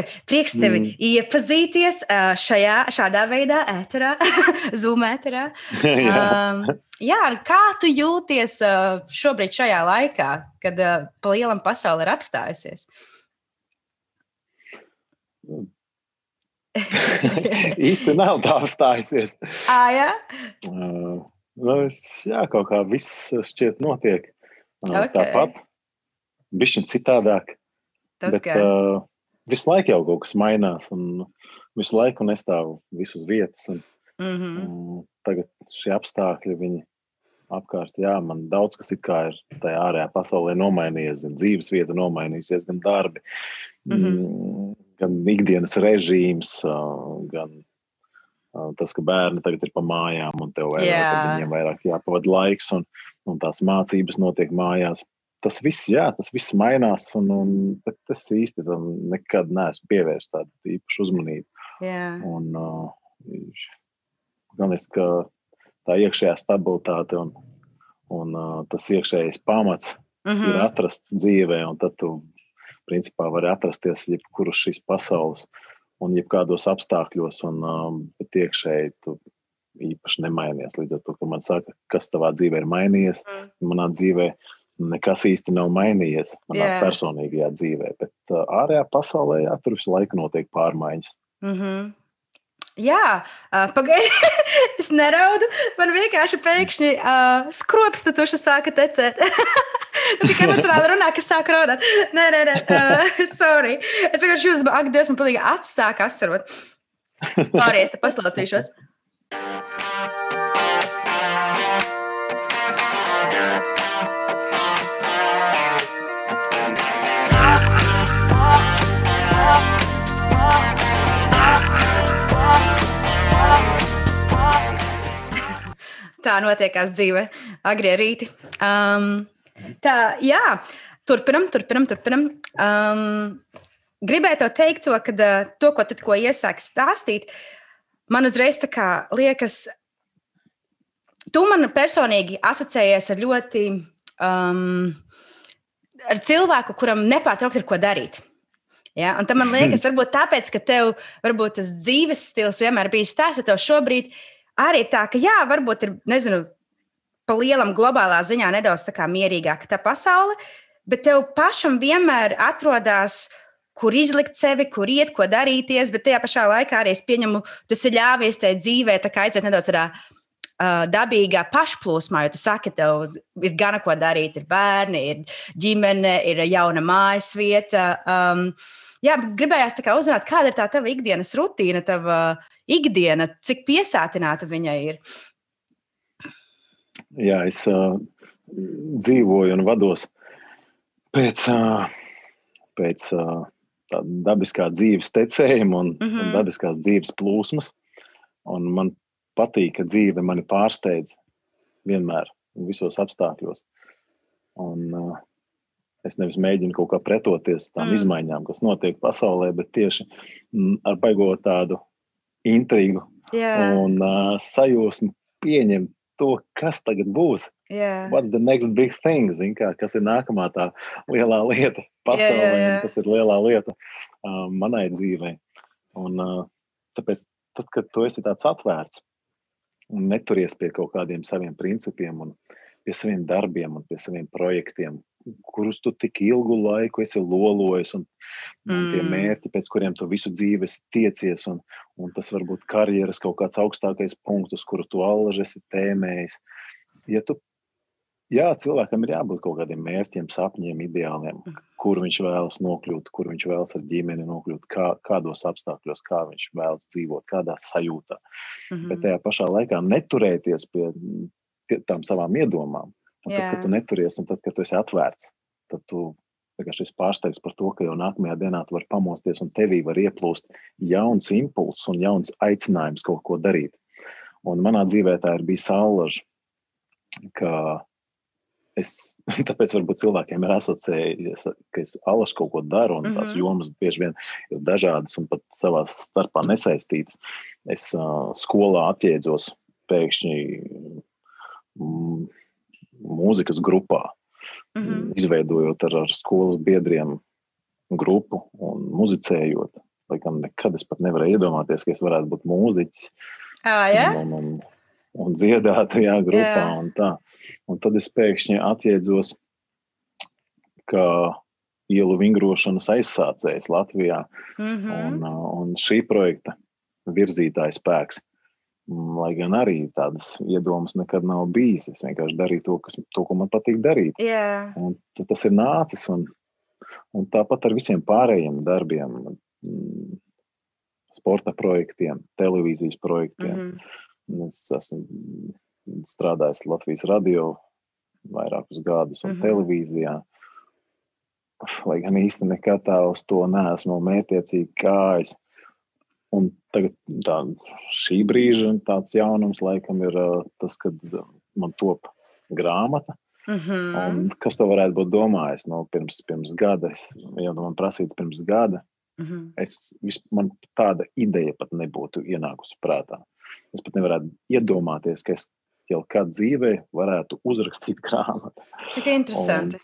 Labi, prieks tevi mm. iepazīties šajā, šādā veidā, ēterā, Zoom ēterā. jā. Um, jā, kā tu jūties šobrīd, šajā laikā, kad pa lielam pasaule ir apstājusies? Īsti nav tā apstājusies. À, jā? Uh, nu, es, jā, kaut kā viss šķiet notiek uh, okay. tāpat. Bišķiņ citādāk. Tas, bet, ka... uh, visu laiku jau kaut kas mainās, un visu laiku nestāv visus vietas. Un, mm -hmm. un tagad šie apstākļi, viņi apkārt, jā, man daudz kas ir tajā ārējā pasaulē nomainījies, gan dzīves vieta nomainījusies, gan darbi, mm -hmm. gan ikdienas režīms, gan tas, ka bērni tagad ir pa mājām un tev vairāk, yeah. viņiem vairāk jāpavada laiks un, un tās mācības notiek mājās tas viss, jā, tas viss mainās, un, un es īsti tam nekad neesmu pievērsis tādu īpašu uzmanību. Yeah. Un, uh, galvenais, ka tā iekšējā stabilitāte un, un uh, tas iekšējais pamats mm -hmm. ir atrasts dzīvē, un tad tu principā vari atrasties jebkuras šīs pasaules un jebkādos apstākļos, un um, iekšēji tu īpaši nemainies. Līdz ar to, ka man saka, kas tavā dzīvē ir mainījies, mm. manā dzīvē nekas īsti nav mainījies manā yeah. personīgajā dzīvē, bet uh, ārējā pasaulē jā, tur visu laiku notiek pārmaiņas. Mm -hmm. Jā, uh, pagaidiet, es neraudu. Man vienkārši pēkšņi uh, skrops tuša sāka tecēt. Tu tikai emocionāli runā, ka sāk raudāt. Nē, nē, nē, uh, sorry. Es vienkārši jūtu, ka, ak, Dievs, man pilnīgi acis sāk asarot. Pārējais te paslaucīšos. Tā notiekās dzīve, agrie rīti. Um, tā, jā, turpinam, turpinam, turpinam. Um, gribēju to teikt, to, ka uh, to, ko tu tikko iesāki stāstīt, man uzreiz liekas, tu man personīgi asociējies ar ļoti. Um, ar cilvēku, kuram nepārtraukti ir ko darīt. Ja? Un tam man liekas, varbūt tāpēc, ka tev varbūt tas dzīves stils vienmēr bijis tāds, ka tev šobrīd ir arī tā, ka jā, varbūt ir, nezinu, pa lielam globālā ziņā nedaudz tā kā mierīgāka tā pasaule, bet tev pašam vienmēr atrodas kur izlikt sevi, kur iet, ko darīties, bet tajā pašā laikā arī es pieņemu, tas ir ļāvies tajā dzīvē, tā kā aiziet nedaudz tādā uh, dabīgā pašplūsmā, jo tu saki, tev ir gana ko darīt, ir bērni, ir ģimene, ir jauna mājas vieta. Um, jā, gribējās uzzināt, kāda ir tā tava ikdienas rutīna, tava ikdiena, cik piesātināta viņai ir? Jā, es uh, dzīvoju un vados pēc, uh, pēc uh, dabiskā dzīves tecējuma un, mm -hmm. un mhm. dabiskās dzīves plūsmas. Un man patīk, ka dzīve mani pārsteidz vienmēr, visos apstākļos. Un, uh, es nevis mēģinu kaut kā pretoties tām mm. izmaiņām, kas notiek pasaulē, bet tieši mm, ar baigot tādu intrigu yeah. un uh, sajūsmu pieņemt to, kas tagad būs. Yeah. What's the next big thing? Zin, kā, kas ir nākamā tā lielā lieta pasaulē, yeah, yeah, yeah. kas ir lielā lieta uh, manai dzīvei. Un, uh, tāpēc, tad, kad tu esi tāds atvērts un neturies pie kaut kādiem saviem principiem un pie saviem darbiem un pie saviem projektiem, kurus tu tik ilgu laiku esi lolojis, un, mm. un tie mm. mērķi, pēc kuriem tu visu dzīvi esi tiecies, un, un tas var būt karjeras kaut kāds augstākais punkts, uz kuru tu allaž esi tēmējis. Ja tu, jā, cilvēkam ir jābūt kaut kādiem mērķiem, sapņiem, ideāliem, mm. kur viņš vēlas nokļūt, kur viņš vēlas ar ģimeni nokļūt, kā, kādos apstākļos, kā viņš vēlas dzīvot, kādā sajūtā. Mm -hmm. Bet tajā pašā laikā neturēties pie tām savām iedomām Un tad, kad tu neturies, un tad, kad tu esi atvērts, tad tu vienkārši esi pārsteigts par to, ka jau nākamajā dienā tu vari pamosties un tevī var ieplūst jauns impulss un jauns aicinājums kaut ko darīt. Un manā dzīvē tā ir bijis saulaža, ka es, tāpēc varbūt cilvēkiem ir asociējies, ka es alaši kaut ko daru, un mm -hmm. tās jomas bieži vien ir dažādas un pat savā starpā nesaistītas. Es uh, skolā atjēdzos pēkšņi. Mm, mūzikas grupā. Mm -hmm. Izveidojot ar, ar skolas biedriem grupu un muzicējot. Lai gan nekad es pat nevarēju iedomāties, ka es varētu būt mūziķis. Ah, ja? un, un, un dziedāt tajā grupā. Jā. Un, tā. un tad es pēkšņi atjēdzos, ka ielu vingrošanas aizsācējs Latvijā Mm -hmm. un, un šī projekta virzītājs spēks. Mm, Lai gan arī tādas iedomas nekad nav bijis. Es vienkārši darīju to, kas, to ko man patīk darīt. Jā, Un tas ir nācis. Un, un tāpat ar visiem pārējiem darbiem, mm, sporta projektiem, televīzijas projektiem. mm -hmm. Es esmu strādājis Latvijas radio vairākus gadus un Mhm. televīzijā. Lai gan īsti nekad tā uz to neesmu mērķiecīgi gājis. Un tagad tā, šī brīža tāds jaunums laikam ir tas, kad man top grāmata. Mm -hmm. Un kas to varētu būt domājis? Nu, pirms, pirms gada, es, ja man prasītu pirms gada, Mm -hmm. es, vis, man tāda ideja pat nebūtu ienākusi prātā. Es pat nevarētu iedomāties, ka es jau kādā dzīvē varētu uzrakstīt grāmatu. Cik interesanti.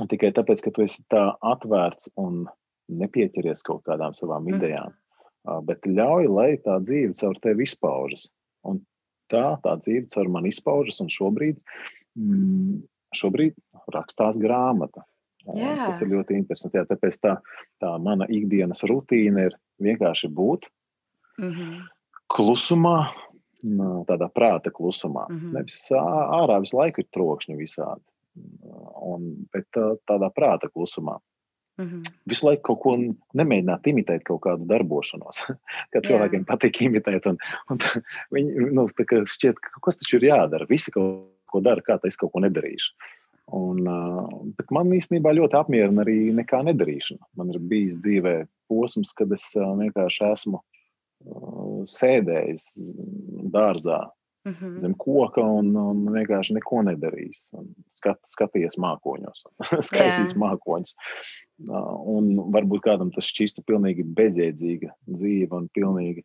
Un tikai tāpēc, ka tu esi tā atvērts un nepieķeries kaut kādām savām Mhm. idejām, ā, bet ļauj, lai tā dzīve caur tevi izpaužas. Un tā, tā dzīve caur mani izpaužas, un šobrīd, mm, šobrīd rakstās grāmata. Jā. Tas ir ļoti interesanti. Jā, tāpēc tā, tā mana ikdienas rutīna ir vienkārši būt Mm -hmm. klusumā, tādā prāta klusumā. Mm. -hmm. Nevis ārā visu laiku ir trokšņi visādi, un, bet tā, tādā prāta klusumā. Mm -hmm. Visu laiku kaut ko nemēģināt imitēt, kaut kādu darbošanos. Kad Jā. cilvēkiem patīk imitēt, un, un viņi nu, kā šķiet, ka kas taču ir jādara. Visi kaut ko dara, kā tā es kaut ko nedarīšu. Un, bet man īstenībā ļoti apmierina arī nekā nedarīšana. Man ir bijis dzīvē posms, kad es vienkārši esmu sēdējis dārzā Mm -hmm. zem koka un, un vienkārši neko nedarījis. Un Skat, skatījies mākoņos, skaitījis mākoņus. Uh, Un varbūt kādam tas šķista pilnīgi bezjēdzīga dzīve un pilnīgi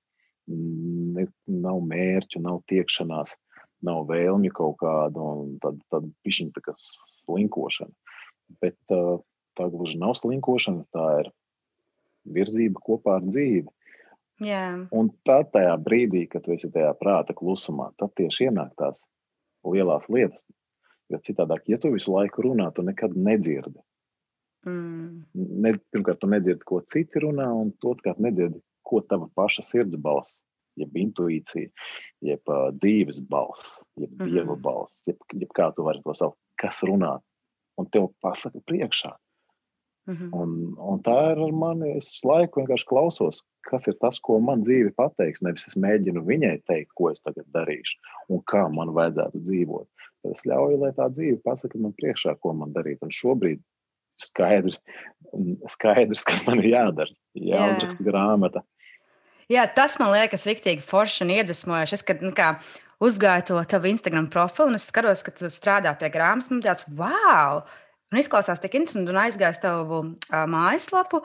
mm, ne, nav mērķu, nav tiekšanās, nav vēlmju kaut kāda un tad, tad pišķiņa tā kā slinkošana. Bet tā gluži nav slinkošana, tā ir virzība kopā ar dzīvi. Jā, Un tad tajā brīdī, kad tu esi tajā prāta klusumā, tad tieši ienāk tās lielās lietas. Jo citādāk, ja tu visu laiku runā, tu nekad nedzirdi. mm. Ne, pirmkārt, tu nedzirdi, ko citi runā, un otrkārt, nedzirdi, ko tava paša sirds balss, jeb intuīcija, jeb uh, dzīves balss, jeb Mhm. dieva balss, jeb, jeb kā tu vari to saukt, kas runā. Un tev pasaka priekšā. Mm -hmm. Un, un tā ir ar mani. Es laiku vienkārši klausos, kas ir tas, ko man dzīve pateiks. Nevis es mēģinu viņai teikt, ko es tagad darīšu un kā man vajadzētu dzīvot. Tad es ļauju, lai tā dzīve pasaka man priekšā, ko man darīt. Un šobrīd skaidrs, skaidrs kas man ir jādara. Jāuzraksta Jā. grāmata. Jā, tas man liekas rīktīgi forši un iedvesmojoši. Es, kad nu, kā, uzgāju to tavu Instagram profilu, un es skatos, ka tu strādā pie grāmatas. Man tāds, wow! Un izklausās tik interesanti, un aizgāju uz tavu uh, mājaslapu.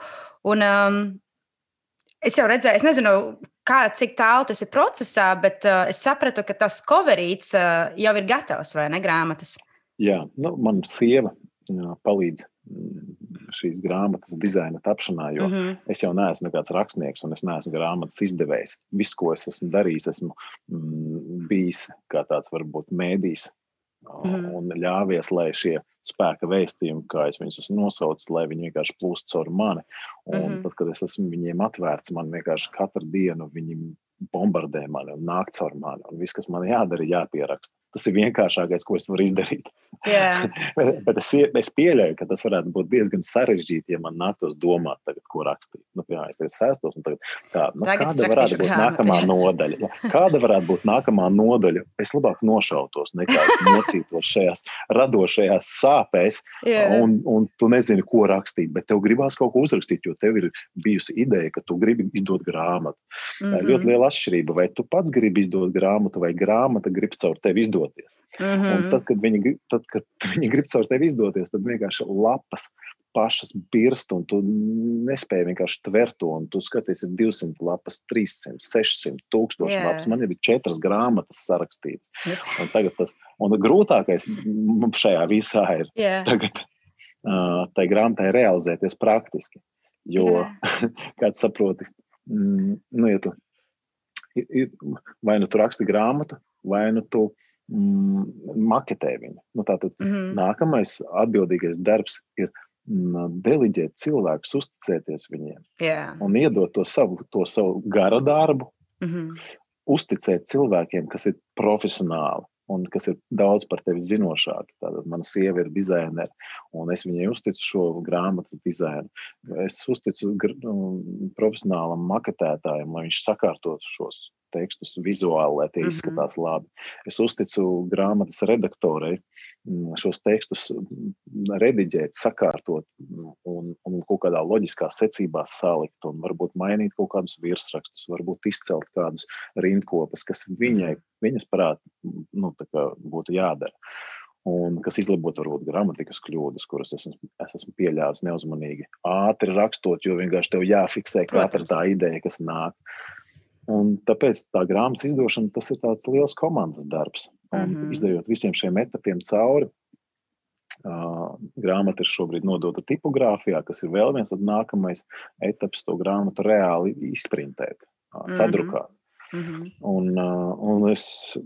Un, um, es jau redzēju, es nezinu, kā, cik tālu tas ir procesā, bet uh, es sapratu, ka tas coverīts uh, jau ir gatavs vai ne grāmatas. Jā, nu, man sieva jā, palīdz šīs grāmatas dizaina tapšanā, jo mm. -hmm. es jau neesmu nekāds rakstnieks un es neesmu grāmatas izdevējs. Viss, ko es esmu darījis, esmu mm, bijis kā tāds varbūt mēdījis. Mm un ļāvies, lai šie spēka vēstījumi, kā es viņus esmu nosaucis, lai viņi vienkārši plūst caur mani. Un mm. -hmm. tad, kad es esmu viņiem atvērts, man vienkārši katru dienu viņi bombardē mani un nāk caur mani. Un viss, kas man jādara, ir jāpieraksta. Tas ir vienkāršākais, ko es varu izdarīt. Jā, bet, bet es, es pieļauju, ka tas varētu būt diezgan sarežģīti, ja man nāktos domāt, tagad, ko rakstīt. Nu, piemēram, es tagad sēstos un tagad, tā, nu, Tagad kāda varētu būt grāmatu, nākamā jā. nodaļa? Ja? Kāda varētu būt nākamā nodaļa? Es labāk nošautos, nekā mocītos šajās radošajās sāpēs, jā. un, un tu nezini, ko rakstīt. Bet tev gribās kaut ko uzrakstīt, jo tev ir bijusi ideja, ka tu gribi izdot grāmatu. Ir Mhm. ļoti liela atšķirība. Vai tu pats gribi izdot grāmatu, vai grāmata grib caur tevi izdoties? Mhm. Un tad, kad viņi, tad, kad viņi grib caur tevi izdoties, tad vienkārši lapas pašas birst, un tu nespēji vienkārši tvert to. Un tu skaties, ir 200 lapas, 300, 600, 1000 Jā. lapas. Man ir četras grāmatas sarakstītas. Un tas un grūtākais šajā visā ir Jā. tagad uh, tai grāmatai realizēties praktiski. Jo, kāds saproti, mm, nu, ja tu, vai nu tu raksti grāmatu, vai nu tu mm, maketē viņu. Nu, tātad mm -hmm. nākamais atbildīgais darbs ir mm, deliģēt cilvēkus, uzticēties viņiem yeah. un iedot to savu, to savu gara darbu, mm -hmm. uzticēt cilvēkiem, kas ir profesionāli un kas ir daudz par tevi zinošāki. Tātad mana sieva ir dizainere, un es viņai uzticu šo grāmatu dizainu. Es uzticu nu, profesionālam maketētājam, lai viņš sakārtotu šos tekstus vizuāli, lai tie mm -hmm. izskatās labi. Es uzticu grāmatas redaktorei mm, šos tekstus mm, rediģēt, sakārtot mm, un, un kaut kādā loģiskā secībā salikt, un varbūt mainīt kaut kādus virsrakstus, varbūt izcelt kādus rindkopas, kas viņai, viņas prāt, nu, būtu jādara. Un kas izlabotu varbūt gramatikas kļūdas, kuras es, es esmu pieļāvis neuzmanīgi. Ātri rakstot, jo vienkārši tev jāfiksē katra tā ideja, kas nāk. Un tāpēc tā grāmatas izdošana tas ir tāds liels komandas darbs. Un mm -hmm. Izdejot visiem šiem etapiem cauri, uh, grāmata ir šobrīd nodota tipogrāfijā, kas ir vēl viens nākamais etaps, to grāmatu reāli izprintēt, uh, sadrukāt. Mm -hmm. un, uh, un es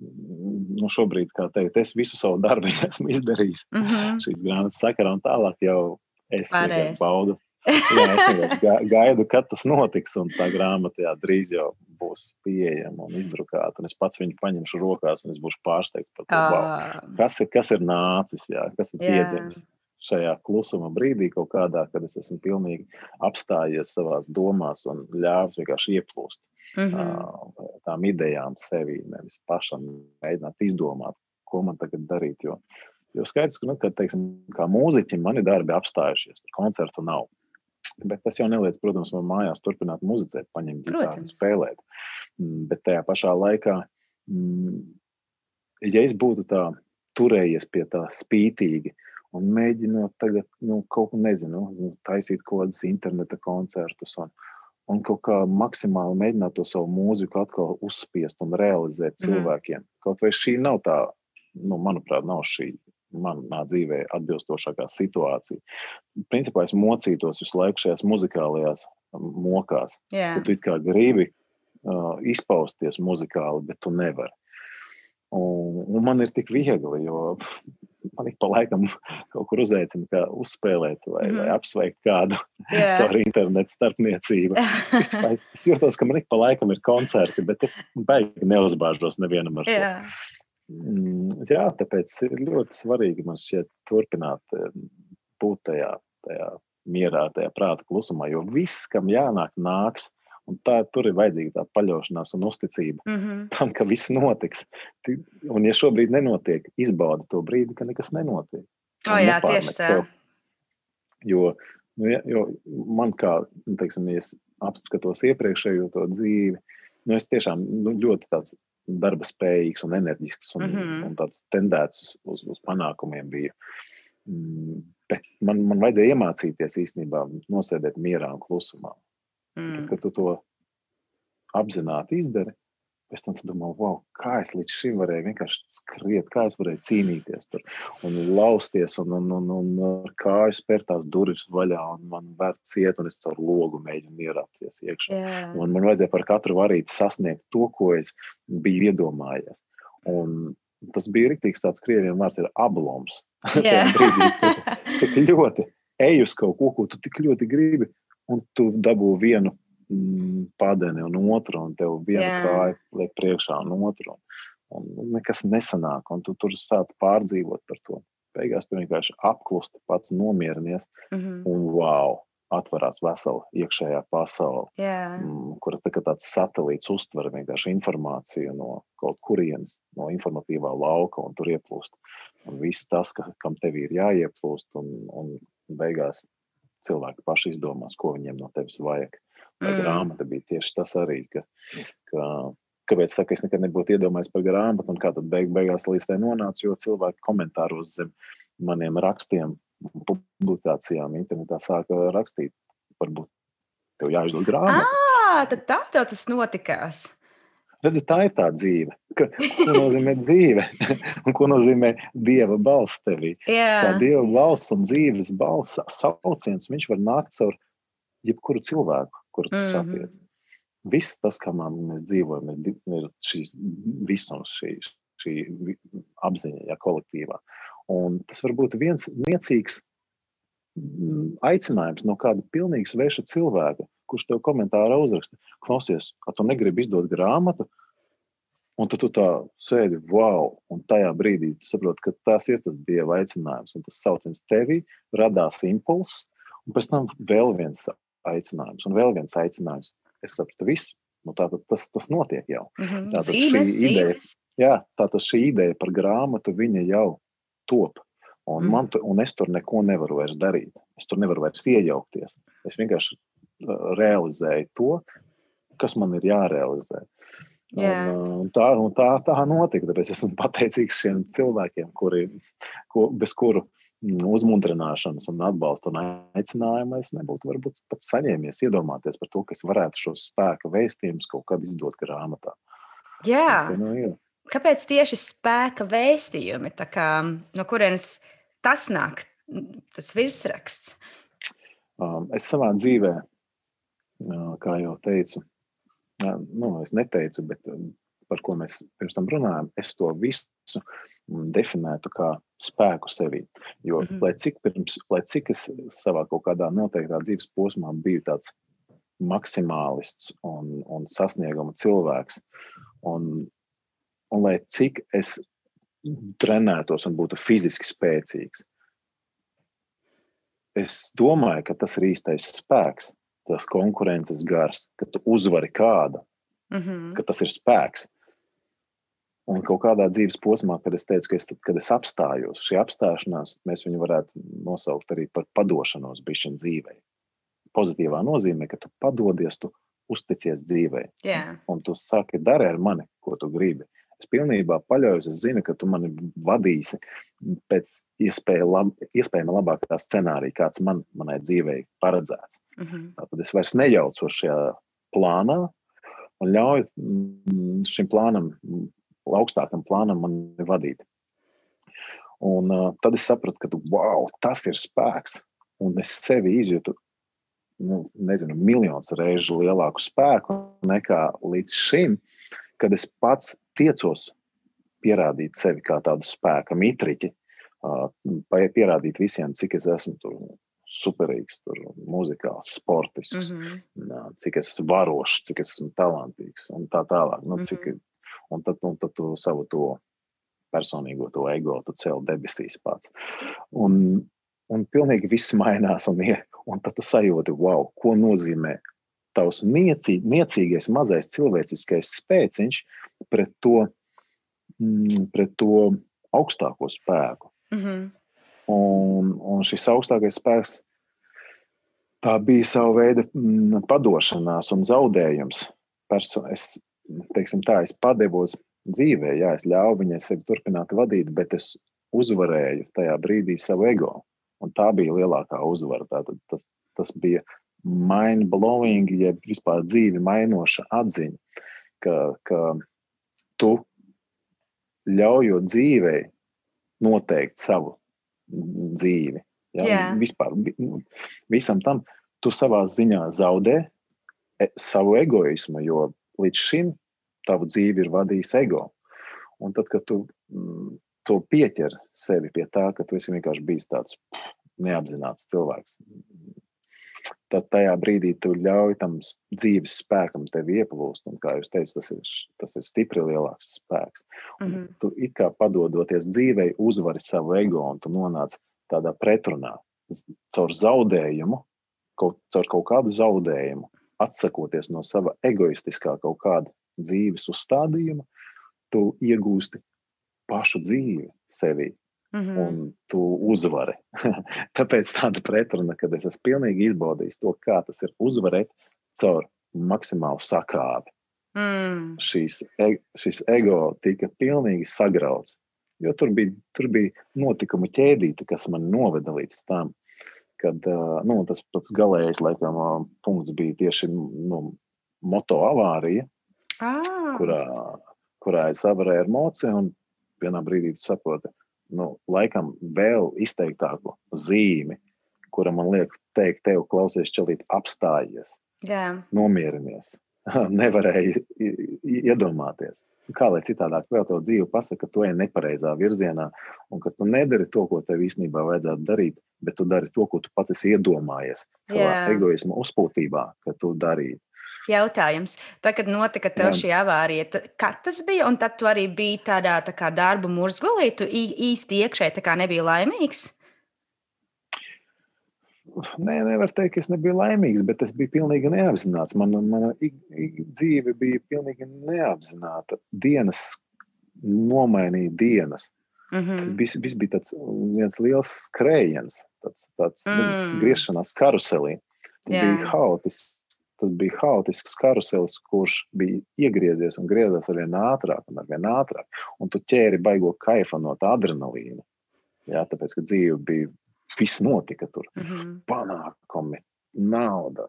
nu, šobrīd, kā teikt, es visu savu darbu esmu izdarījis mm -hmm. šīs grāmatas sakarā, un tālāk jau es baudu jā, es gaidu, kad tas notiks, un tā grāmata jā, drīz jau būs pieejama un izdrukāta. Un es pats viņu paņemšu rokās, un es būšu pārsteigts par to, wow, kas, ir, kas ir nācis, jā, kas ir jā. piedzimis šajā klusuma brīdī, kādā, kad es esmu pilnīgi apstājies savā domās un ļāvis vienkārši ieplūst mm -hmm. tām idejām sevi, nevis pašam mēģināt izdomāt, ko man tagad darīt. Jo, jo skaidrs, ka, nu, kad, teiksim, kā mūziķim, mani darbi apstājušies, koncertu nav. Bet tas jau neliedz, protams, man mājās turpināt muzicēt, paņemt ģitāru, spēlēt. Mm, bet tajā pašā laikā, mm, ja es būtu tā turējies pie tā spītīgi un mēģinot tagad nu, kaut ko nezinu, nu, taisīt kaut kādus interneta koncertus un, un kaut kā maksimāli mēģināt to savu mūziku atkal uzspiest un realizēt mhm. cilvēkiem. Mm. Kaut vai šī nav tā, nu, manuprāt, nav šī manā dzīvē atbilstošākā situācija. Principā es mocītos visu laiku šajās muzikālajās um, mokās. Yeah. Tu kā gribi uh, izpausties muzikāli, bet tu nevari. Un, un man ir tik viegli, jo man ik pa laikam kaut kur uzaicina, kā uzspēlēt vai, mm vai mhm. apsveikt kādu yeah. caur internetu starpniecību. es, es jūtos, ka man ik pa laikam ir koncerti, bet es beigās neuzbāžos nevienam ar yeah. to. Jā, tāpēc ir ļoti svarīgi man šķiet turpināt būt tajā, tajā mierā, tajā prāta klusumā, jo viss, kam jānāk, nāks. Un tā, tur ir vajadzīga tā paļaušanās un uzticība mm -hmm. tam, ka viss notiks. Un, ja šobrīd nenotiek, izbaudi to brīdi, ka nekas nenotiek. Oh, jā, tieši tā. Sev. Jo, nu, ja, jo man kā, nu, teiksim, ja es apskatos iepriekšējo to dzīvi, nu, es tiešām nu, ļoti tāds darba spējīgs un enerģisks un, mm -hmm. un tāds tendēts uz, uz, uz panākumiem bija. Mm, bet man, man vajadzēja iemācīties īstenībā nosēdēt mierā un klusumā. Mm. Tad, kad tu to apzināti izdari, Pēc tam domā, wow, kā es līdz šim varēju vienkārši skriet, kā es varēju cīnīties tur un lausties, un, un, un, un kā es spēru tās durvis vaļā, un man vērt ciet, un es caur logu mēģinu ierāpties iekšā. Yeah. Un man vajadzēja par katru varīti sasniegt to, ko es biju iedomājies. Un tas bija rīktīgs tāds krieviem vārds ir abloms. Yeah. brīdī, tik ļoti ej uz kaut ko, ko tu tik ļoti gribi, un tu dabū vienu padeni un otru, un tev viena yeah. kāja liek priekšā un otru. Un, un nekas nesanāk, un tu tur sāc pārdzīvot par to. Beigās tu vienkārši apklusti, pats nomierinies, mm -hmm. un wow! Atverās vesela iekšējā pasaule, yeah. mm, kura tā tāds satelīts uztver vienkārši informāciju no kaut kurienes, no informatīvā lauka, un tur ieplūst. Un viss tas, ka, kam tev ir jāieplūst, un, un beigās cilvēki paši izdomās, ko viņiem no tevis vajag. Mm. grāmata bija tieši tas arī, ka, ka kāpēc saka, es nekad nebūtu iedomājies par grāmatu, un kā tad beig, beigās līdz tai nonāca, jo cilvēki komentāros zem maniem rakstiem, publikācijām internetā sāka rakstīt, varbūt tev jāizdod grāmata. Ah, tad tā tev tas notikās. Redzi, tā ir tā dzīve. Ka, ko nozīmē dzīve? un ko nozīmē dieva balss tevī? Yeah. Tā dieva balss un dzīves balss sauciens, viņš var nākt caur jebkuru cilvēku, kuru tu mm -hmm. satiec. Viss tas, kā mēs dzīvojam, ir, ir šīs visums, šī, šī apziņa, ja kolektīvā. Un tas var būt viens niecīgs mm, aicinājums no kāda pilnīgi sveša cilvēka, kurš tev komentārā uzraksta, klausies, ka tu negribi izdot grāmatu, un tad tu tā sēdi, wow, un tajā brīdī tu saproti, ka tas ir tas dieva aicinājums, un tas sauciens tevī radās impulss, un pēc tam vēl viens aicinājums, un vēl viens aicinājums. Es sapratu, viss. Nu, tātad tas, tas notiek jau. Mm -hmm. Tātad zīmes, šī ideja, zīmes. jā, tātad šī ideja par grāmatu, viņa jau top. Un, mm. man, tu, un es tur neko nevaru vairs darīt. Es tur nevaru vairs iejaukties. Es vienkārši uh, realizēju to, kas man ir jārealizē. Jā. Un, un tā, un tā, tā notika. Tāpēc esmu pateicīgs šiem cilvēkiem, kuri, ko, bez kuru uzmundrināšanas un atbalsta un aicinājuma es nebūtu varbūt pat saņēmies iedomāties par to, ka es varētu šos spēka vēstījumus kaut kad izdot grāmatā. Jā. Tā, nu, ir. Kāpēc tieši spēka vēstījumi? Kā, no kurienes tas nāk, tas virsraksts? Um, es savā dzīvē, uh, kā jau teicu, uh, nu, es neteicu, bet um, par ko mēs pirms tam runājam, es to visu definētu kā spēku sevī. Jo, mm -hmm. lai, cik pirms, lai cik es savā kaut kādā noteiktā dzīves posmā biju tāds maksimālists un, un sasnieguma cilvēks, un, un lai cik es trenētos un būtu fiziski spēcīgs, es domāju, ka tas ir īstais spēks, tas konkurences gars, ka tu uzvari kādu, Mm -hmm. ka tas ir spēks. Un kaut kādā dzīves posmā, kad es teicu, ka es, kad es apstājos, šī apstāšanās, mēs viņu varētu nosaukt arī par padošanos bišķiņu dzīvē. Pozitīvā nozīmē, ka tu padodies, tu uzticies dzīvē. Yeah. Un tu saki, dari ar mani, ko tu gribi. Es pilnībā paļaujos, es zinu, ka tu mani vadīsi pēc iespēja lab, iespējama labākā scenārija, kāds man, manai dzīvei paredzēts. Mm -hmm. Tad es vairs nejaucos šajā plānā un ļauju mm, šim plānam augstākam plānam mani vadīt. Un uh, tad es sapratu, ka wow, tas ir spēks. Un es sevi izjūtu, nu, nezinu, miljonus reižu lielāku spēku nekā līdz šim, kad es pats tiecos pierādīt sevi kā tādu spēka mitriķi, uh, pierādīt visiem, cik es esmu tur superīgs, tur muzikāls, sportisks, Mm -hmm. cik es esmu varošs, cik es esmu talantīgs un tā tālāk. Nu, cik, Mhm. Un tad, un tad tu savu to personīgo to ego tu cel debesīs pats. Un, un pilnīgi viss mainās, un, un tad tu sajūti, wow, ko nozīmē tavs niecī, niecīgais, mazais cilvēciskais spēciņš pret to, mm, pret to augstāko spēku. Mm -hmm. Un, un šis augstākais spēks tā bija sava veida mm, padošanās un zaudējums. Perso es, teiksim, tā, es padevos dzīvē, jā, es ļāvu viņai sevi turpināt vadīt, bet es uzvarēju tajā brīdī savu ego. Un tā bija lielākā uzvara. Tātad tas, tas bija mind blowing, jeb vispār dzīvi mainoša atziņa, ka, ka tu ļaujot dzīvei noteikt savu dzīvi. Ja? Jā. Vispār vi- nu, visam tam tu savā ziņā zaudē e, savu egoismu, jo līdz šim tavu dzīvi ir vadījis ego. Un tad, kad tu mm, to pieķer sevi pie tā, ka tu esi vienkārši bijis tāds neapzināts cilvēks, tad tajā brīdī tu ļauj tam dzīves spēkam tevi ieplūst. Un, kā jau teicu, tas ir, tas ir stipri lielāks spēks. Mm Un -hmm. Tu it kā padodoties dzīvei, uzvari savu ego un tu nonāc tādā pretrunā. Caur zaudējumu, kaut, caur kaut kādu zaudējumu, atsakoties no sava egoistiskā kaut kāda dzīves uzstādījuma, tu iegūsti pašu dzīvi sevī Mm -hmm. un tu uzvari. Tāpēc tāda pretruna, kad es esmu pilnīgi izbaudījis to, kā tas ir uzvarēt caur maksimālu sakāvi. mm. Šīs, e, šis ego tika pilnīgi sagrauts. Jo tur bija, tur bija notikuma ķēdīte, kas man noveda līdz tam, kad nu, tas pats galējais laikam, punkts bija tieši nu, moto avārija. Ah. kurā, kurā es savarēju ar mociju, un vienā brīdī tu saproti, nu, laikam vēl izteiktāku zīmi, kura man liek teikt, tev klausies, čelīt, apstājies, Jā. nomierinies. Nevarēju i- i- iedomāties. Kā lai citādāk vēl tev dzīve pasaka, ka tu ej nepareizā virzienā un ka tu nedari to, ko tev īstenībā vajadzētu darīt, bet tu dari to, ko tu pats esi iedomājies savā Jā. egoisma uzpūtībā, ka tu darīji. Jautājums. Tad, kad notika tev Jā. šī avārija, tad, kad tas bija? Un tad tu arī biji tādā tā kā darba murzgulī, tu īsti iekšēji tā nebija laimīgs. Nē, nevar teikt, ka es nebiju laimīgs, bet es biju pilnīgi neapzināts. Mana, mana ik, ik dzīve bija pilnīgi neapzināta. Dienas nomainīja dienas. Mm Tas -hmm. bija, viss bija tāds viens liels skrējiens, tāds, tāds Mm. griešanās karuselī. Tas Jā. bija haotisks. Tas bija haotisks karuselis, kurš bija iegriezies un griezās ar vien ātrāk un ar vien ātrāk. Un tu ķēri baigo kaifa no tā adrenalīna. Jā, tāpēc, ka dzīve bija, viss notika tur. Mm -hmm. Panākumi, nauda,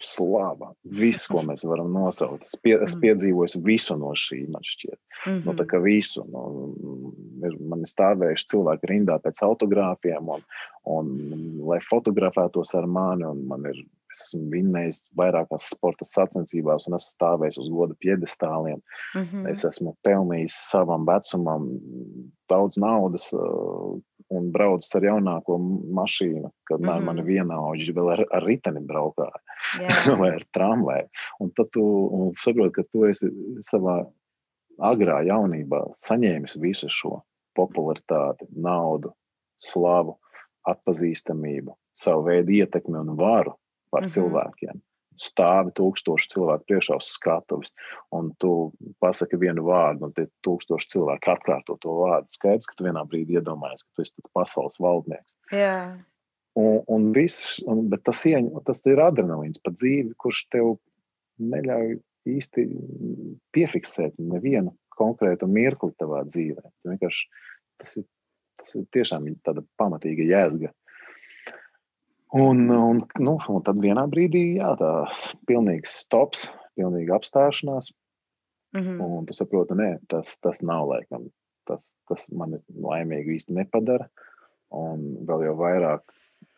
slava, viss, ko mēs varam nosaukt. Es, pie, es Mhm. piedzīvoju visu no šī, man šķiet. Mm Nu, tā kā visu. Nu, ir, man ir stāvējuši cilvēki rindā pēc autogrāfiem, un, un, lai fotografētos ar mani. un Man ir, es esmu vinnējis vairākās sporta sacensībās, un esmu stāvējis uz goda piedestāliem. -hmm. Es esmu pelnījis savam vecumam daudz naudas. Un braucis ar jaunāko mašīnu, kad man, Mhm. man ir vienaudži vēl ar, ar riteni braukāja Jā. vai ar tramvaju. Un tad tu un saproti, ka tu esi savā agrā jaunībā saņēmis visu šo popularitāti, naudu, slavu, atpazīstamību, savu veidu ietekmi un varu par Mhm. mm -hmm. cilvēkiem. Stāvi tūkstoši cilvēku priekšā uz skatuves, un tu pasaki vienu vārdu, un tie tūkstoši cilvēki atkārto to vārdu. Skaidrs, ka tu vienā brīdī iedomājies, ka tu esi tas pasaules valdnieks. Jā. Un, un viss, un, bet tas, ieņ, tas ir adrenalīns par dzīvi, kurš tev neļauj īsti piefiksēt nevienu konkrētu mirkli tavā dzīvē. Tu vienkārši, tas, ir, tas ir tiešām tāda pamatīga jēzga. Un, un, nu, un tad vienā brīdī, jā, tā pilnīgs stops, pilnīga apstāšanās, Mm -hmm. Un tu saproti, nē, tas, tas nav laikam. Tas, tas man laimīgi īsti nepadara. Un vēl jau vairāk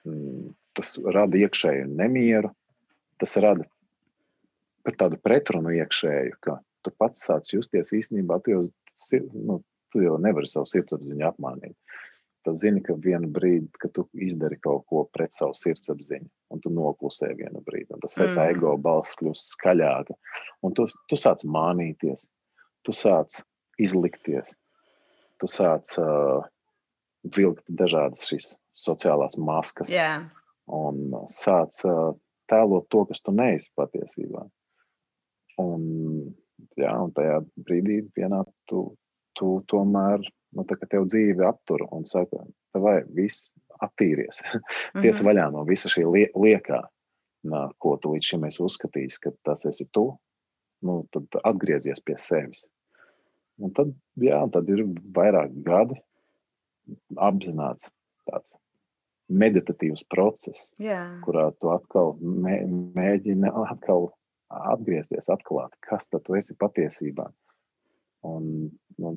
mm, tas rada iekšēju nemieru. Tas rada tādu pretrunu iekšēju, ka tu pats sāc justies īstenībā, tu jau, nu, tu jau nevari savu sirdsapziņu apmānīt. Tu zini, ka vienā brīdī, kad tu izdari kaut ko pret savu sirdsapziņu, un tu noklusē vienu brīdi, un tas mm. tā ego balss kļūst skaļāka. Un tu, tu sāc mānīties, tu sāc izlikties, tu sāc uh, vilkt dažādas šīs sociālās maskas Jā. un sāc uh, tēlot to, kas tu neesi patiesībā. Un, jā, un tajā brīdī vienā tu, tu tomēr, nu, tā kā tev dzīve aptur un saka, vai viss attīries, tiec Mhm. vaļā no visa šī lie liekā, nā, ko tu līdz šim esi uzskatījis, ka tas esi tu, nu, tad atgriezies pie sevis. Un tad, jā, tad ir vairāk gadi apzināts tāds meditatīvs process, Jā. kurā tu atkal mē, mēģini atkal atgriezties, atklāt, kas tad tu esi patiesībā. Un, nu,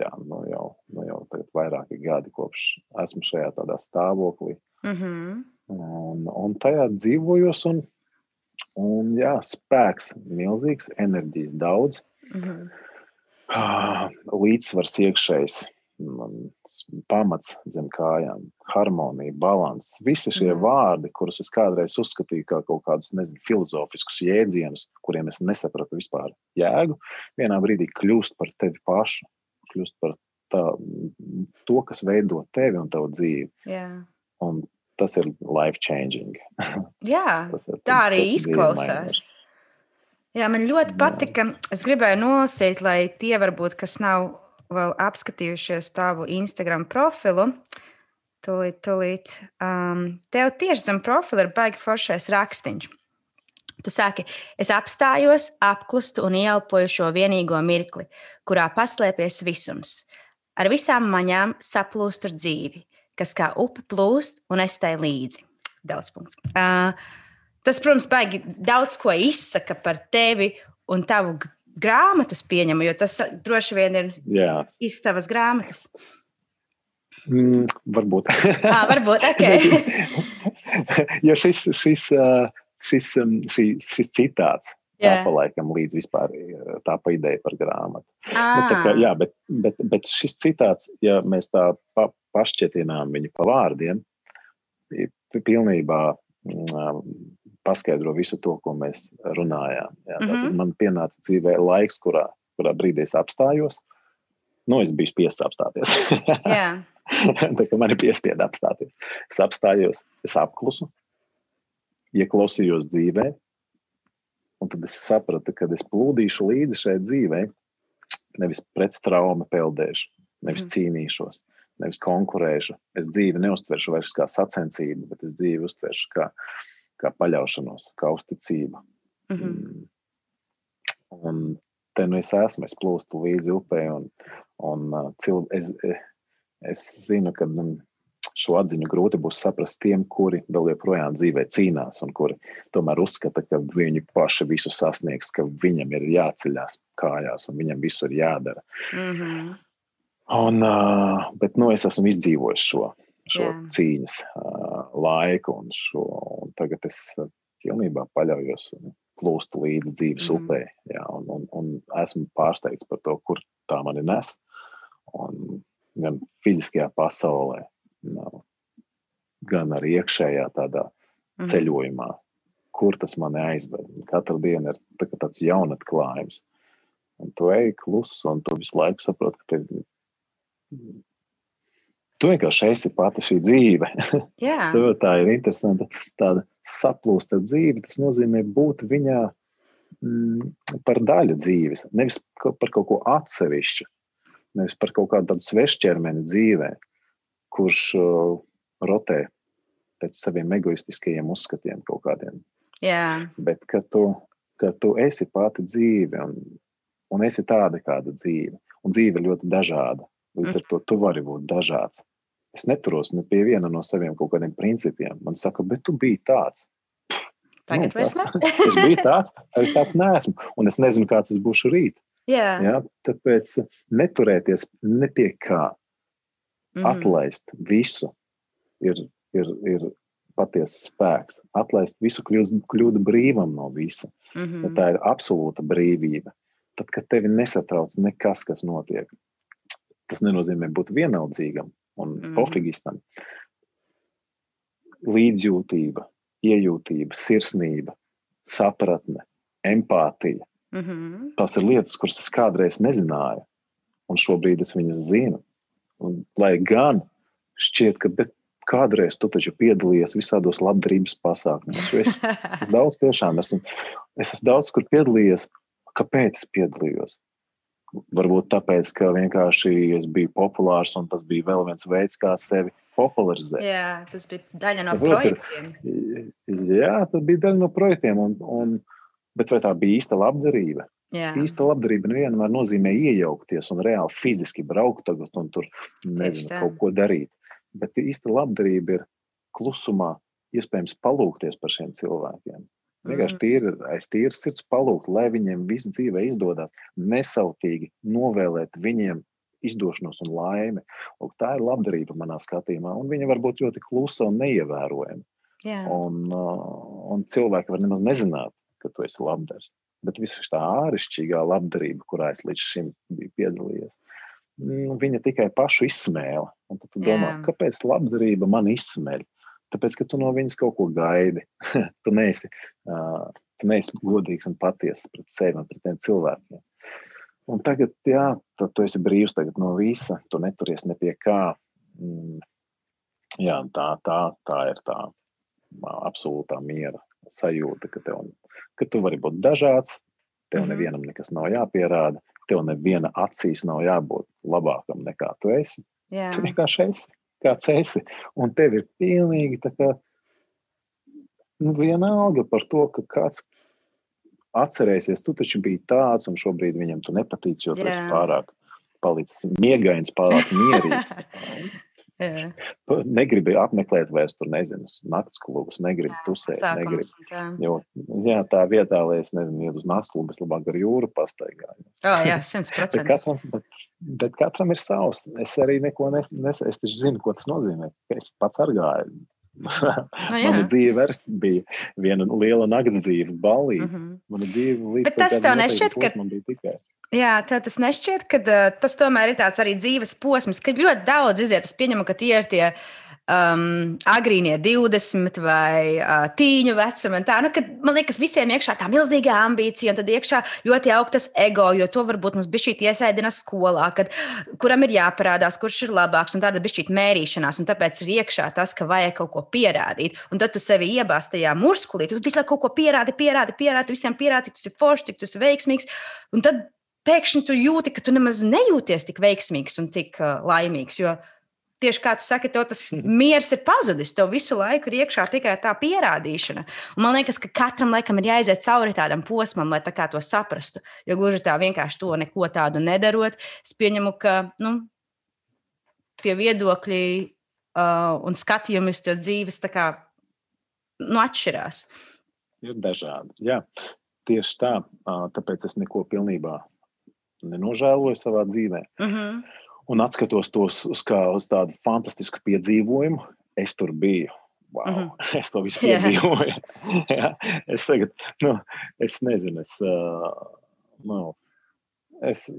jā, nu jau, nu jau vairāki gadi kopš esmu šajā tādā stāvoklī. Mm -hmm. Un, un tajā dzīvojos, un, un jā, spēks milzīgs, enerģijas daudz, Mm -hmm. Līdzsvars iekšējs, pamats zem kājām, harmonija, līdzsvars. Visi šie Mhm. vārdi, kurus es kādreiz uzskatīju par kaut kādus nezinu, filozofiskus jēdzienus, kuriem es nesapratu vispār jēgu, vienā brīdī kļūst par tevi pašu, kļūst par tā, to, kas veido tevi un tavu dzīvi. Jā. Un tas ir life changing. Jā. Ir, Tā arī izklausās. Jā, man ļoti patika. Es gribēju nolasīt, lai tie, varbūt, kas nav vēl apskatījušies tavu Instagram profilu, tūlīt, tūlīt. Um, tev tieši zem profila ir baigi foršais rakstīns. Tu saki, es apstājos, apklustu un ieelpoju šo vienīgo mirkli, kurā paslēpies visums. Ar visām maņām saplūst ar dzīvi, kas kā upe plūst un es tai līdzi. Daudz punkts. Uh, Tas, protams, baigi daudz ko izsaka par tevi un tavu g- grāmatas pieņemu, jo tas droši vien ir Jā. izstāvas grāmatas. Mm, varbūt. à, varbūt okay. jo šis, šis, šis, šis, šis citāts Yeah. Palaikam līdz vispār tā pa ideja par grāmatu. Ah. Bet, kā, jā, bet, bet, bet šis citāts, ja mēs tā pa, pašķetinām viņu pa vārdiem, pilnībā mm, paskaidro visu to, ko mēs runājām. Jā, mm -hmm. Man pienāca dzīvē laiks, kurā, kurā brīdī es apstājos. Nu, es biju spiests apstāties. yeah. tā kā man ir piespieda apstāties. Es apstājos, es apklusu, ieklausījos dzīvē, un tad es sapratu, ka es plūdīšu līdzi šai dzīvei, nevis pret traumu peldēšu, nevis mm. cīnīšos, nevis konkurēšu. Es dzīvi neuztveršu vairs kā sacensību, bet es dzīvi uztveršu kā, kā paļaušanos, kā uzticību. Mm -hmm. Un te nu es esmu, es plūstu līdzi upē, un, un uh, cil, es, es zinu, ka man šo atziņu grūti būs saprast tiem, kuri vēl joprojām dzīvē cīnās un kuri tomēr uzskata, ka viņi paši visu sasniegs, ka viņam ir jāceļās kājās un viņam visu ir jādara. Mm -hmm. un, uh, bet nu, es esmu izdzīvojis šo, šo yeah. cīņas uh, laiku, un, šo, un tagad es pilnībā paļaujos un plūstu līdzi dzīves mm upē. Jā, un, un, un esmu pārsteigts par to, kur tā mani nes. Un gan fiziskajā pasaulē, no, gan arī iekšējā tādā mm. ceļojumā, kur tas mani aizved. Katru dienu ir tā, tāds jaunatklājums. Un tu ej klusi, un tu visu laiku saproti, ka tev, tu vienkārši esi pati šī dzīve. Yeah. tā ir interesanta tāda saplūsta dzīve. Tas nozīmē būt viņā mm, par daļu dzīves, nevis par kaut ko atsevišķu nevis par kaut kādu tādu svešķermeni dzīvē, kurš uh, rotē pēc saviem egoistiskajiem uzskatiem kaut kādiem. Jā. Bet ka tu, ka tu esi pati dzīve un, un esi tāda, kāda dzīve. Un dzīve ir ļoti dažāda. Līdz ar to tu vari būt dažāds. Es neturos nu, pie viena no saviem kaut kādiem principiem. Man saka, bet tu biji tāds. Tagad nu, vairs ne. es biju tāds, tagad tāds neesmu. Un es nezinu, kāds es būšu rīt. Jā. Ja, tāpēc neturēties ne pie kā. Mm. Atlaist visu ir, ir, ir patiesa spēks. Atlaist visu, kļūst, kļūt brīvam no visa. Mm -hmm. ja tā ir absolūta brīvība. Tad, kad tevi nesatrauc nekas, kas notiek, tas nenozīmē būt vienaldzīgam un mm -hmm. pofigistam. Līdzjūtība, iejūtība, sirsnība, sapratne, empātija Mm -hmm. Tās ir lietas, kuras es kādreiz nezināju, un šobrīd es viņas zinu. Un, lai gan šķiet, ka kādreiz tu taču piedalījies visādos labdarības pasākumos, es, es daudz tiešām esmu, es esmu daudz kur piedalījies. Kāpēc es piedalījos? Varbūt tāpēc, ka vienkārši es biju populārs, un tas bija vēl viens veids, kā sevi popularizēt. Jā, tas bija daļa no Saprot, projektiem. Jā, tas bija daļa no projektiem. Un, un, Bet vai tā bija īsta labdarība? Jā. Īsta labdarība nevienmēr nozīmē iejaukties un reāli fiziski braukt tagad un tur nezinu, kaut ko darīt. Bet īsta labdarība ir klusumā, iespējams, palūkties par šiem cilvēkiem. Vienkārši mm. tīri, aiz tīras sirds palūgt, lai viņiem viss dzīvē izdodas, nesautīgi novēlēt viņiem izdošanos un laimi. Lūk, tā ir labdarība manā skatījumā, un viņa var būt ļoti klusa un neievērojama. Yeah. Un, uh, un cilvēki var nemaz nezināt, ka tu esi labdars. Bet visa tā āršķirīgā labdarība, kurā es līdz šim biju piedalījies, nu, viņa tikai pašu izsmēla. Un tad tu domā, Jā. kāpēc labdarība man izsmēļ? Tāpēc, ka tu no viņas kaut ko gaidi. tu, neesi, uh, tu neesi godīgs un patiess pret sevi un pret tiem cilvēkiem. Un tagad, jā, tad tu esi brīvs no visa. Tu neturies ne pie kā. Mm, jā, tā, tā, tā ir tā absolūtā miera sajūta, ka, tev, ka tu vari būt dažāds, tev -hmm. nevienam nekas nav jāpierāda, tev neviena acīs nav jābūt labākam nekā tu esi. Jā. Tu vienkārši esi kāds esi. Un tev ir pilnīgi tā kā nu, vienalga par to, ka kāds atcerēsies, tu taču biji tāds, un šobrīd viņam tu nepatīc, jo tu esi pārāk palicis miegains, pārāk mierīgs. Jā. Negribu apmeklēt vairs tur, nezinu, naktas klubus, negribu tusēt, negribu. Tā. Jo, jā, tā vietā, lai es nezinu, iet uz naktas klubu, es labāk ar jūru pastaigāju. Oh, jā, Bet 100%. katram, bet, bet katram ir savs. Es arī neko nes, nes, es taču zinu, ko tas nozīmē. Es pats ar gāju. Nu, jā. Mana dzīve bija viena liela nakts dzīve, balī. Mhm. Mana dzīve līdz Bet kaut tas kādam tev nešķiet, ka-. Jā, tā tas nešķiet, ka uh, tas tomēr ir tāds arī dzīves posms, kad ļoti daudz iziet. Es pieņemu, ka tie ir tie um, agrīnie 20 vai uh, tīņu vecumi. Tā, nu, kad, man liekas, visiem iekšā tā milzīga ambīcija, un tad iekšā ļoti augsts ego, jo to varbūt mums bija šī iesaistīta skolā, kad, kuram ir jāparādās, kurš ir labāks, un tāda bija šī mērīšanās. Un tāpēc ir iekšā tas, ka vajag kaut ko pierādīt. Un tad tu sevi iebāz tajā murskulī, tu visu kaut ko pierādi, pierādi, pierādi, visiem pierādi, cik tu esi foršs, cik tu esi veiksmīgs. Un tad pēkšņi tu jūti, ka tu nemaz nejūties tik veiksmīgs un tik uh, laimīgs. Jo tieši kā tu saki, tev tas miers ir pazudis. Tev visu laiku ir iekšā tikai tā pierādīšana. Un man liekas, ka katram laikam ir jāiziet cauri tādam posmam, lai tā kā to saprastu. Jo gluži tā vienkārši to neko tādu nedarot. Es pieņemu, ka nu, tie viedokļi uh, un skatījumi uz to dzīves kā, nu, atšķirās. Ir dažādi. Jā, tieši tā. ā, Tāpēc es neko pilnībā nenožēloju savā dzīvē. Mm -hmm. Un atskatos tos uz, kā, uz tādu fantastisku piedzīvojumu. Es tur biju. Wow, Mhm. -hmm. Es to visu piedzīvoju. Jā, es, tagad, nu, es nezinu, es, uh, nu, es,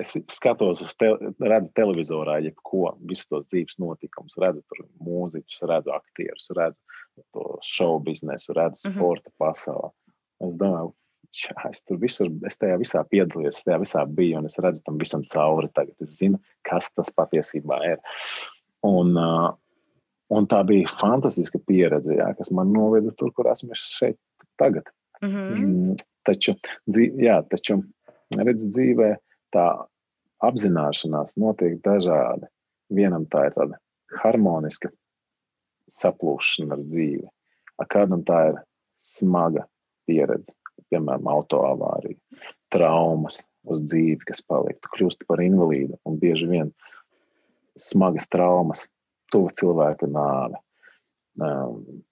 es skatos uz te, redzu televizorā, jebko, visus tos dzīves notikumus, redzu tur mūziķus, redzu aktierus, redzu to show biznesu, redzu Mhm. sporta pasauli. Es domāju, Jā, es tur visur, es tajā visā piedalījos, es tajā visā biju, un es redzu tam visam cauri. Tagad es zinu, kas tas patiesībā ir. Un, un tā bija fantastiska pieredze, jā, kas man noveda tur, kur esmu šeit tagad. Mm -hmm. Mm, taču, jā, taču redz, dzīvē tā apzināšanās notiek dažādi. Vienam tā ir tāda harmoniska saplūšana ar dzīvi, a kādam tā ir smaga pieredze, piemēram, autoavārija, traumas uz dzīvi, kas paliek. Tu kļūsti par invalīdu un bieži vien smagas traumas, tuva cilvēka nāve. Um,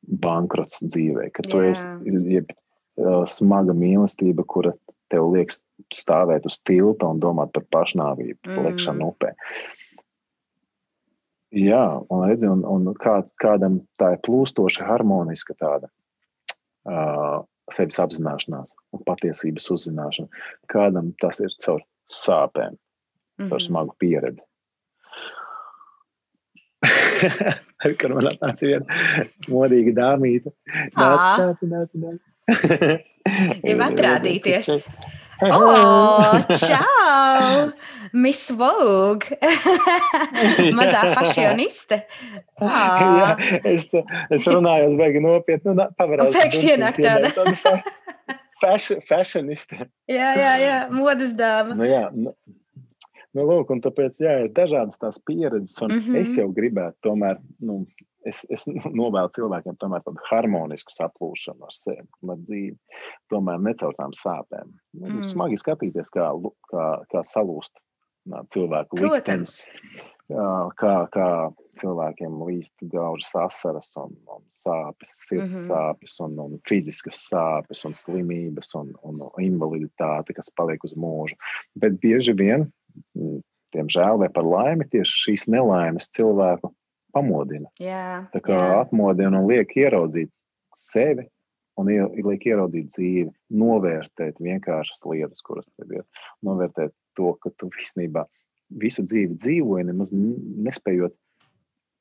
bankrots dzīvē, ka tu Jā. esi jeb, uh, smaga mīlestība, kura tev liekas stāvēt uz tilta un domāt par pašnāvību, Mm. mm. liekšanu upē. Jā, un, redzi, un, un kā, kādam tā ir plūstoša, harmoniska tāda uh, sevis apzināšanās un patiesības uzzināšana. Kādam tas ir caur sāpēm, Mhm. caur smagu pieredzi. Kad man atnāca viena modīga dāmīte, Ā. nāc, nāc, nāc. Grib atrādīties. Oh, čau! Miss Vogue! Mazā fašioniste. Jā, es, es runāju, beigās nopietni. Nu, pavarās, Pēkšņi ienāk tāda. Fashion, fashioniste. Jā, jā, jā, modes dāma. Nu, jā, nu, nu, lūk, un tāpēc jā, ir dažādas tās pieredzes. Un mm. -hmm. Es jau gribētu, tomēr, nu, es, es novēlu cilvēkiem tomēr tādu harmonisku saplūšanu ar sevi, un ar dzīvi. Tomēr ne caur tām sāpēm. Nu, Mm. Smagi skatīties, kā, kā, kā salūst cilvēku liktenis. Kā, kā cilvēkiem līst gaužas asaras un, un sāpes, sirds mm -hmm. sāpes, un, un fiziskas sāpes, un slimības, un, un invaliditāte, kas paliek uz mūžu. Bet bieži vien, diemžēl vai par laimi, tieši šīs nelaimes cilvēku pamodina. Jā, Tā kā jā. atmodina un liek ieraudzīt sevi. Un ie- liek ieraudzīt dzīvi, novērtēt vienkāršas lietas, kuras tev ir. Novērtēt to, ka tu īstenībā visu dzīvi dzīvoji, nemaz nespējot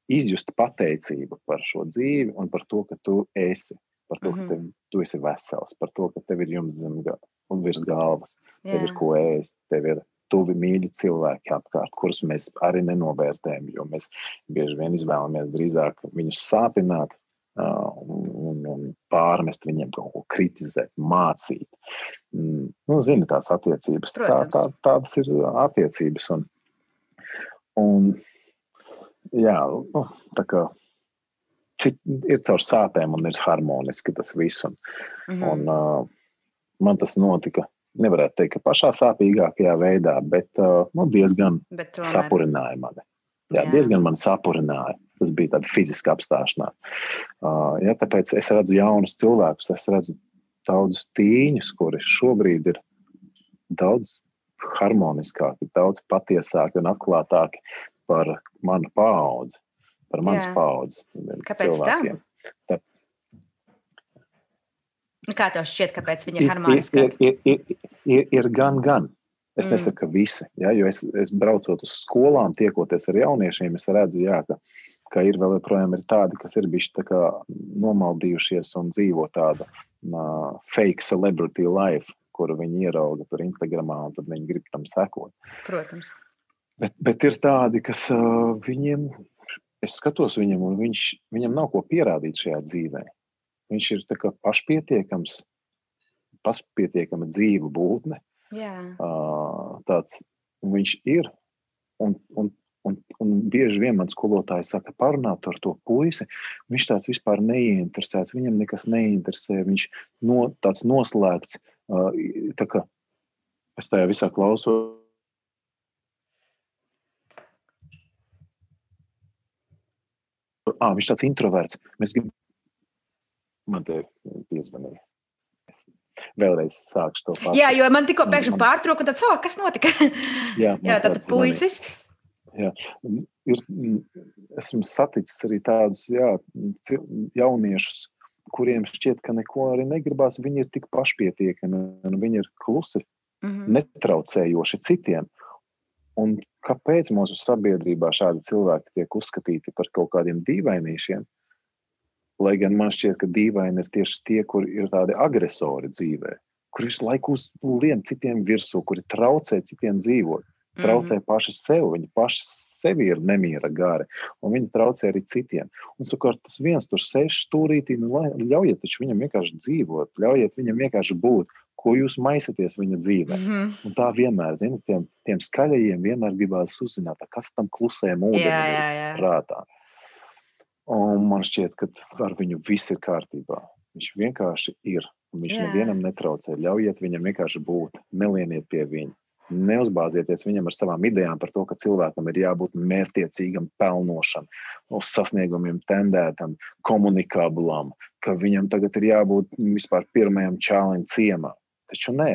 izjust pateicību par šo dzīvi un par to, ka tu esi. Par to, ka Mhm. tev, tu esi vesels, par to, ka tev ir jums zem un virs galvas, tev jā. ir ko ēst, tev ir tuvi mīļi cilvēki apkārt, kurus mēs arī nenovērtējam, jo mēs bieži vien izvēlamies drīzāk viņus sāpināt un, un, un pārmest viņiem kaut ko kritizēt, mācīt. Mm, nu, zini, tās attiecības. Tā, tā, tādas ir attiecības. Un, un, jā, nu, tā kā ir caur sāpēm un ir harmoniski tas viss. Un, Mhm. Un, uh, man tas notika, nevarētu teikt, ka pašā sāpīgākajā veidā, bet uh, nu, diezgan Bet tomēr. sapurināja mani. Jā, jā. diezgan man sapurināja. Tas bija tāds fizisks apstāšanās. Uh, ja, tāpēc es redzu jaunus cilvēkus, es redzu daudzus tīņus, kuri šobrīd ir daudz harmoniskāki, daudz patiesāki un atklātāki par manu paudzi, par manas paudzes Kāpēc cilvēkiem. Tā? Tā, Kā tev šķiet, kāpēc viņi ir harmoniski? Ir, ir, ir, ir, ir gan, gan. Es mm. nesaku, ka visi, ja, jo es, es braucot uz skolām, tiekoties ar jauniešiem, es redzu, jā, ka, ka ir vēl joprojām ir tādi, kas ir bijuši nomaldījušies un dzīvo tādu uh, fake celebrity life, kuru viņi ierauga tur Instagramā, un tad viņi grib tam sekot. Protams. Bet, bet ir tādi, kas uh, viņiem, es skatos viņam, un viņš, viņam nav ko pierādīt šajā dzīvē. Viņš ir pašpietiekams, pašpietiekama dzīva būtne, Uh, tāds viņš ir. Un, un, un, un bieži vien man skolotāji saka, parunāt ar to puisi. Viņš tāds vispār neinteresēts, viņam nekas neinteresē. Viņš no, tāds noslēgts. Uh, tā kā es tajā visā klausos. Ah, viņš tāds introverts. Mēs gribam. Man te piezvanīja vēlreiz sākšu to pašu. Jā, jo man tikko pēkšņi man... pārtrauka, un tāds, oh, kas notika? jā, jā tad puisis. Jā. Ir, esmu saticis arī tādus jā, jauniešus, kuriem šķiet, ka neko arī negribās. Viņi ir tik pašpietiekami, un viņi ir klusi, mm -hmm. netraucējoši citiem. Un kāpēc mūsu sabiedrībā šādi cilvēki tiek uzskatīti par kaut kādiem dīvainīšiem? Lai gan man šķiet, ka dīvaini ir tieši tie, kuri ir tādi agresori dzīvē, kuri visu laiku lien citiem virsū, kuri traucē citiem dzīvot, traucē mm -hmm. paši sev, viņi paši sevi ir nemiera gari, un viņi traucē arī citiem. Un savukārt tas viens tur sēž stūrītī, nu, ļaujiet viņam vienkārši dzīvot, ļaujiet viņam vienkārši būt, ko jūs maisaties viņa dzīvē. Mm -hmm. Un tā vienmēr, zinot, tiem, tiem skaļajiem vienmēr gribās uzzināt, kas tam klusējam ūdenim prātā. Un man šķiet, ka ar viņu viss ir kārtībā. Viņš vienkārši ir. Viņš Jā. nevienam netraucē. Ļaujiet viņam vienkārši būt. Nelieniet pie viņa. Neuzbāzieties viņam ar savām idejām par to, ka cilvēkam ir jābūt mērķiecīgam, pelnošam, uz sasniegumiem tendētam, komunikablam, ka viņam tagad ir jābūt vispār pirmajam čālim ciemā. Taču nē,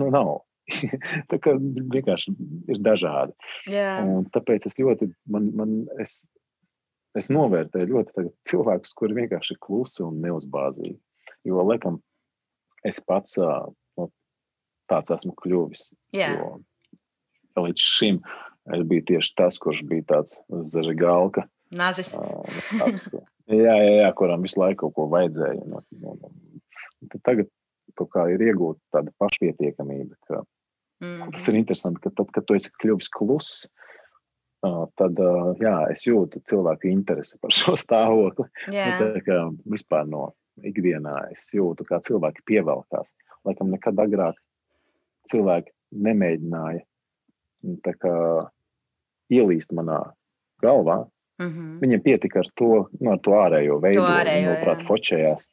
nu nav. tā kā vienkārši ir dažādi. Tāpēc es ļoti, man, man, es es novērtēju ļoti cilvēkus, kuri vienkārši ir klusi un neuzbāzīgi. Jo, laikam, es pats no, tāds esmu kļuvis. Yeah. Līdz šim es biju tieši tas, kurš bija tāds zaļgalka. Nazis. Tāds, jā, jā, jā, kuram visu laiku kaut ko vajadzēja. Un, un, un, tagad kaut kā ir iegūta tāda pašpietiekamība. Ka, mm -hmm. Tas ir interesanti, ka tad, kad tu esi kļuvis kluss, tad jā, es jūtu cilvēku interesi par šo stāvokli. Yeah. Nu, kā, vispār no ikdienā es jūtu, kā cilvēki pievelkās. Laikam nekad agrāk cilvēki nemēģināja kā, ielīst manā galvā. Mm -hmm. Viņiem pietika ar to, nu, ar to ārējo veidu. Viņi labprāt fočējās.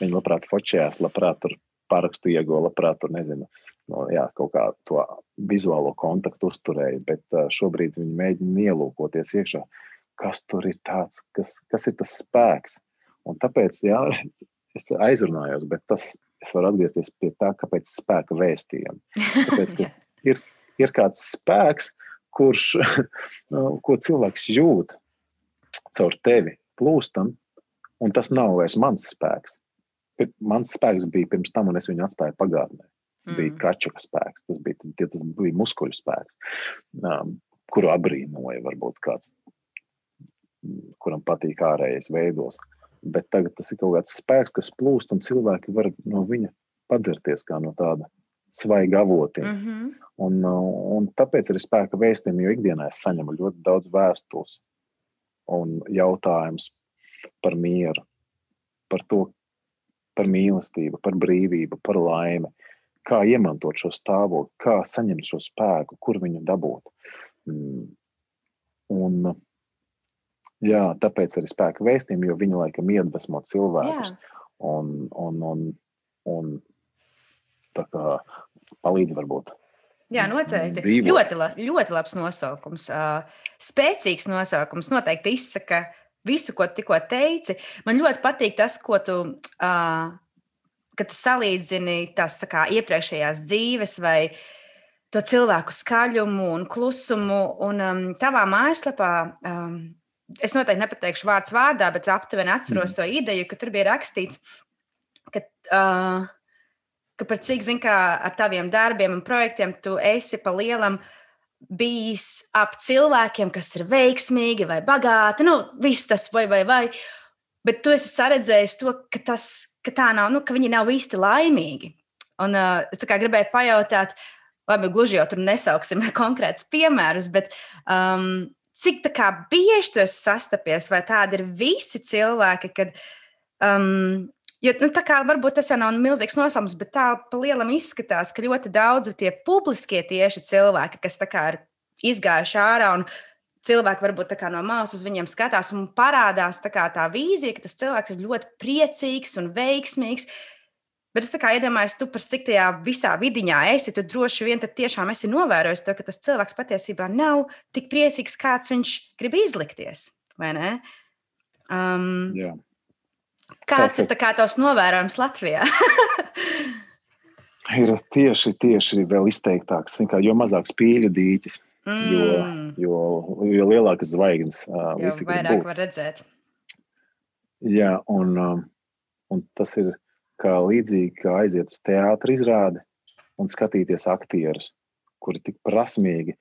Viņi labprāt fočējās, labprāt tur parakstu ieguva, labprāt tur nezinu no, jā, kaut kā to vizuālo kontaktu uzturēja, bet šobrīd viņi mēģina ielūkoties iekšā, kas tur ir tāds, kas, kas ir tas spēks. Un tāpēc, jā, es aizrunājos, bet tas, es varu atgriezties pie tā, kāpēc spēka vēstījumi. Tāpēc, ka ir, ir kāds spēks, kurš, ko cilvēks jūt caur tevi plūstam, un tas nav vairs mans spēks. Mans spēks bija pirms tam, un es viņu atstāju pagātnē. Tas mm. bija kačuka spēks, tas bija, tas bija muskuļu spēks, um, kuru abrīnoja varbūt kāds, kuram patīk ārējais veidos. Bet tagad tas ir kaut kāds spēks, kas plūst, un cilvēki var no viņa padzerties kā no tāda svaiga avotiem. Mm -hmm. un, uh, un tāpēc arī spēka vēstījumi, jo ikdienā es saņemu ļoti daudz vēstules un jautājumus par mieru, par to, par mīlestību, par brīvību, par laimi kā iemantot šo stāvokli, kā saņemt šo spēku, kur viņu dabūt. Mm. Un, jā, tāpēc arī spēka vēstījumi, jo viņi laikam iedvesmo cilvēkus un, un, un, un kā, palīdz varbūt Jā, noteikti. Dzīvot. Ļoti, la, ļoti labs nosaukums. Uh, spēcīgs nosaukums. Noteikti izsaka visu, ko tikko teici. Man ļoti patīk tas, ko tu, uh, tu salīdzini tās kā, iepriekšējās dzīves vai to cilvēku skaļumu un klusumu. Un um, tavā mājaslapā um, es noteikti nepateikšu vārds vārdā, bet aptuveni atceros mm. to ideju, ka tur bija rakstīts, ka. Uh, ka par cik, zin, kā ar taviem darbiem un projektiem tu esi pa lielam bijis ap cilvēkiem, kas ir veiksmīgi vai bagāti, nu, viss tas vai, vai, vai. Bet tu esi saredzējis to, ka, tas, ka tā nav, nu, ka viņi nav īsti laimīgi. Un uh, es gribēju pajautāt, labi, gluži jau tur nesauksim konkrētus piemērus, bet um, cik bieži tu esi sastapies, vai tādi ir visi cilvēki, kad um, Jo, nu, tā kā varbūt tas jau nav milzīgs noslēpums, bet tā pa lielam izskatās, ka ļoti daudzi tie publiskie tieši cilvēki, kas ir izgājuši ārā un cilvēki varbūt no malas uz viņiem skatās un parādās tā, tā vīzija, ka tas cilvēks ir ļoti priecīgs un veiksmīgs. Bet es iedomājos, tu par cik tajā visā vidiņā esi, tu droši vien tiešām esi novērojis to, ka tas cilvēks patiesībā nav tik priecīgs, kāds viņš grib izlikties. Um, Jā. Kāds ir kā tavs novērojums Latvijā? ir tieši, tieši vēl izteiktāks. Kā, jo mazāk spīļu dīķis, mm. jo, jo, jo lielākas zvaigznes. Uh, jo vairāk var redzēt. Jā, un, um, un tas ir kā līdzīgi, kā aiziet uz teātris izrādi un skatīties aktierus, kuri tik prasmīgi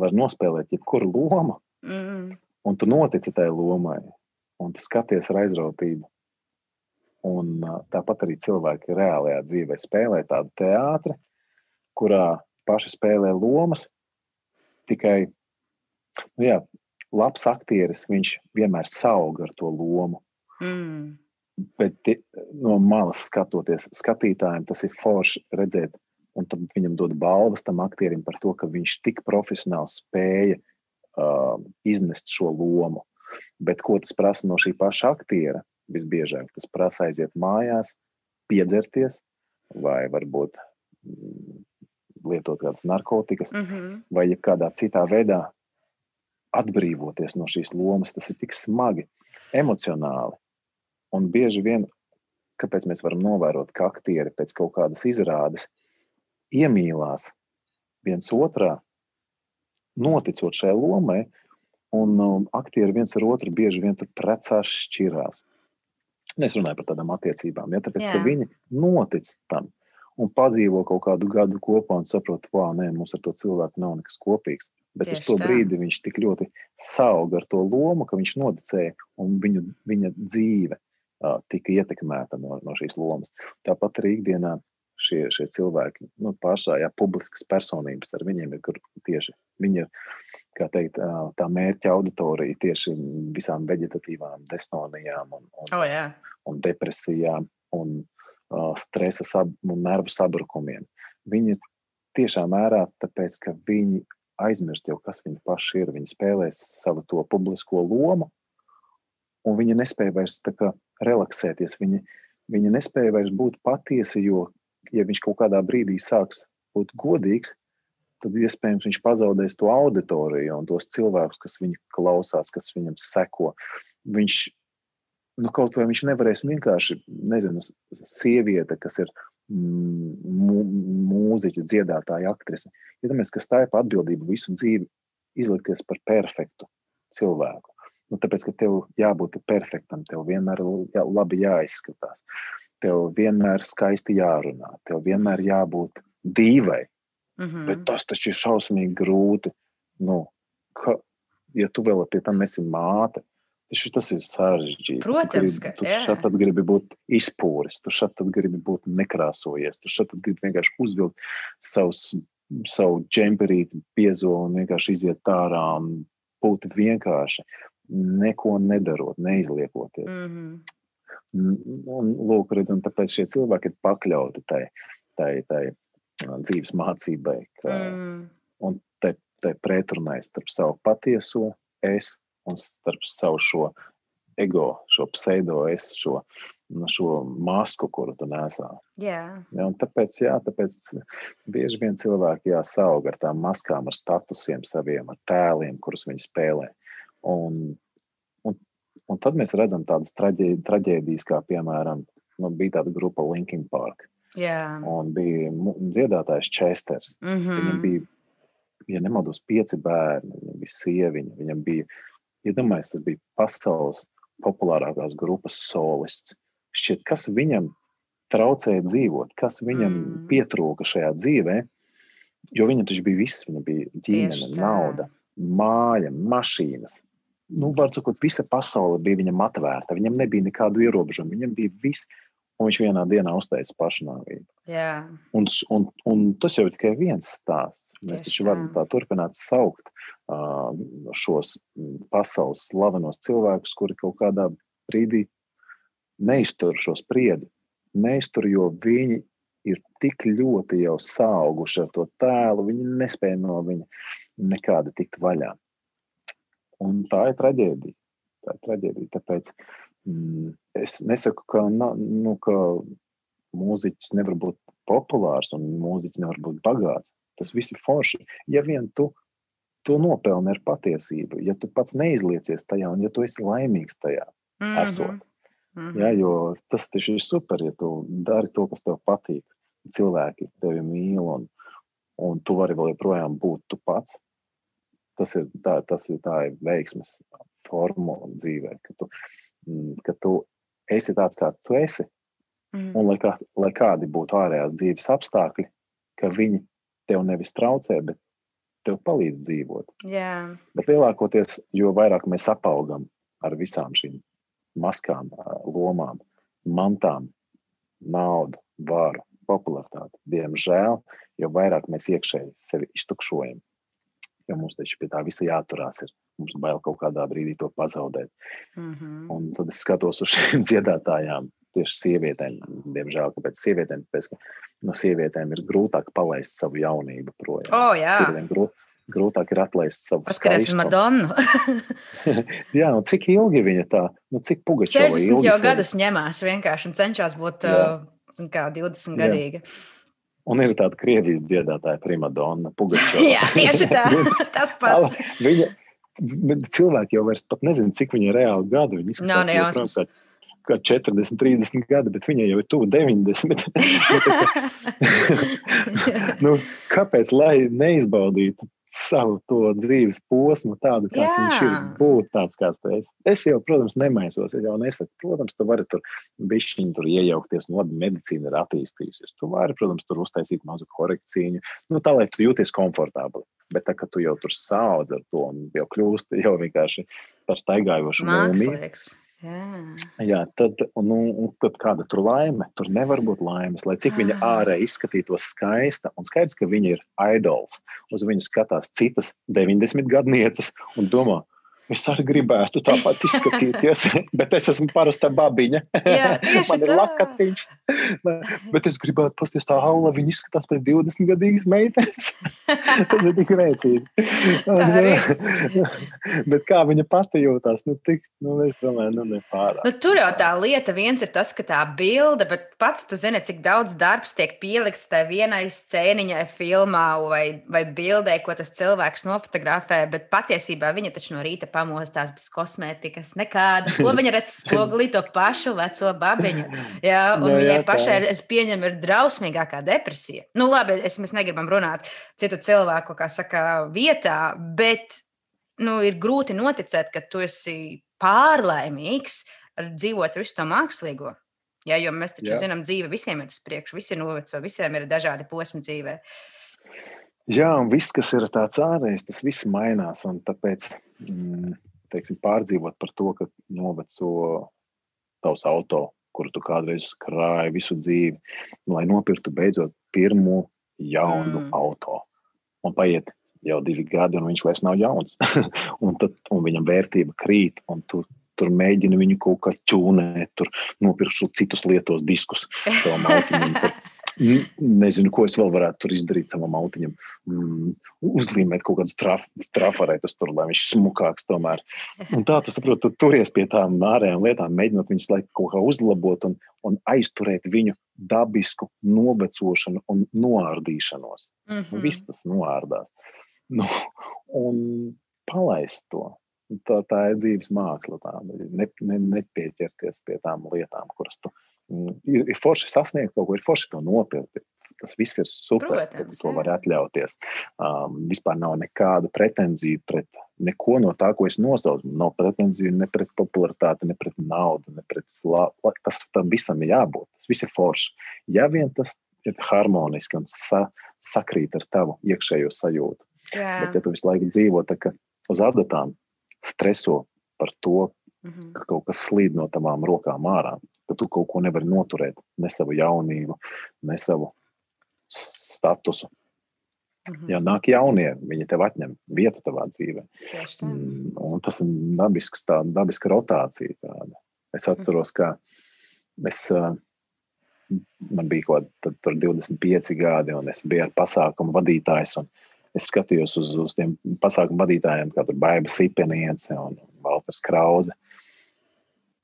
var nospēlēt jebkuru lomu. Mm. Un tu notici tajai lomai, un tu skaties ar aizrautību. Un tāpat arī cilvēki reālajā dzīvē spēlē tādu teātri, kurā paši spēlē lomas. Tikai nu jā, labs aktieris, viņš vienmēr saug ar to lomu. Mm. Bet no malas skatoties, skatītājiem tas ir forši redzēt, un viņam dod balvas tam aktierim par to, ka viņš tik profesionāli spēja uh, iznest šo lomu. Bet ko tas prasa no šī paša aktiera? visbiežāk tas prasa aiziet mājās, piedzerties vai varbūt mm, lietot kādas narkotikas mm -hmm. vai kādā citā veidā atbrīvoties no šīs lomas. Tas ir tik smagi, emocionāli. Un bieži vien, kāpēc mēs varam novērot, ka aktieri pēc kaut kādas izrādes iemīlās viens otrā, noticot šai lomai, un um, aktieri viens ar otru bieži vien tur precās, šķirās. Es runāju par tādām attiecībām, ja, tāpēc, Jā. ka viņi notic tam un padzīvo kaut kādu gadu kopā un saprot, ka mums ar to cilvēku nav nekas kopīgs. Bet Tieši uz to tā. brīdi viņš tik ļoti sauga ar to lomu, ka viņš noticēja un viņu, viņa dzīve uh, tika ietekmēta no, no šīs lomas. Tāpat arī ikdienā šie, šie cilvēki, nu, pārsvarā publiskas personības, ar viņiem ir tieši viņi ir kā teikt, tā mērķa auditorija tieši visām veģetatīvām desnonijām un, un, oh, yeah. un depresijām un stresa sab un nervu sabrukumiem. Viņi tiešām mērā tāpēc, ka viņi aizmirst jau, kas viņi paši ir. Viņi spēlē savu to publisko lomu, un viņi nespēja vairs kā, relaksēties. Viņi, viņi nespēja vairs būt patiesi, jo, ja viņš kaut kādā brīdī sāks būt godīgs, tad iespējams viņš pazaudēs to auditoriju un tos cilvēkus, kas viņu klausās, kas viņam seko. Viņš nu, kaut vai viņš nevarēs vienkārši, nezinu, sieviete, kas ir mūziķa, dziedātāja, aktrise. Iedomājieties, ka stāja pa atbildību visu dzīvi izlikties par perfektu cilvēku. Nu, tāpēc, ka tev jābūt perfektam, tev vienmēr jā, labi jāizskatās, tev vienmēr skaisti jārunā, tev vienmēr jābūt dīvai. Mm -hmm. Bet tas taču ir šausmīgi grūti. Nu, ka, ja tu vēl pie tam esi māte, taču tas ir sarežģīti. Protams, tu, gribi, tu šeit tad gribi būt izpūris, tu tad gribi būt nekrāsojies, tu tad gribi vienkārši uzvilkt savus, savu džemperīti, piezo un vienkārši iziet ārā un būt vienkārši neko nedarot, neizliekoties. Mm -hmm. Un, lūk, redz, un tāpēc šie cilvēki ir pakļauti tai, tai, tai dzīves mācībai. Ka, mm. Un te, te pretrunai starp savu patieso es un starp savu šo ego, šo pseido es, šo, šo masku, kuru tu nesā. Yeah. Ja, tāpēc, jā, tāpēc bieži vien cilvēki jāsaug ar tām maskām, ar statusiem saviem, ar tēliem, kurus viņi spēlē. Un, un, un tad mēs redzam tādas traģēdijas, traģēdijas kā piemēram, nu, bija tāda grupa Linkin Park. Yeah. Un bija dziedātājs Chesters. Mm -hmm. Viņam bija, ja nemaldos, pieci bērni, viņam bija sieviņa, viņam bija, iedomājieties, ja tas bija pasaules populārākās grupas solists. Šķiet, kas viņam traucēja dzīvot, kas viņam mm. pietrūka šajā dzīvē, jo viņam taču bija viss, viņam bija ģimene, nauda, māja, mašīnas. Nu, var sakot, visa pasaule bija viņam atvērta. Viņam nebija nekādu ierobežojumu. Viņam bija viss, un viņš vienā dienā uzteica pašnāvību. Yeah. Un, un, un tas jau ir tikai viens stāsts. Mēs Tieši taču varam tā turpināt saukt uh, šos pasaules slavenos cilvēkus, kuri kaut kādā brīdī neiztur šo spriedzi. Neiztur, jo viņi ir tik ļoti jau sauguši ar to tēlu, viņi nespēja no viņa nekādi tikt vaļā. Un tā ir traģēdija. Tā ir traģēdija. Tāpēc mm, es nesaku, ka, nu, ka mūziķis nevar būt populārs un mūziķis nevar būt bagāts. Tas viss ir forši. Ja vien tu to nopelni ar patiesību, ja tu pats neizliecies tajā un ja tu esi laimīgs tajā, mm -hmm. esot. Mm -hmm. ja, jo tas taču ir super, ja tu dari to, kas tev patīk. Cilvēki tevi mīl un, un tu vari vēl joprojām būt tu pats. Tas ir, tā, tas ir tā veiksmes formula dzīvē, ka tu, mm, ka tu esi tāds, kāds tu esi. Mm. Un lai, kā, lai kādi būtu ārējās dzīves apstākļi, ka viņi tev nevis traucē, bet tev palīdz dzīvot. Yeah. Bet lielākoties, jo vairāk mēs apaugam ar visām šīm maskām, lomām, mantām, naudu, varu, popularitāti, diemžēl, jo vairāk mēs iekšēji sevi iztukšojam. Jo mums taču pie tā visa jāturās. Ir. Mums bail kaut kādā brīdī to pazaudēt. Mm -hmm. Un tad es skatos uz šīm dziedātājām, tieši sievietēm. Diemžēl, kāpēc sievietēm? Tāpēc, ka no sievietēm ir grūtāk palaist savu jaunību projām. Oh, jā. Grūt, grūtāk ir atlaist savu Paskaties Madonu. jā, nu cik ilgi viņa tā, nu cik pugačova 60 jau gadus ņemās vienkārši un cenšas būt jā. uh, kā 20 gadīga. Jā. Un ir tāda krievijas dziedātāja, primadona, Pugačova. Jā, tieši tā. Tas pats. viņa, cilvēki jau vairs pat nezina, cik viņa ir reāli gadu. Viņa izskatās, Nav nejausmas kā 40, 30 gadi, bet viņai jau ir tuvu 90. nu, kāpēc lai neizbaudītu savu to dzīves posmu, tādu kāds Jā. viņš ir, būt tāds kāds tu esi? Es jau, protams, nemaisos, es jau nesaku, protams, tu vari tur bišķiņi tur iejaukties, nu labi, medicīna ir attīstījusies. Tu vari, protams, tur uztaisīt mazu korekciju, nu tā, lai tu jūties komfortabli. Bet tā, ka tu jau tur saudz ar to un jau kļūsti jau vienkārši par staigājošu mūmiju. Jā. Jā, tad, nu, tad kāda tur laime? Tur nevar būt laimes. Lai cik viņa ārēji izskatītos skaista, un skaidrs, ka viņa ir idols. Uz viņu skatās citas 90 gadnieces un domā, Es arī gribētu tāpat izskatīties, bet es esmu parasta babiņa. Jā, Man ir lakatiņš. Bet es gribētu pasties tā aula, viņa izskatās pēc 20 gadīgas meitenes. Tas ir tik rēcīgi. bet kā viņa pati jūtās, nu, tik, nu, es domāju, nu, nepārāk. Nu, tur jau tā lieta viens ir tas, ka tā bilde, bet pats tu zini, cik daudz darbs tiek pielikts tai vienai scēniņai filmā vai, vai bildē, ko tas cilvēks nofotografē, bet patiesībā viņa taču no rīta pamostās bez kosmētikas, nekāda. Ko viņa redz spogulī, to pašu veco babiņu. Jā, un jā, viņai jā, pašai, es pieņemu, ir drausmīgākā depresija. Nu, labi, es, mēs negribam runāt citu cilvēku, kā saka, vietā, bet nu, ir grūti noticēt, ka tu esi pārlaimīgs ar dzīvot visu to mākslīgo. Jā, jo mēs taču jā. zinām, dzīve visiem ir uz priekšu, visi ir noveco, visiem ir dažādi posmi dzīvē. Jā, un viss, kas ir tāds ārējs, tas viss mainās. Tāpēc teiksim, pārdzīvot par to, ka noveco tavs auto, kuru tu kādreiz krāji visu dzīvi, lai nopirktu beidzot pirmo jaunu mm. auto. Un paiet jau divi gadi, un viņš vairs nav jauns. un, tad, un viņam vērtība krīt, un tu tur mēģini viņu kaut kā čūnēt, tur nopirkšu citus lietos diskus savam automobīlim. Nezinu, ko es vēl varētu izdarīt savam autiņam. Mm, uzlīmēt kaut kādus traf, trafarētus tur, lai viņš smukāks tomēr. Un tā, tu saproti, tu turies pie tām ārējām lietām, mēģinot viņus laiku kaut kā uzlabot un, un aizturēt viņu dabisku novecošanu un noārdīšanos. Mm -hmm. Viss tas noārdās. Nu, un palaist to. Tā, tā ir dzīves māksla. Tāda. Ne, ne, nepieķerties pie tām lietām, kuras tu Mm, ir, ir forši sasniegt kaut ko, ir forši to nopirkt. Tas viss ir super, Protams, ka to var atļauties. Um, vispār nav nekāda pretenzija pret neko no tā, ko es nosaucu. Nav pretenzija ne pret popularitāti, ne pret naudu, ne pret slāpu. Tas tam visam ir jābūt. Tas viss ir forši. Ja vien tas ir harmoniski un sa, sakrīt ar tavu iekšējo sajūtu. Jā. Bet, ja tu visu laiku dzīvo uz adatām, streso par to, mm -hmm. ka kaut kas slīd no tavām rokām ārā, ka tu kaut ko nevari noturēt, ne savu jaunību, ne savu statusu. Mm -hmm. Ja nāk jaunie, viņi tev atņem vietu tavā dzīvē. Mm, un tas ir dabisks, tā dabiska rotācija. Tāda. Es mhm. atceros, ka es, man bija kaut kādi 25 gadi, un es biju ar pasākumu vadītājs. Es skatījos uz, uz tiem pasākumu vadītājiem, kā tur Baiba Sipeniece un Valters Krause.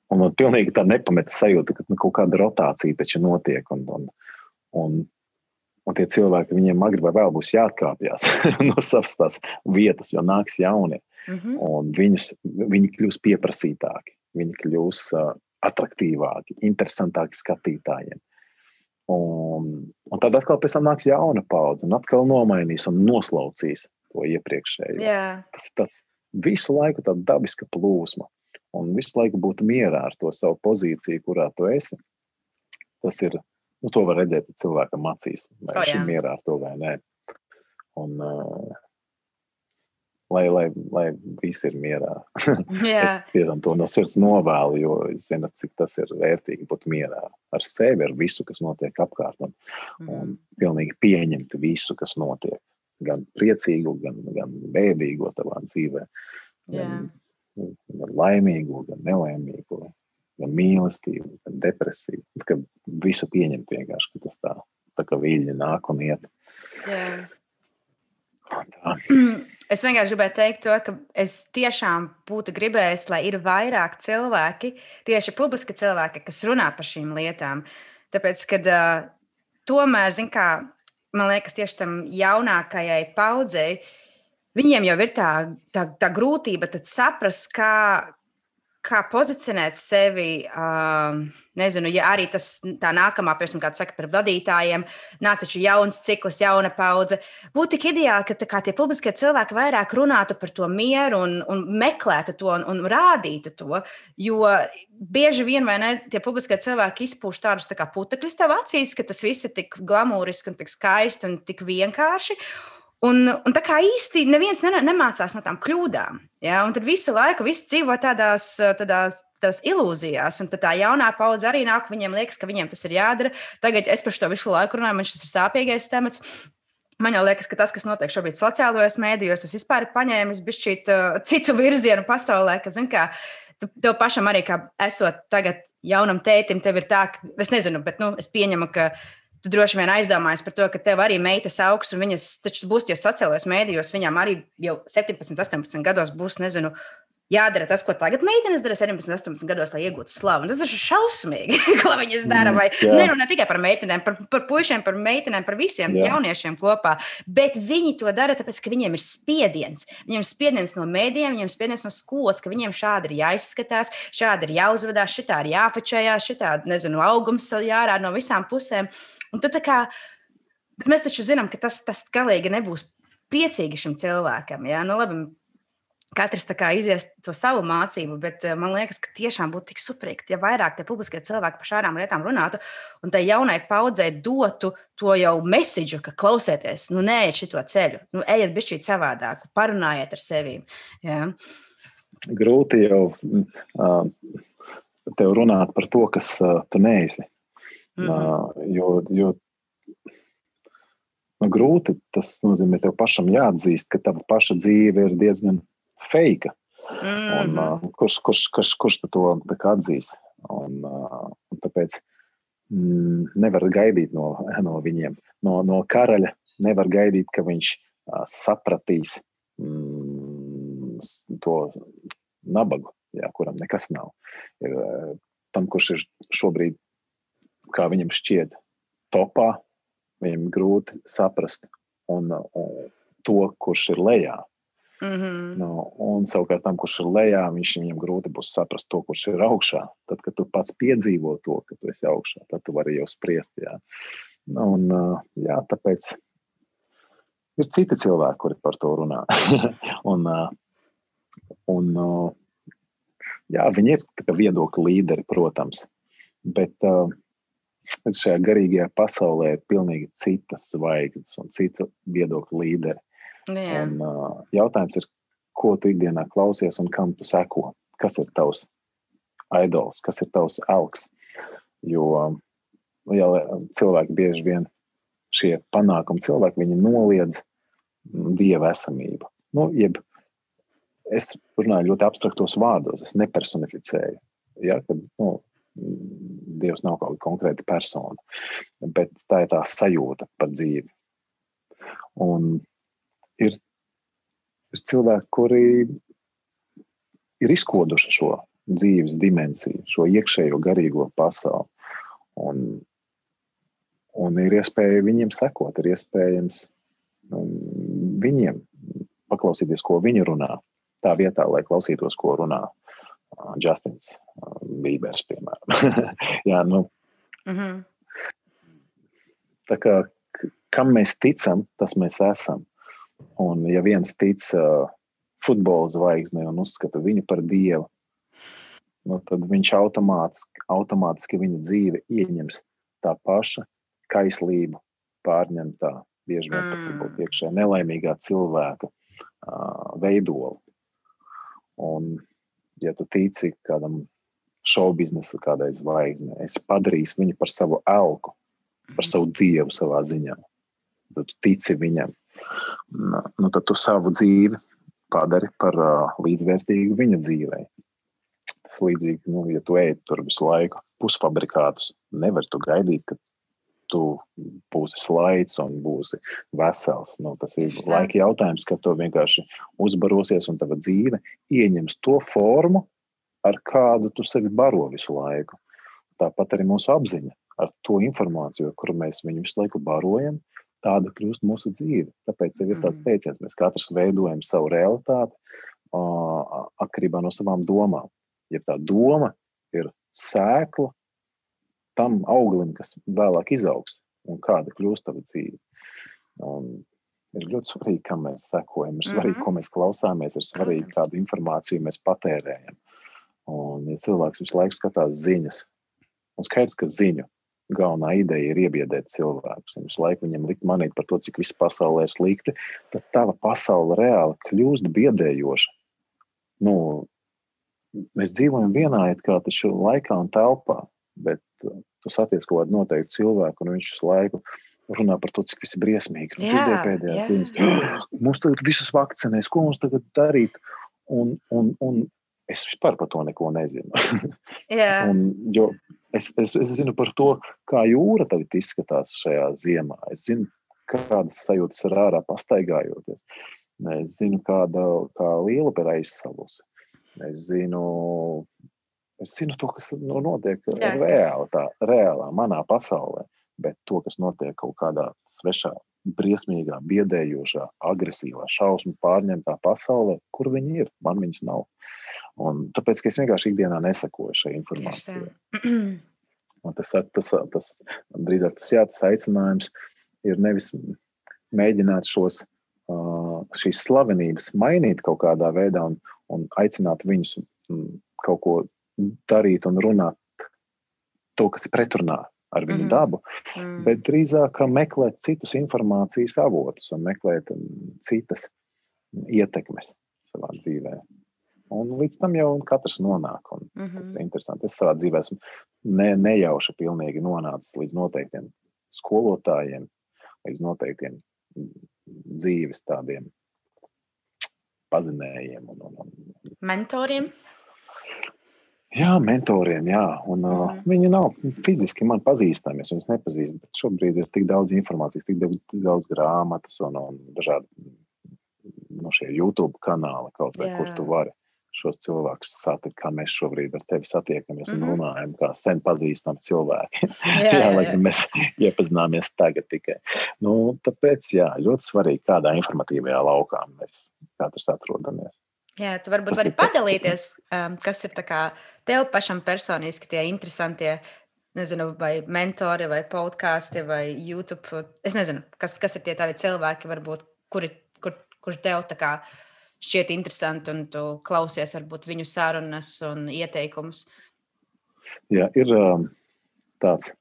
Un man pilnīgi tā nepameta sajūta, ka nu, kaut kāda rotācija taču notiek. Un, un, un, un tie cilvēki, viņiem agri vai vēl būs jāatkāpjas no savas tās vietas, jo nāks jaunie. Mm -hmm. Un viņus, viņi kļūs pieprasītāki, viņi kļūs uh, attraktīvāki, interesantāki skatītājiem. Un, un tad atkal pēc tam nāks jauna paudze, un atkal nomainīs un noslaucīs to iepriekšējo. Yeah. Tas ir tāds visu laiku dabiska plūsma un visu laiku būt mierā ar to savu pozīciju, kurā tu esi. Tas ir, nu, to var redzēt cilvēkam acīs, vai oh, viņš ir mierā ar to vai nē. Un, uh, lai, lai, lai visi ir mierā. es tiešām to no sirds novēlu, jo es zinu, cik tas ir vērtīgi būt mierā ar sevi, ar visu, kas notiek apkārt, un, mm. un pilnīgi pieņemt visu, kas notiek. Gan priecīgu, gan, gan bēdīgo tavā dzīvē. Gan, gan laimīgo, gan nelaimīgo, gan mīlestību, gan depresiju. Ka visu pieņemt vienkārši, ka tas tā, tā kā viļņi nāk un iet. Jā. Tā. Es vienkārši gribēju teikt, to, ka es tiešām būtu gribējis, lai ir vairāk cilvēki, tieši publiski cilvēki, kas runā par šīm lietām. Tāpēc, kad uh, tomēr, zin kā, man liekas, tieši tam jaunākajai paudzei, viņiem jau ir tā, tā, tā grūtība saprast, kā, kā pozicionēt sevi. Uh, nezinu, ja arī tas tā nākamā, piemēram, kā tu saki par vadītājiem, nāk taču jauns cikls, jauna paudze. Būtu tik ideāli, ka kā, tie publiskie cilvēki vairāk runātu par to mieru un, un meklētu to un, un rādītu to. Jo bieži vien, ne, tie publiskie cilvēki izpūš tādus tā putekļus tev acīs, ka tas viss ir tik glamūriski un tik skaisti un tik vienkārši. Un, un tā kā īsti neviens nemācās no tām kļūdām. Ja? Un tad visu laiku viss dzīvo tādās, tādās, tādās ilūzijās. Un tā jaunā paudze arī nāk, viņiem liekas, ka viņiem tas ir jādara. Tagad es par to visu laiku runāju, man šis ir sāpīgais temats. Man jau liekas, ka tas, kas notiek šobrīd sociālajos mēdījos, tas vispār ir paņēmis bišķīt uh, citu virzienu pasaulē, ka, zin kā, tu, tev pašam arī, kā esot tagad jaunam tētim, tev ir tā, ka, es nezinu, bet, nu, es pieņemu, ka tu droši vien aizdomājies par to, ka tev arī meitas augs, un viņas taču būs tie sociālajos mēdījos, viņām arī jau 17, 18 gados būs, nezinu, jādara tas, ko tagad meitenes dara 17, 18 gados, lai iegūtu slavu. Un tas ir šausmīgi, ko viņas dara. Vai, mm, ne, nu, ne tikai par meitenēm, par, par puišiem, par meitenēm, par visiem jā. jauniešiem kopā. Bet viņi to dara tāpēc, ka viņiem ir spiediens. Viņiem ir spiediens no mēdījiem, viņiem ir spiediens no skolas, ka viņiem šādi ir jāizskatās, šādi ir jāuzvedās, šitā ir jāfačējās, šitā, nezinu, augums jārāda no visām pusēm. Un tad, kā, mēs taču zinām, ka tas, tas galīgi nebūs priecīgi šim cilvēkam. Ja? Nu, labi, Katrs izies to savu mācību, bet uh, man liekas, ka tiešām būtu tik superīgi, ja vairāk tie publiskie cilvēki par šādām lietām runātu un tai jaunai paudzei dotu to jau mēsīju, ka klausieties, nu neejiet šo ceļu, nu ejiet bišķīt savādāk, parunājiet ar sevi. Ja. Grūti jau uh, tev runāt par to, kas uh, tu neesi. Mm -hmm. jo, jo nu, grūti tas nozīmē, tev pašam jāatzīst, ka tava paša dzīve ir diezgan fake. Mm -hmm. un, uh, kurš, kurš, kurš, kurš to atzīs? Un, uh, un tāpēc mm, nevar gaidīt no, no viņiem. No, no karaļa nevar gaidīt, ka viņš uh, sapratīs mm, to nabagu, jā, kuram nekas nav. Ir, uh, tam, kurš ir šobrīd, kā viņam šķiet, topā, viņam grūti saprast un, un to, kurš ir lejā. Mm -hmm. nu, un savukārt tam, kurš ir lejā, viņš viņam grūti būs saprast to, kurš ir augšā. Tad, kad tu pats piedzīvo to, ka tu esi augšā, tad tu vari jau spriest. Jā. Nu, un, jā, tāpēc ir citi cilvēki, kuri par to runā. un, un, jā, viņi ir viedokļu līderi, protams, bet šajā garīgajā pasaulē ir pilnīgi citas zvaigznes un cita viedokļu līderi. Jā. Un, uh, jautājums ir, ko tu ikdienā klausies un kam tu seko? Kas ir tavs idols, kas ir tavs elks? Jo ja cilvēki bieži vien šie panākumi, cilvēki viņi noliedz dieva esamību. Nu, jeb, es runāju ļoti abstraktos vārdos, es nepersonificēju. Ja, kad, nu, Dievs nav kaut kāda konkrēta persona, bet tā ir tā sajūta par dzīvi. Un ir, ir cilvēki, kuri ir izkoduši šo dzīves dimensiju, šo iekšējo garīgo pasauli. Un, un ir iespēja viņiem sekot, ir iespējams um, viņiem paklausīties, ko viņi runā. Tā vietā, lai klausītos, ko runā uh, Justins uh, Bībers, piemēram. Jā, nu, mm -hmm. Tā kā kam mēs ticam, tas mēs esam. Un, ja viens tic uh, futbola zvaigznei un uzskata viņu par dievu, nu, tad viņš automātiski, automātiski viņa dzīve ieņems tā paša kaislību, pārņemtā, bieži vien pat mm. iekšā nelaimīgā cilvēka uh, veidolu. Un, ja tu tici kādam šovu biznesa, kādai zvaigznei, esi padarījis viņu par savu elku, par mm. savu dievu savā ziņā. Tad tu tici viņam nu, tad tu savu dzīvi padari par uh, līdzvērtīgu viņa dzīvei. Tas līdzīgi, nu, ja tu ej tur visu laiku pusfabrikātus, nevar tu gaidīt, ka tu būsi slaids un būsi vesels. Nu, tas ir laika jautājums, ka tu vienkārši uzbarosies un tava dzīve ieņems to formu, ar kādu tu sevi baro visu laiku. Tāpat arī mūsu apziņa ar to informāciju, kuru mēs viņu visu laiku barojam, tāda kļūst mūsu dzīve. Tāpēc ir tāds mm. teiciens, mēs katrs veidojam savu realitāti atkarībā no savām domām. Ja tā doma ir sēkla tam auglim, kas vēlāk izaugs, un kāda kļūst tava dzīve. Un ir ļoti svarīgi, kam mēs sekojam, ir svarīgi, mm -hmm. ko mēs klausāmies, ir svarīgi, kādu informāciju mēs patērējam. Un, ja cilvēks visu laiku skatās ziņas, un skaidrs, ka ziņu galvenā ideja ir iebiedēt cilvēkus. Un visu laiku viņam likt manīt par to, cik viss pasaulē ir slikti, tad tava pasaule reāli kļūst biedējoša. Nu, mēs dzīvojam vienā kā taču laikā un telpā, bet uh, tu satiec kaut kādu noteiktu cilvēku, un viņš visu laiku runā par to, cik viss ir briesmīgi. Jā, dzirdēju pēdējās ziņas. Mums tagad visus vakcinēs, ko mums tagad darīt? Un, un, un es vispār par to neko nezinu. un, jo Es, es, es zinu par to, kā jūra tagad izskatās šajā ziemā. Es zinu, kādas sajūtas ir ārā pastaigājoties. Es zinu, kāda kā liela ir aizsalusi. Es zinu, es zinu to, kas nu, notiek Jā, reāli, tā, reālā manā pasaulē, bet to, kas notiek kaut kādā svešā, briesmīgā, biedējošā, agresīvā, šausmu pārņemtā pasaulē, kur viņi ir, man viņas nav. Un tāpēc es vienkārši ikdienā nesakoju šai informācijai. tas, tas, tas drīzāk tas, jā, tas aicinājums ir nevis mēģināt šos, šīs slavenības mainīt kaut kādā veidā un, un aicināt viņus kaut ko darīt un runāt to, kas ir pretrunā ar viņu mm -hmm. dabu, mm. bet drīzāk meklēt citus informācijas avotus un meklēt citas ietekmes savā dzīvēm. Un līdz tam jau katrs nonāk. Un mm -hmm. Tas ir mhm. interesanti. Es savā dzīvē esmu ne, nejauši pilnīgi nonācis līdz noteiktiem skolotājiem, līdz noteiktiem dzīves tādiem pazinējiem un, un, un mentoriem. Jā, mentoriem, jā. Un, mm. uh, viņi nav fiziski man pazīstami, es viņus nepazīstu. Bet šobrīd ir tik daudz informācijas, tik daudz, tik daudz grāmatas un, un dažādi no nu, šie YouTube kanāli, kaut vai, jā. kur tu vari šos cilvēkus satikt, kā mēs šobrīd ar tevi satiekamies un mm -hmm. runājam, kā sen pazīstami cilvēki. jā, jā, lai gan mēs iepazināmies tagad tikai. Nu, tāpēc, jā, ļoti svarīgi, kādā informatīvajā laukā mēs katrs atrodamies. Jā, tu varbūt tas vari padalīties, tas, kas ir tev pašam personiski tie interesantie, nezinu, vai mentori, vai podkāsti, vai YouTube. Es nezinu, kas, kas ir tie tādi cilvēki, varbūt, kuri, kur, kur tev kā, šķiet interesanti, un tu klausies varbūt viņu sarunas un ieteikumus. Jā, ir tāds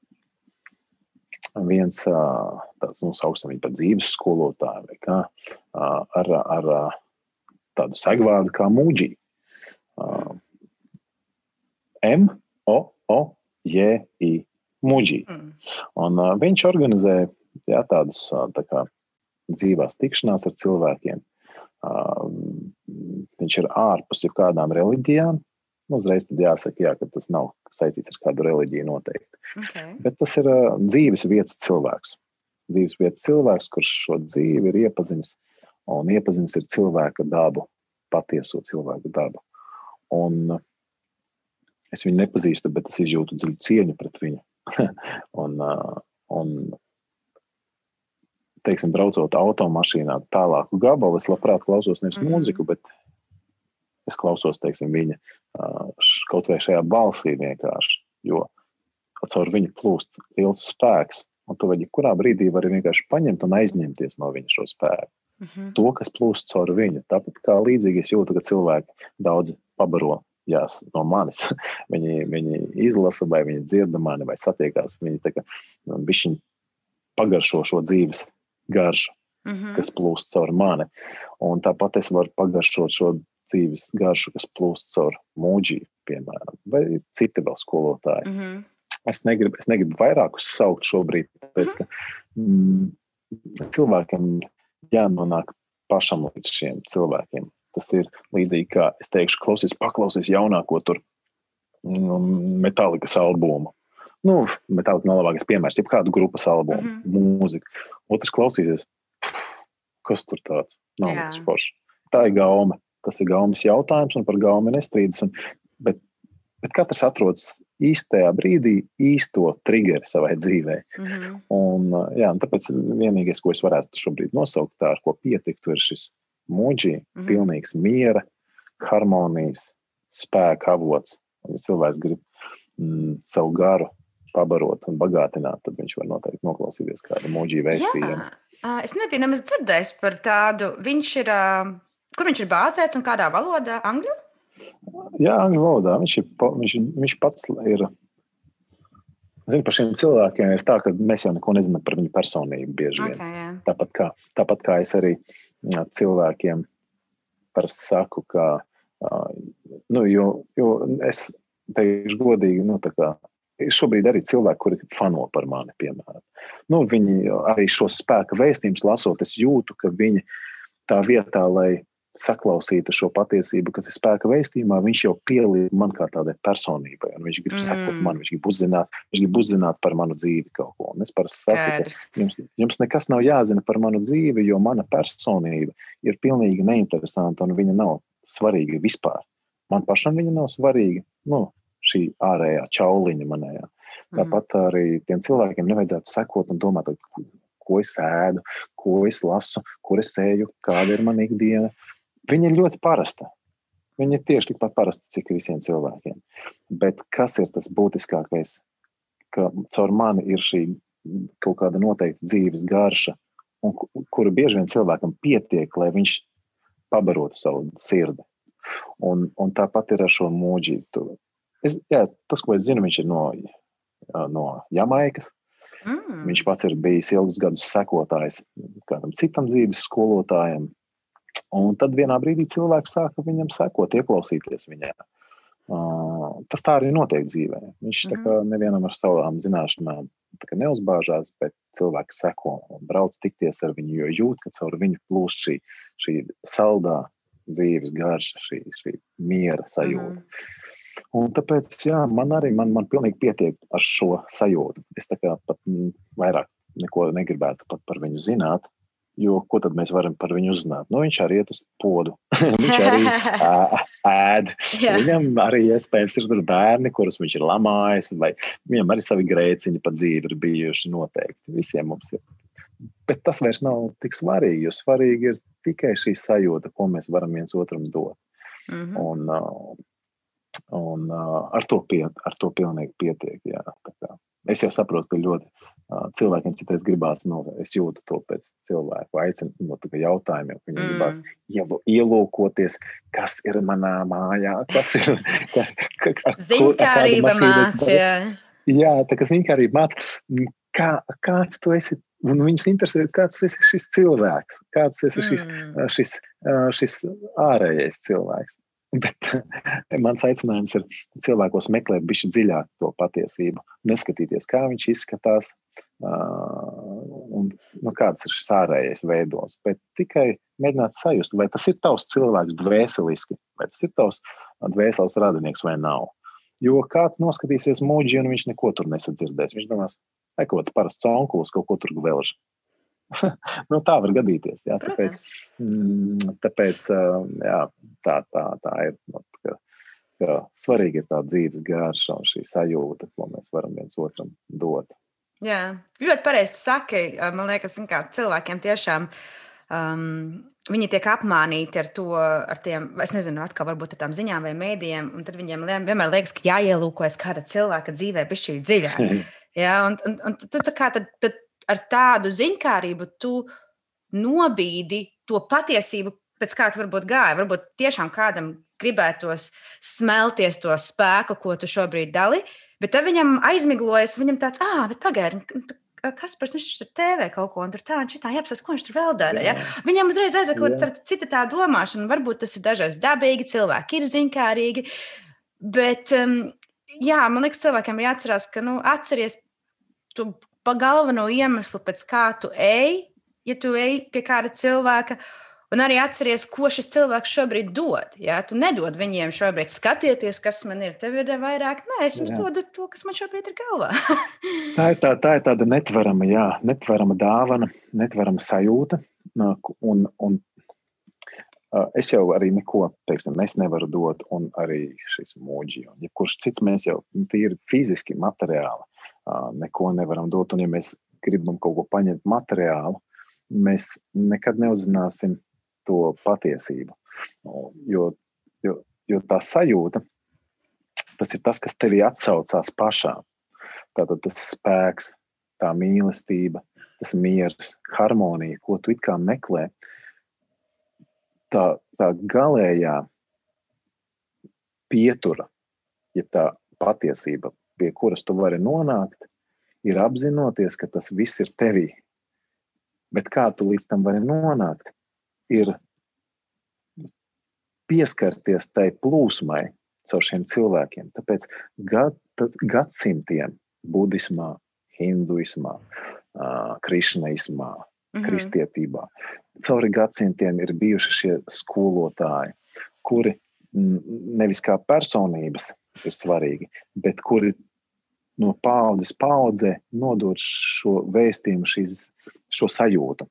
viens tāds, nu, saucam viņu par dzīves skolotāju, vai kā, ar, ar tādu segvārdu kā mūģī. Uh, M, O, O, J, I, mūģī. Mm. Un uh, viņš organizē jā, tādus uh, tā kā, dzīvās tikšanās ar cilvēkiem. Uh, viņš ir ārpus jau kādām reliģijām. Nu, uzreiz tad jāsaka, jā, ka tas nav saistīts ar kādu reliģiju noteikti. Okay. Bet tas ir uh, dzīves vietas cilvēks. Dzīves vietas cilvēks, kurš šo dzīvi ir iepazinis un iepazīstināts ar cilvēka dabu, patieso cilvēku dabu. Un es viņu nepazīstu, bet es izjūtu dziļu cieņu pret viņu. un, un, teiksim, braucot automašīnā tālāku gabalu, es labprāt klausos nevis mm -hmm. mūziku, bet es klausos teiksim, viņa kaut vai šajā balsī vienkārši. Jo caur viņu plūst liels spēks, un tu vari jebkurā brīdī vari vienkārši paņemt un aizņemties no viņa šo spēku. Mm -hmm. To, kas plūst caur viņu. Tāpat kā līdzīgi es jūtu, ka cilvēki daudz pabaro jās, no manis. viņi, viņi izlasa, vai viņi dzirda mani, vai satiekās. Viņi tā kā bišķiņ pagaršo šo dzīves garšu, mm -hmm. kas plūst caur mani. Un tāpat es varu pagaršot šo dzīves garšu, kas plūst caur mūģiju, piemēram, vai citi vēl skolotāji. Mm -hmm. Es negribu, es negribu vairākus saukt šobrīd, tāpēc, ka mm, cilvēkam jānonāk pašam līdz šiem cilvēkiem. Tas ir līdzīgi kā es teikšu, klausies, paklausies jaunāko tur nu, metālikas albumu. Nu, metālika nav labākais piemērs, ja kādu grupas albumu, mm -hmm. mūziku. Otrs klausīsies, kas tur tāds nav yeah. forši. Tā ir gauma. Tas ir gaumas jautājums, un par gaumi nestrīdas. Un, bet, bet katrs atrodas īstajā brīdī īsto triggeri savai dzīvē. Mm -hmm. un, jā, un tāpēc vienīgais, ko es varētu šobrīd nosaukt, tā, ar ko pietiktu, ir šis mūģī, mm -hmm. pilnīgs miera, harmonijas, spēka avots. Ja cilvēks grib mm, savu garu pabarot un bagātināt, tad viņš var noteikti noklausīties kādu mūģī vēstījumu. Es nebiju nemaz dzirdējis par tādu. Viņš ir, kur viņš ir bāzēts un kādā valodā? Angļu? Jā, angļu valodā. Viņš, ir, viņš, viņš pats ir. Zinu, par šiem cilvēkiem ir tā, ka mēs jau neko nezinām par viņu personību bieži vien. Okay, yeah. tāpat, kā, tāpat kā es arī cilvēkiem parasti saku, ka, nu, jo, jo es teikšu godīgi, nu, tā kā šobrīd arī cilvēki, kuri fano par mani, piemēram. Nu, viņi arī šo spēku vēstījumus lasot, es jūtu, ka viņi tā vietā, lai saklausītu šo patiesību, kas ir spēka veistījumā, viņš jau pielīdz man kā tādai personībai. Viņš grib mm. sekot man, viņš grib uzzināt, viņš grib uzzināt par manu dzīvi kaut ko. Un es parasti saku, ka jums, jums nekas nav jāzina par manu dzīvi, jo mana personība ir pilnīgi neinteresanta un viņa nav svarīga vispār. Man pašam viņa nav svarīga. Nu, šī ārējā čauliņa manējā. Tāpat arī tiem cilvēkiem nevajadzētu sekot un domāt, ko es ēdu, ko es lasu, kur es eju, kāda ir mana ikdiena. Viņa ir ļoti parasta. Viņa ir tieši tikpat parasta, cik visiem cilvēkiem. Bet kas ir tas būtiskākais? Ka caur mani ir šī kaut kāda noteikta dzīves garša, un, kura bieži vien cilvēkam pietiek, lai viņš pabarotu savu sirdi. Un, un tāpat ir ar šo mūģītu. Es, jā, tas, ko es zinu, viņš ir no, no Jamaikas. Mm. Viņš pats ir bijis ilgus gadus sekotājs kādam citam dzīves skolotājam. Un tad vienā brīdī cilvēks sāka viņam sekot, ieklausīties viņā. Uh, tas tā arī notiek dzīvē. Viņš mm -hmm. nevienam ar savām zināšanām neuzbāžās, bet cilvēki seko un brauc tikties ar viņu, jo jūt, ka caur viņu plūst šī, šī saldā dzīves garša, šī, šī miera sajūta. Mm -hmm. Un tāpēc, jā, man arī man, man pilnīgi pietiek ar šo sajūtu. Es tā kā pat m, vairāk neko negribētu pat par viņu zināt. Jo ko tad mēs varam par viņu uzzināt? Nu, viņš arī iet uz podu. viņš arī ēd. Viņam arī iespējams ir bērni, kurus viņš ir lamājis, viņam arī savi grēciņi pa dzīvi ir bijuši noteikti. Visiem mums ir. Bet tas vairs nav tik svarīgi, jo svarīgi ir tikai šī sajūta, ko mēs varam viens otram dot. Mm -hmm. Un, un uh, ar, to pie, ar to pilnīgi pietiek. Jā, es jau saprotu, ka ļoti uh, cilvēkiem citreiz gribās, nu, es jūtu to pēc cilvēku aicinu, no tā jautājumiem, ka viņiem Mm. gribās ielu- ielūkoties, kas ir manā mājā, kas ir. Ka, ka, ka, Ziņkārība mācīja. Jā, tā kā ziņkārība māca, kā, kāds tu esi. Un viņus interesē, kāds esi šis cilvēks, kāds esi šis Mm. šis, šis ārējais cilvēks. Bet mans aicinājums ir cilvēkos meklēt bišķi dziļāk to patiesību, neskatīties, kā viņš izskatās un nu, kāds ir šis ārējais veidos, bet tikai mēģināt sajust, vai tas ir tavs cilvēks dvēseliski, vai tas ir tavs dvēseles radinieks vai nav. Jo kāds noskatīsies mūģi, un viņš neko tur nesadzirdēs. Viņš domās, ka kaut kāds parasts onkulis kaut ko tur gvelž. nu, tā var gadīties. Jā, tāpēc. Mm, tāpēc jā, tā, tā, tā ir. nu, Ka, ka svarīgi ir tā dzīves garša un šī sajūta, ko mēs varam viens otram dot. Jā, ļoti pareizi saki. Man liekas, kā, cilvēkiem tiešām um, viņi tiek apmānīti ar to, ar tiem, es nezinu, atkal varbūt ar tām ziņām vai mēdījiem, un tad viņiem vienmēr liekas, ka jāielūkojas kāda cilvēka dzīvē, pišķīgi dziļāk. Jā, un, un, un tu tā kā tad, tad ar tādu ziņkārību tu nobīdi to patiesību, pēc kā tu varbūt gāji. Varbūt tiešām kādam gribētos smelties to spēku, ko tu šobrīd dali, bet tad viņam aizmiglojas, viņam tāds, ah, bet pagaidi. Kas par viņš tur TV kaut ko, un tur tā, un šitā jāapsaka, ko viņš tur vēl dara. Ja? Viņam uzreiz Jā. kāda cita tā domāšana. Varbūt tas ir dažreiz dabīgi, cilvēki ir ziņkārīgi. Bet, um, jā, man liekas, cilvēkiem ir jāatcerās, ka, nu, atceries tu pa galveno iemeslu, pēc kā tu ej, ja tu ej pie kāda cilvēka. Un arī atceries, ko šis cilvēks šobrīd dod. Ja? Tu nedod viņiem šobrīd skatieties, kas man ir. Tev ir vairāk, nē, es jums Jā. dodu to, kas man šobrīd ir galvā. Tā ir, tā, tā ir tāda netverama, jā, netverama dāvana, netverama sajūta. Un, un, es jau arī neko, teiksim, es nevaru dot, un arī šis mūģis, un jebkurš cits mēs jau nu, tīri fiziski, materiāli neko nevaram dot. Un, ja mēs gribam kaut ko paņemt materiālu, mēs nekad neuzzināsim to patiesību. Jo, jo, jo tā sajūta, tas ir tas, kas tevī atsaucās pašā. Tātad tas spēks, tā mīlestība, tas miers, harmonija, ko tu it kā meklē, tā, tā galējā pietura, ja tā patiesība, pie kuras tu vari nonākt, ir apzinoties, ka tas viss ir tevī. Bet kā tu līdz tam vari nonākt, ir pieskarties tai plūsmai caur šiem cilvēkiem. Tāpēc gadsimtiem budismā, hinduismā, krišnaismā, Mhm. kristietībā. Cauri gadsimtiem ir bijuši šie skolotāji, kuri mm, nevis kā personības ir svarīgi, bet kuri no paudzes paudzē nodod šo vēstījumu, šīs, šo sajūtu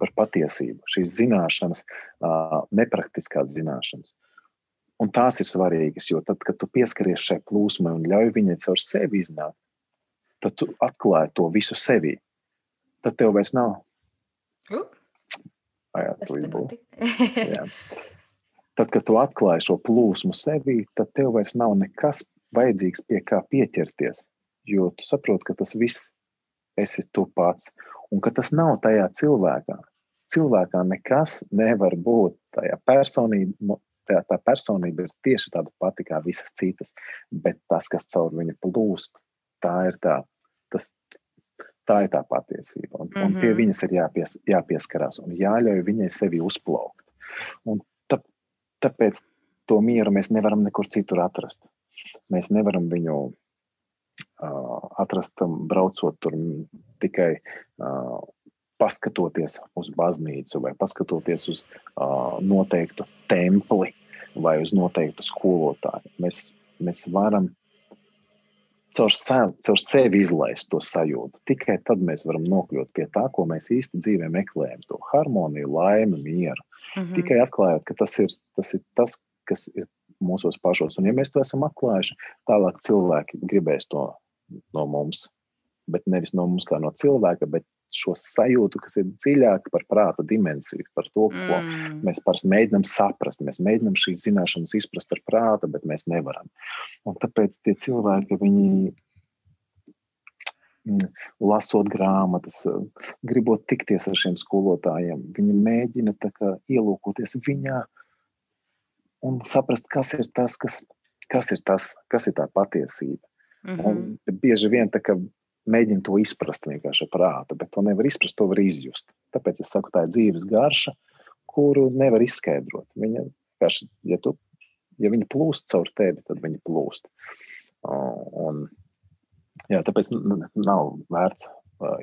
par patiesību, šīs zināšanas, nepraktiskās zināšanas. Un tās ir svarīgas, jo tad, kad tu pieskaries šai plūsmai un ļauj viņai caur sevi iznākt, tad tu atklāji to visu sevī. Tad tev vairs nav. Uh, jā, notika. Jā. Tad, kad tu atklāji šo plūsmu sevī, tad tev vairs nav nekas vajadzīgs pie kā pieķerties. Jo tu saproti, ka tas viss esi tu pats un ka tas nav tajā cilvēkā. Cilvēkā nekas nevar būt tajā personībā. Tā, tā personība ir tieši tāda pati kā visas citas, bet tas, kas caur viņu plūst, tā ir tā, tas, tā, ir tā patiesība. Un, mm -hmm. un pie Mhm. viņas ir jāpies, jāpieskarās un jāļauj viņai sevi uzplaukt. Un tā, tāpēc to mieru mēs nevaram nekur citur atrast. Mēs nevaram viņu atrast, um, braucot tur tikai paskatoties uz baznīcu vai paskatoties uz noteiktu templi vai uz noteiktu skolotāju. Mēs mēs varam caur, sev, caur sevi izlaist to sajūtu. Tikai tad mēs varam nokļūt pie tā, ko mēs īsti dzīvē meklējam - to harmoniju, laimi, mieru. Mm -hmm. Tikai atklājot, ka tas ir tas, ir tas kas ir mūsos pašos. Un, ja mēs to esam atklājuši, tālāk cilvēki gribēs to no mums. Bet nevis no mums kā no cilvēka, bet šo sajūtu, kas ir dziļāk par prāta dimensiju, par to, ko mm. mēs parasti mēģinām saprast. Mēs mēģinām šīs zināšanas izprast ar prātu, bet mēs nevaram. Un tāpēc tie cilvēki, viņi mm, lasot grāmatas, gribot tikties ar šiem skolotājiem, viņi mēģina ielūkoties viņā un saprast, kas ir tas, kas, kas, ir, tas, kas ir tā patiesība. Mm -hmm. Un bieži vien tā, mēģina to izprast vienkārši ar prātu, bet to nevar izprast, to var izjust. Tāpēc es saku, tā ir dzīves garša, kuru nevar izskaidrot. Viņa vienkārši, ja, tu, ja viņa plūst caur tevi, tad viņa plūst. Un, jā, tāpēc nav vērts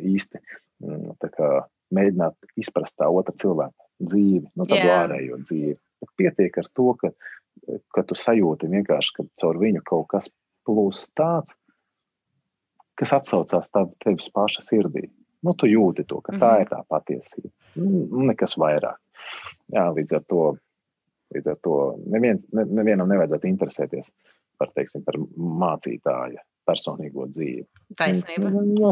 īsti mm, kā, mēģināt izprast tā otra cilvēka dzīvi, nu, tādu yeah. ārējo dzīvi. Pietiek ar to, ka, ka tu sajūti vienkārši, ka caur viņu kaut kas plūst tāds, kas atsaucās tevis paša sirdī. Nu, tu jūti to, ka mm -hmm. tā mhm. ir tā patiesība. Nu, nekas vairāk. Jā, līdz ar to, līdz ar to nevien, ne, nevienam nevajadzētu interesēties par, teiksim, par mācītāja personīgo dzīvi. Taisnība. Nu, nu,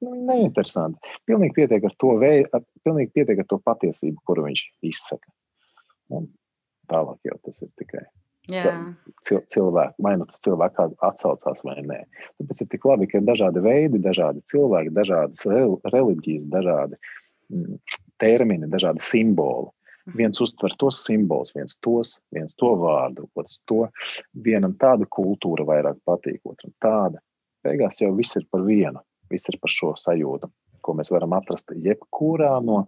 nu, neinteresanti. Pilnīgi pietiek ar to veidu, pilnīgi pietiek ar to patiesību, kuru viņš izsaka. Un tālāk jau tas ir tikai cilvēki, vai nu tas cilvēks atsaucās vai nē. Tāpēc ir tik labi, ka ir dažādi veidi, dažādi cilvēki, dažādas reliģijas, dažādi mm, termini, dažādi simboli. Mhm. Viens uztver tos simbolus, viens tos, viens to vārdu, otrs to. Vienam tāda kultūra vairāk patīk, otram tāda. Beigās jau viss ir par vienu, viss ir par šo sajūtu, ko mēs varam atrast jebkurā no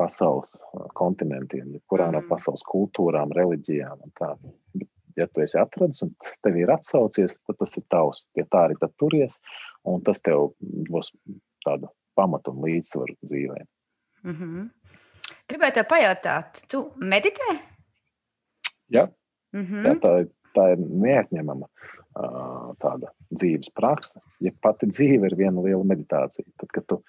pasaules kontinentiem, jebkurā no mhm. pasaules kultūrām, reliģijām. Ja tu esi atradis un tev ir atsaucies, tad tas ir tavs. Pie tā arī turies, un tas tev būs tāda pamata un līdzsvaru dzīvē. Mm -hmm. Gribēju te pajautāt, tu meditē? Jā, mm -hmm. Jā tā, tā ir neatņemama uh, tāda dzīves praksa. Ja pati dzīve ir viena liela meditācija, tad, kad tu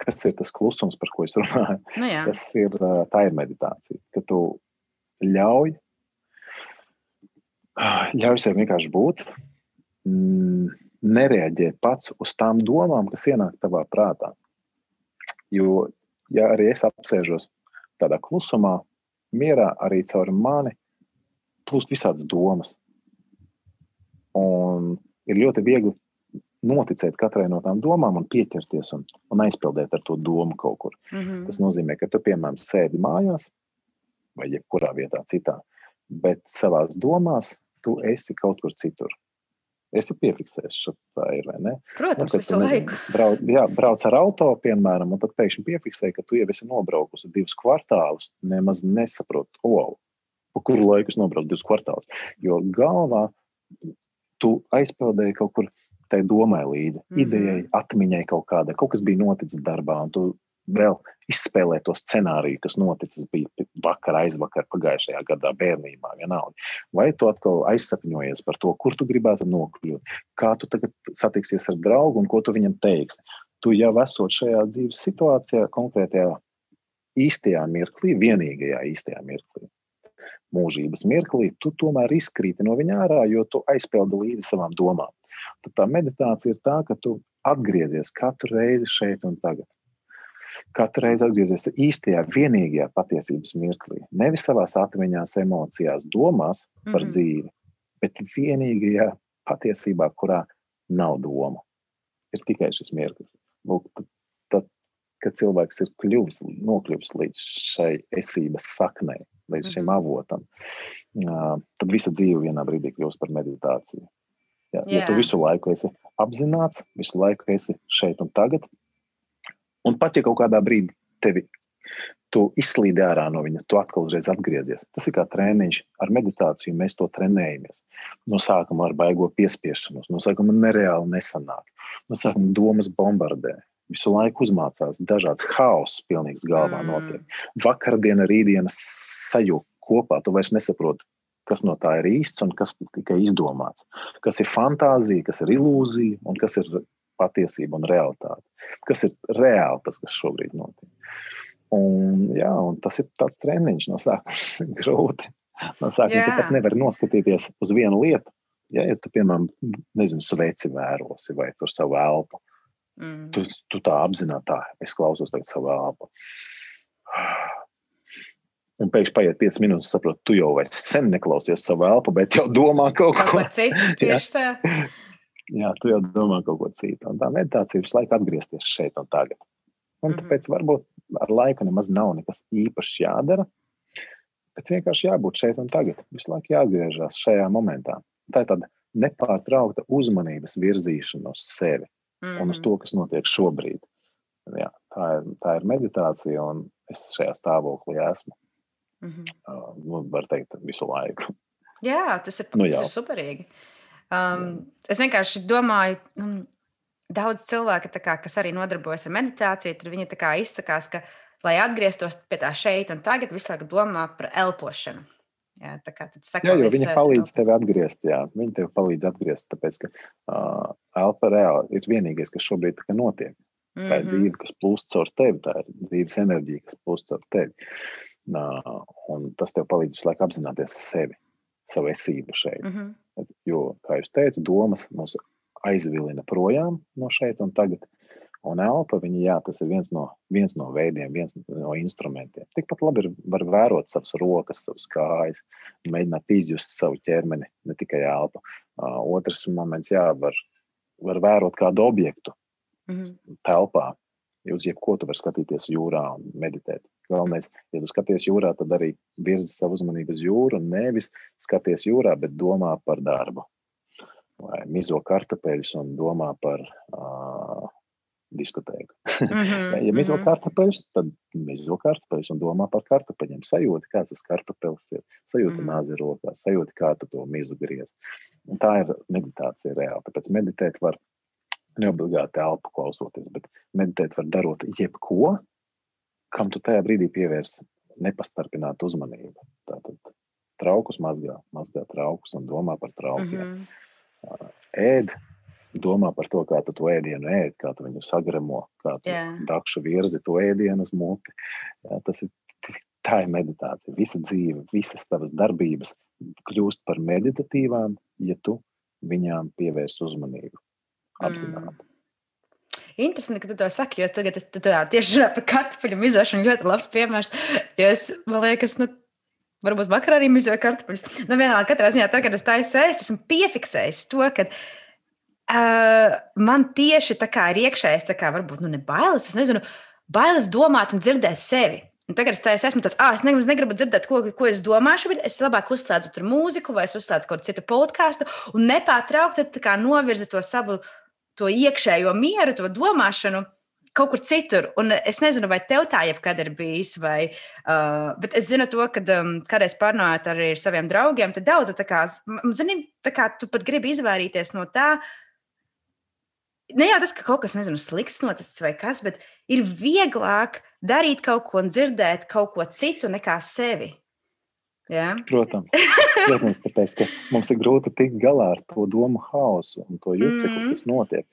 kas ir tas klusums, par ko es runāju. Nu, jā. tas ir, tā ir meditācija, ka tu ļauj, ļauj sev vienkārši būt, mm, nereaģē pats uz tām domām, kas ienāk tavā prātā. Jo, ja arī es apsēžos tādā klusumā, mierā, arī caur mani plūst visādas domas. Un ir ļoti viegli noticēt katrai no tām domām un pieķerties un, un aizpildīt ar to domu kaut kur. Mm -hmm. Tas nozīmē, ka tu, piemēram, sēdi mājās vai jebkurā vietā citā, bet savās domās tu esi kaut kur citur. Esi piefiksējis, tā ir. Protams, nu, visu laiku. Brauc, jā, brauc ar auto, piemēram, un tad pēkšņi piefiksēji, ka tu jau esi nobraukusi divus kvartālus, nemaz nesaproti, wow, pa kuru laiku es nobraucu divus kvartālus. Jo galvā tu aizpildēji kaut kur tai domai līdzi, mm -hmm. idejai, atmiņai kaut kādai, kaut kas bija noticis darbā, un tu vēl izspēlē to scenāriju, kas noticis vakar, aizvakar, pagājušajā gadā, bērnībā, vienalga. Vai tu atkal aizsapņojies par to, kur tu gribētu nokļūt, kā tu tagad satiksies ar draugu un ko tu viņam teiksi. Tu jau esot šajā dzīves situācijā, konkrētajā īstajā mirklī, vienīgajā īstajā mirklī, mūžības mirklī, tu tomēr izkrīti no viņa ārā, jo tu aizpildi līdzi savām domām. Tad tā meditācija ir tā, ka tu atgriezies katru reizi šeit un tagad. Katru reizi atgriezies īstajā, vienīgajā patiesības mirklī. Nevis savā atmiņās, emocijās, domās par mm -hmm. dzīvi, bet vienīgajā patiesībā, kurā nav doma. Ir tikai šis mirklis. Lūk, tad, tad, kad cilvēks ir kļuvis, nokļuvis līdz šai esības saknei, līdz šim -hmm. avotam, tad visa dzīve vienā brīdī kļūst par meditāciju. Ja, ja tu visu laiku esi apzināts, visu laiku esi šeit un tagad, un pat ja kaut kādā brīdī tevi tu izslīdi ārā no viņa, tu atkal uzreiz atgriezies. Tas ir kā treniņš. Ar meditāciju mēs to trenējamies. No sākuma ar baigo piespiešanos, no sākuma nereāli nesanāk. No sākuma domas bombardē. Visu laiku uzmācās dažāds haoss, pilnīgs galvā mm. notiek. Vakardiena, rītdiena sajūta kopā, tu vairs nesaproti, kas no tā ir īsts un kas tikai izdomāts, kas ir fantāzija, kas ir ilūzija un kas ir patiesība un realitāte. Kas ir reāli tas, kas šobrīd notiek. Un, jā, un tas ir tāds treniņš no sākuma grūti. No sākuma tu pat nevari noskatīties uz vienu lietu. Ja, ja tu, piemēram, nezinu, sveci vērosi vai tur savu elpu, mm. tu, tu tā apzināti, tā, es klausos tagad savu elpu. Un pēkšņi paiet 5 minūtes, saprotu, tu jau vairs sen neklausies savu elpu, bet jau domā kaut ko citu. Tieši tā. Jā, tu jau domā kaut ko citu. Un tā meditācija visu laiku atgriezties šeit un tagad. Un mm -hmm. tāpēc varbūt ar laiku nemaz nav nekas īpašs jādara, bet vienkārši jābūt šeit un tagad. Visu laiku jāatgriežas šajā momentā. Tā ir tāda nepārtraukta uzmanības virzīšana uz sevi mm -hmm. un uz to, mhm. kas notiek šobrīd. Jā, tā, ir, tā ir meditācija, un es šajā stāvoklī esmu. Mm -hmm. uh, nu, var teikt, visu laiku. Jā, tas ir, nu, tas ir superīgi. Um, es vienkārši domāju, um, daudz cilvēku, kā, kas arī nodarbojas ar meditāciju, tad viņi izsakās, ka, lai atgrieztos pie tā šeit un tagad, visu laiku domā par elpošanu. Jā, tā kā tu saki, jā, viņi palīdz tev atgriezt, jā, viņi tev palīdz atgriezt, tāpēc, ka uh, elpa reāli ir vienīgais, kas šobrīd notiek. Mm -hmm. Tā ir mhm. dzīve, kas plūst caur tevi, tā ir dzīves enerģija, kas plūst caur tevi. Uh, un tas tev palīdz visu laiku apzināties sevi, savu esību šeit. Mm -hmm. Jo, kā jau teicu, domas mūs aizvilina projām no šeit un tagad. Un elpa, viņa, jā, tas ir viens no, viens no veidiem, viens no instrumentiem. Tikpat labi ir, var vērot savas rokas, savas kājas, mēģināt izjust savu ķermeni, ne tikai elpu. Uh, otrs moments, jā, var, var vērot kādu objektu mm -hmm. telpā. Uz jebko tu vari skatīties jūrā un meditēt. Galvenais, ja tu skaties jūrā, tad arī virzi savu uzmanību uz jūru un nevis skaties jūrā, bet domā par darbu vai mizo kartupeļus un domā par uh, diskotēku. Mm -hmm, ja mizo mm -hmm. kartupeļus, tad mizo kartupeļus un domā par kartupeļiem. Sajūti, kāds tas kartupeļs ir, sajūti mm -hmm. nāzi rokā, sajūti, kā tu to mizu griez. Un tā ir meditācija reāli. Tāpēc meditēt var neobligāti elpu klausoties, bet meditēt var darot jebko, kam tu tajā brīdī pievērsi nepastarpinātu uzmanību. Tātad traukus mazgā, mazgā traukus un domā par traukiem. Mm -hmm ēd, domā par to, kā tu to ēdienu ēd, kā tu viņu sagremo, kā tu yeah. dakšu virzi to ēdienu uz muti. Jā, tas ir, tā ir meditācija. Visa dzīve, visas tavas darbības kļūst par meditatīvām, ja tu viņām pievērs uzmanību apzināti. Mm. Interesanti, ka tu to saki, jo tagad es tieši runāju par kartupeļu mizošanu. Ļoti labs piemērs. Jo es, man liekas, nu, Varbūt vakarā arī mizēju kartupeļus. Nu, vienalga, katrā ziņā, tad, kad es taisu ēst, esmu piefiksējis to, ka uh, man tieši tā kā ir iekšējais, tā kā varbūt nu, ne bailes, es nezinu, bailes domāt un dzirdēt sevi. Un tagad es esmu tāds, ah, es negribu, negribu dzirdēt, ko, ko es domāšu, bet es labāk uzslēdzu tur mūziku vai es uzslēdzu kādu citu podkāstu un nepārtraukti novirzu to savu to iekšējo mieru, to domāšanu kaut kur citur. Un es nezinu, vai tev tā jebkad ir bijis, vai, uh, bet es zinu to, ka um, kādreiz pārnājot arī ar saviem draugiem, tad daudz tā kā, zini, tā kā tu pat gribi izvairīties no tā. Ne jau tas, ka kaut kas nezinu, slikts noticis vai kas, bet ir vieglāk darīt kaut ko un dzirdēt kaut ko citu nekā sevi. Ja? Protams, protams, tāpēc ka mums ir grūti tikt galā ar to domu haosu un to juciku, mm -hmm. kas notiek.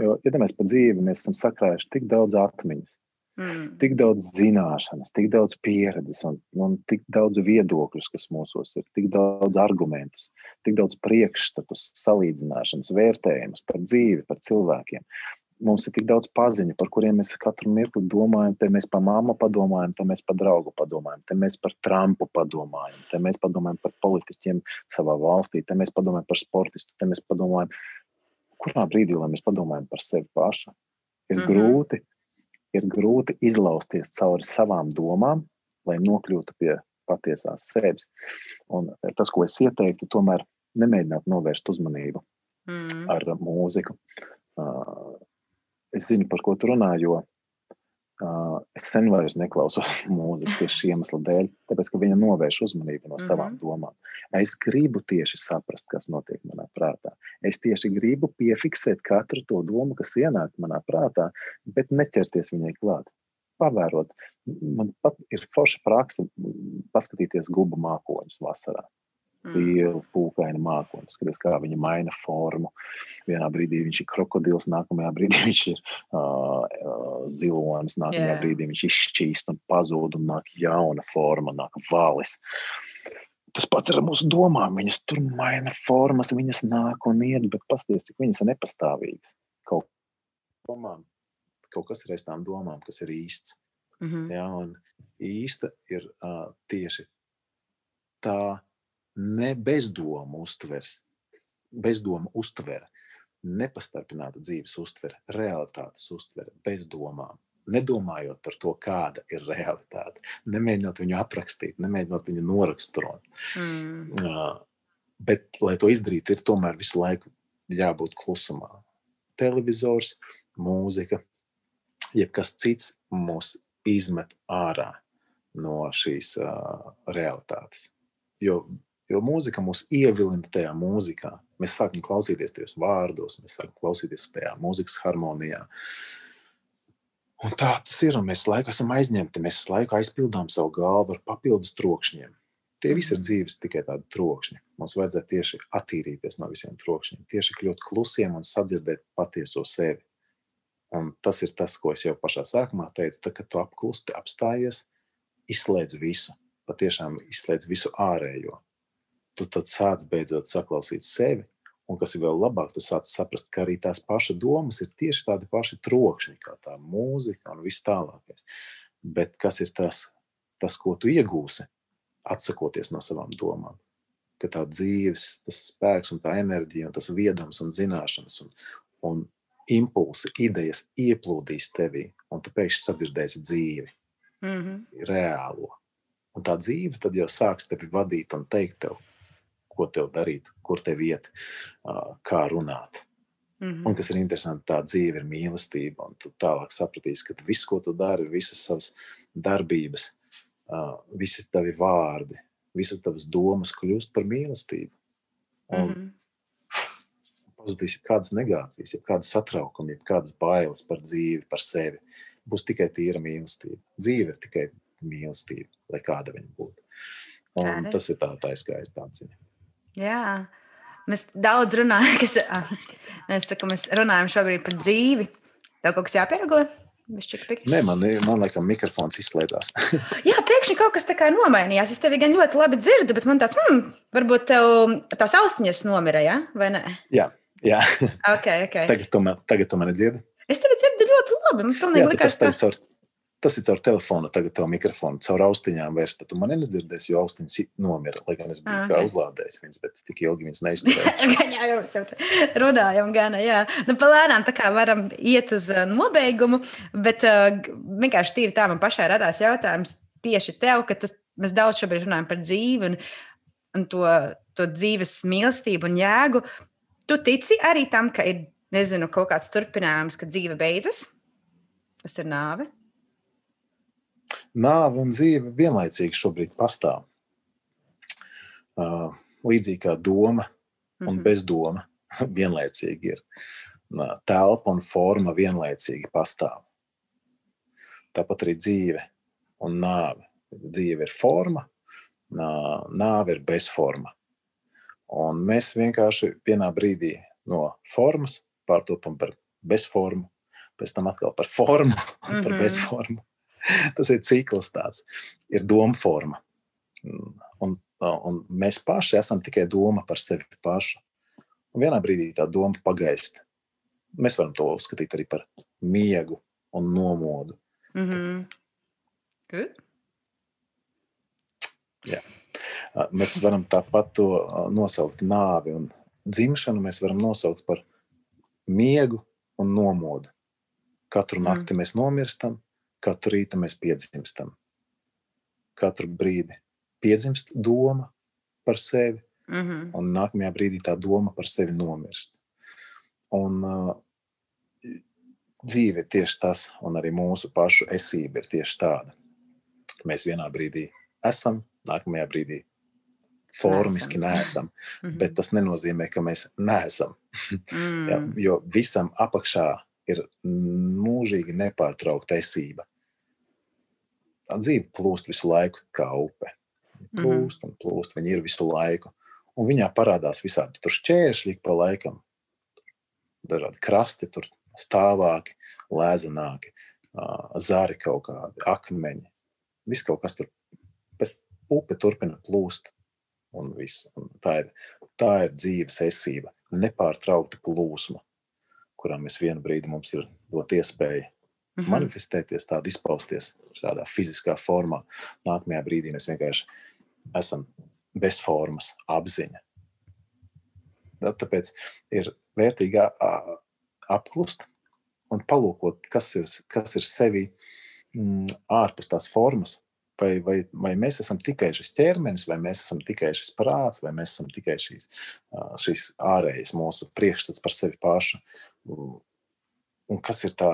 Jo, ja mēs pa dzīvi mēs esam sakrājuši tik daudz atmiņas, mm. tik daudz zināšanas, tik daudz pieredzes un, un tik daudz viedokļus, kas mūsos ir, tik daudz argumentus, tik daudz priekšstatus, salīdzināšanas, vērtējumus par dzīvi, par cilvēkiem. Mums ir tik daudz paziņu, par kuriem mēs katru mirkli domājam. Te mēs par mammu padomājam, te mēs par draugu padomājam, te mēs par Trumpu padomājam, te mēs padomājam par politiķiem savā valstī, te mēs padomājam par sportistu, te mēs padomājam kurā brīdī, mēs padomājam par sevi pašu, ir, -hmm. grūti, ir grūti izlausties cauri savām domām, lai nokļūtu pie patiesās sevis. Un tas, ko es ieteiktu, tomēr nemēģināt novērst uzmanību mm. ar mūziku. Es zinu, par ko tu runā, jo Uh, es sen vairs neklausos mūziku tieši šī iemesla dēļ, tāpēc ka viņa novērš uzmanību no mm -hmm. savām domām. Es gribu tieši saprast, kas notiek manā prātā. Es tieši gribu piefiksēt katru to domu, kas ienāk manā prātā, bet neķerties viņai klāt. Pavērot, man pat ir forša praksa paskatīties gubu mākoņus vasarā. Mm. Liela pūkaina mākoņa. Skaties, kā viņa maina formu. Vienā brīdī viņš ir krokodils, nākamajā brīdī viņš ir uh, uh, zilonis, nākamajā yeah. brīdī viņš izšķīst un pazūd, un nāk jauna forma, nāk valis. Tas pats ir mūsu domām. Viņas tur maina formas, viņas nāk un iet, bet pasties, cik viņas ir nepastāvīgas. Kaut, domām, kaut kas ir aiz tām domām, kas ir īsts. Mm -hmm. ja, un īsta ir uh, tieši tā ne bezdomu uztvers, bezdomu uztvere, nepastarpināta dzīves uztvere, realitātes uztvere, bez domām. Nedomājot par to, kāda ir realitāte, nemēģinot viņu aprakstīt, nemēģinot viņu noraksturot. Mm. Uh, bet, lai to izdarītu, ir tomēr visu laiku jābūt klusumā. Televizors, mūzika, jebkas cits mūs izmet ārā no šīs uh, realitātes. Jo Jo mūzika mūs ievilina tajā mūzikā. Mēs sākam klausīties tajos vārdos, mēs sākam klausīties tajā mūzikas harmonijā. Un tā tas ir. Mēs laiku esam aizņemti, mēs laiku aizpildām savu galvu ar papildus trokšņiem. Tie visi ir mhm. dzīves tikai tādi trokšņi. Mums vajadzētu tieši attīrīties no visiem trokšņiem, tieši kļūt klusiem un sadzirdēt patieso sevi. Un tas ir tas, ko es jau pašā sākumā teicu. Tad, kad tu apklusti, apstājies, izslēdz visu, patiešām izslēdz visu ārējo tu tad sāc beidzot saklausīt sevi. Un kas ir vēl labāk, tu sāc saprast, ka arī tās pašas domas ir tieši tādi paši trokšņi, kā tā mūzika un viss tālākais. Bet kas ir tas, tas ko tu iegūsi, atsakoties no savām domām? Ka tā dzīves, tas spēks un tā enerģija, un tas viedums un zināšanas un, un impulsi, idejas ieplūdīs tevī, un tu pēkšņi sadzirdēsi dzīvi, mm -hmm. reālo. Un tā dzīve tad jau sāks tevi vadīt un teikt tev, ko tev darīt, kur tev iet, kā runāt. Mm -hmm. Un kas ir interesanti, tā dzīve ir mīlestība. Tu tālāk sapratīsi, ka viss, ko tu dari, visas savas darbības, visi tavi vārdi, visas tavas domas kļūst par mīlestību. Un mm -hmm. Pazudīs jau kādas negācijas, jau kādas satraukumi, jau kādas bailes par dzīvi, par sevi. Būs tikai tīra mīlestība. Dzīve ir tikai mīlestība, lai kāda viņa būtu. Un Kāda? tas ir tā, tā skaista atziņa. Jā, mēs daudz runājam, kas, mēs, saka, mēs runājam šobrīd par dzīvi. Tev kaut kas jāpieregulē? Nē, man, man liekas, mikrofons izslēdzās. Jā, pēkšņi kaut kas tāds nomainījās. Es tevi gan ļoti labi dzirdu, bet man tāds, hmm, varbūt tev tās austiņas nomira, ja? vai ne? Jā, jā. Okay, okay. tagad, man, tagad mani dzirdi. Es tevi dzirdu ļoti labi. Man ka tas ir Tas ir caur telefonu, tagad tev mikrofonu, caur austiņām vairs. Tad tu mani nedzirdēsi, jo austiņas nomira. Lai gan es biju ah, okay. uzlādējis viņas, bet tik ilgi viņas neizturēja. jā, jau mēs jau runājam, gan, jā. Nu, palēnām tā kā varam iet uz uh, nobeigumu, bet uh, vienkārši tīri tā man pašai radās jautājums tieši tev, ka tu, mēs daudz šobrīd runājam par dzīvi un, un to, to dzīves mīlestību un jēgu. Tu tici arī tam, ka ir, nezinu, kaut kāds turpinājums, ka dzīve beidzas? Tas ir nāve nāve un dzīve vienlaicīgi šobrīd pastāv. Līdzīgi kā doma un mhm. bezdoma vienlaicīgi ir. Telpa un forma vienlaicīgi pastāv. Tāpat arī dzīve un nāve. Dzīve ir forma, nāve ir bezforma. Un mēs vienkārši vienā brīdī no formas pārtopam par bezformu, pēc tam atkal par formu un par mm -hmm. bezformu. tas ir cikls, tāds ir doma forma. Un, un mēs paši esam tikai doma par sevi pašu. Un vienā brīdī tā doma pagaist. Mēs varam to uzskatīt arī par miegu un nomodu. Mm -hmm. Good. Jā. Mēs varam tāpat to nosaukt nāvi un dzimšanu. Mēs varam nosaukt par miegu un nomodu. Katru mm. nakti mēs nomirstam, Katru rītu mēs piedzimstam. Katru brīdi piedzimst doma par sevi, mm -hmm. un nākamajā brīdī tā doma par sevi nomirst. Un, uh, dzīve ir tieši tas, un arī mūsu pašu esība ir tieši tāda. Mēs vienā brīdī esam, nākamajā brīdī formiski neesam. Mm -hmm. Bet tas nenozīmē, ka mēs neesam. mm. ja, jo visam apakšā ir mūžīgi nepārtraukta esība tā dzīve plūst visu laiku kā upe. Plūst un plūst, viņi ir visu laiku. Un viņā parādās visādi tur šķēršļi pa laikam, dažādi krasti, tur stāvāki, lēzenāki, zari kaut kādi, akmeņi. Viss kaut kas tur, bet upe turpina plūst. Un viss. un tā, ir, tā ir dzīves esība, nepārtraukta plūsma, kurā mēs vienu brīdi mums ir dot iespēju mm -hmm. manifestēties, tādu izpausties šādā fiziskā formā. Nākamajā brīdī mēs vienkārši esam bez formas apziņa. Tāpēc ir vērtīgi apklust un palūkot, kas ir, kas ir sevi mm, ārpus tās formas. Vai, vai, vai mēs esam tikai šis ķermenis, vai mēs esam tikai šis prāts, vai mēs esam tikai šīs, šīs ārējas mūsu priekšstats par sevi pašu. Un kas ir tā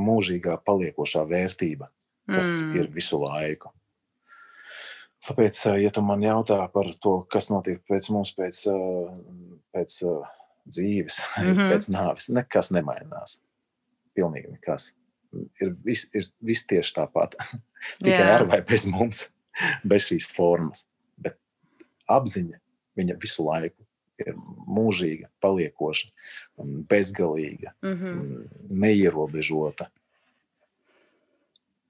mūžīgā paliekošā vērtība, kas mm. ir visu laiku. Tāpēc, ja tu man jautā par to, kas notiek pēc mums, pēc, pēc dzīves, mm -hmm. pēc nāves, nekas nemainās. Pilnīgi nekas. Ir viss vis tieši tāpat. Tikai yeah. ar vai bez mums, bez šīs formas. Bet apziņa viņa visu laiku ir mūžīga, paliekoša, bezgalīga, mm -hmm. neierobežota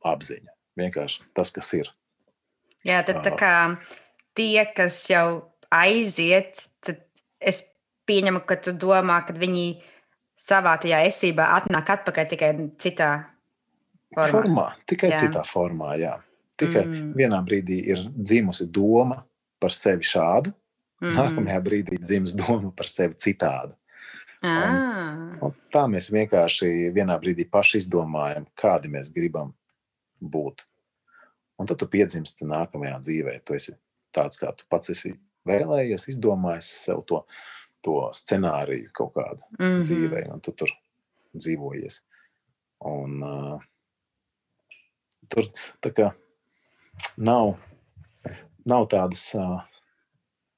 apziņa. Vienkārši tas, kas ir. Jā, tad tā kā tie, kas jau aiziet, tad es pieņemu, ka tu domā, ka viņi savā tajā esībā atnāk atpakaļ tikai citā formā. formā tikai jā. citā formā, jā. Tikai mm. vienā brīdī ir dzimusi doma par sevi šādu, mm. nākamajā brīdī dzims doma par sevi citādu. Un, ah. un tā mēs vienkārši vienā brīdī paši izdomājam, kādi mēs gribam būt. Un tad tu piedzimsti nākamajā dzīvē. Tu esi tāds, kā tu pats esi vēlējies, izdomājis sev to to scenāriju kaut kādu mm -hmm. dzīvē, un tu tur dzīvojies. Un, uh, tur tā kā nav, nav tādas uh,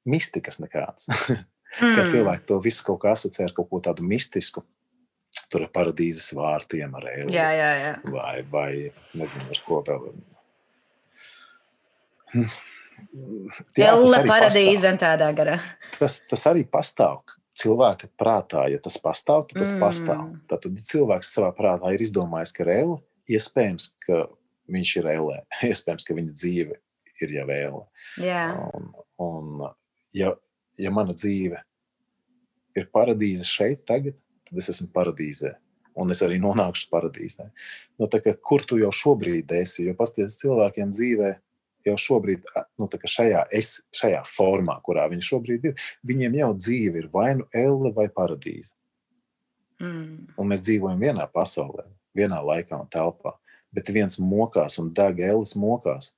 mistikas nekādas. mm. Kā cilvēki to visu kaut kā asociē ar kaut ko tādu mistisku. Tur ir paradīzes vārtiem ar eļļu. Jā, jā, jā. Vai, vai nezinu, ar ko vēl. Tēlā paradīze un tādā garā. Tas, tas arī pastāv. Cilvēka prātā, ja tas pastāv, tad tas mm. pastāv. Tad, tad cilvēks savā prātā ir izdomājis, ka rēle, iespējams, ka viņš ir ēlē, iespējams, ka viņa dzīve ir jau ēlē. Yeah. Un, un ja, ja mana dzīve ir paradīze šeit, tagad, tad es esmu paradīzē. Un es arī nonākšu paradīzē. Nu, kā, kur tu jau šobrīd esi? Jo pasties cilvēkiem dzīvēm jau šobrīd, nu, šajā, es, šajā formā, kurā viņi šobrīd ir, viņiem jau dzīve ir vai nu elle vai paradīze. Mm. Un mēs dzīvojam vienā pasaulē, vienā laikā un telpā. Bet viens mokās un deg elles mokās.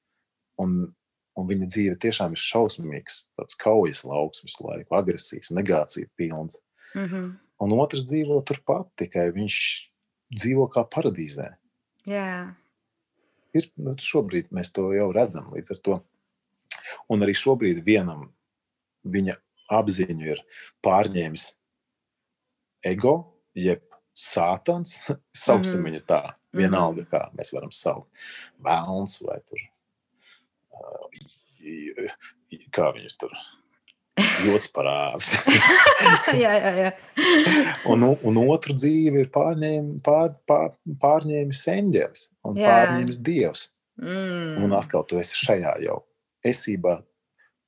Un, un viņa dzīve tiešām ir šausmīgs, tāds kaujas lauks visu laiku, agresīvs, negācija pilns. Mm -hmm. Un otrs dzīvo turpat, tikai viņš dzīvo kā paradīzē. Yeah ir, nu, šobrīd mēs to jau redzam līdz ar to. Un arī šobrīd vienam viņa apziņu ir pārņēmis ego, jeb sātans. Sauksim mm -hmm. viņu tā, vienalga, kā mēs varam saukt. Vēlns vai tur. Kā viņus tur Jots parāvis. jā, jā, jā. un, un otru dzīvi ir pārņēmis, pār, pār, pārņēmis eņģelis un jā. pārņēmis dievs. Mm. Un atkal tu esi šajā jau esībā.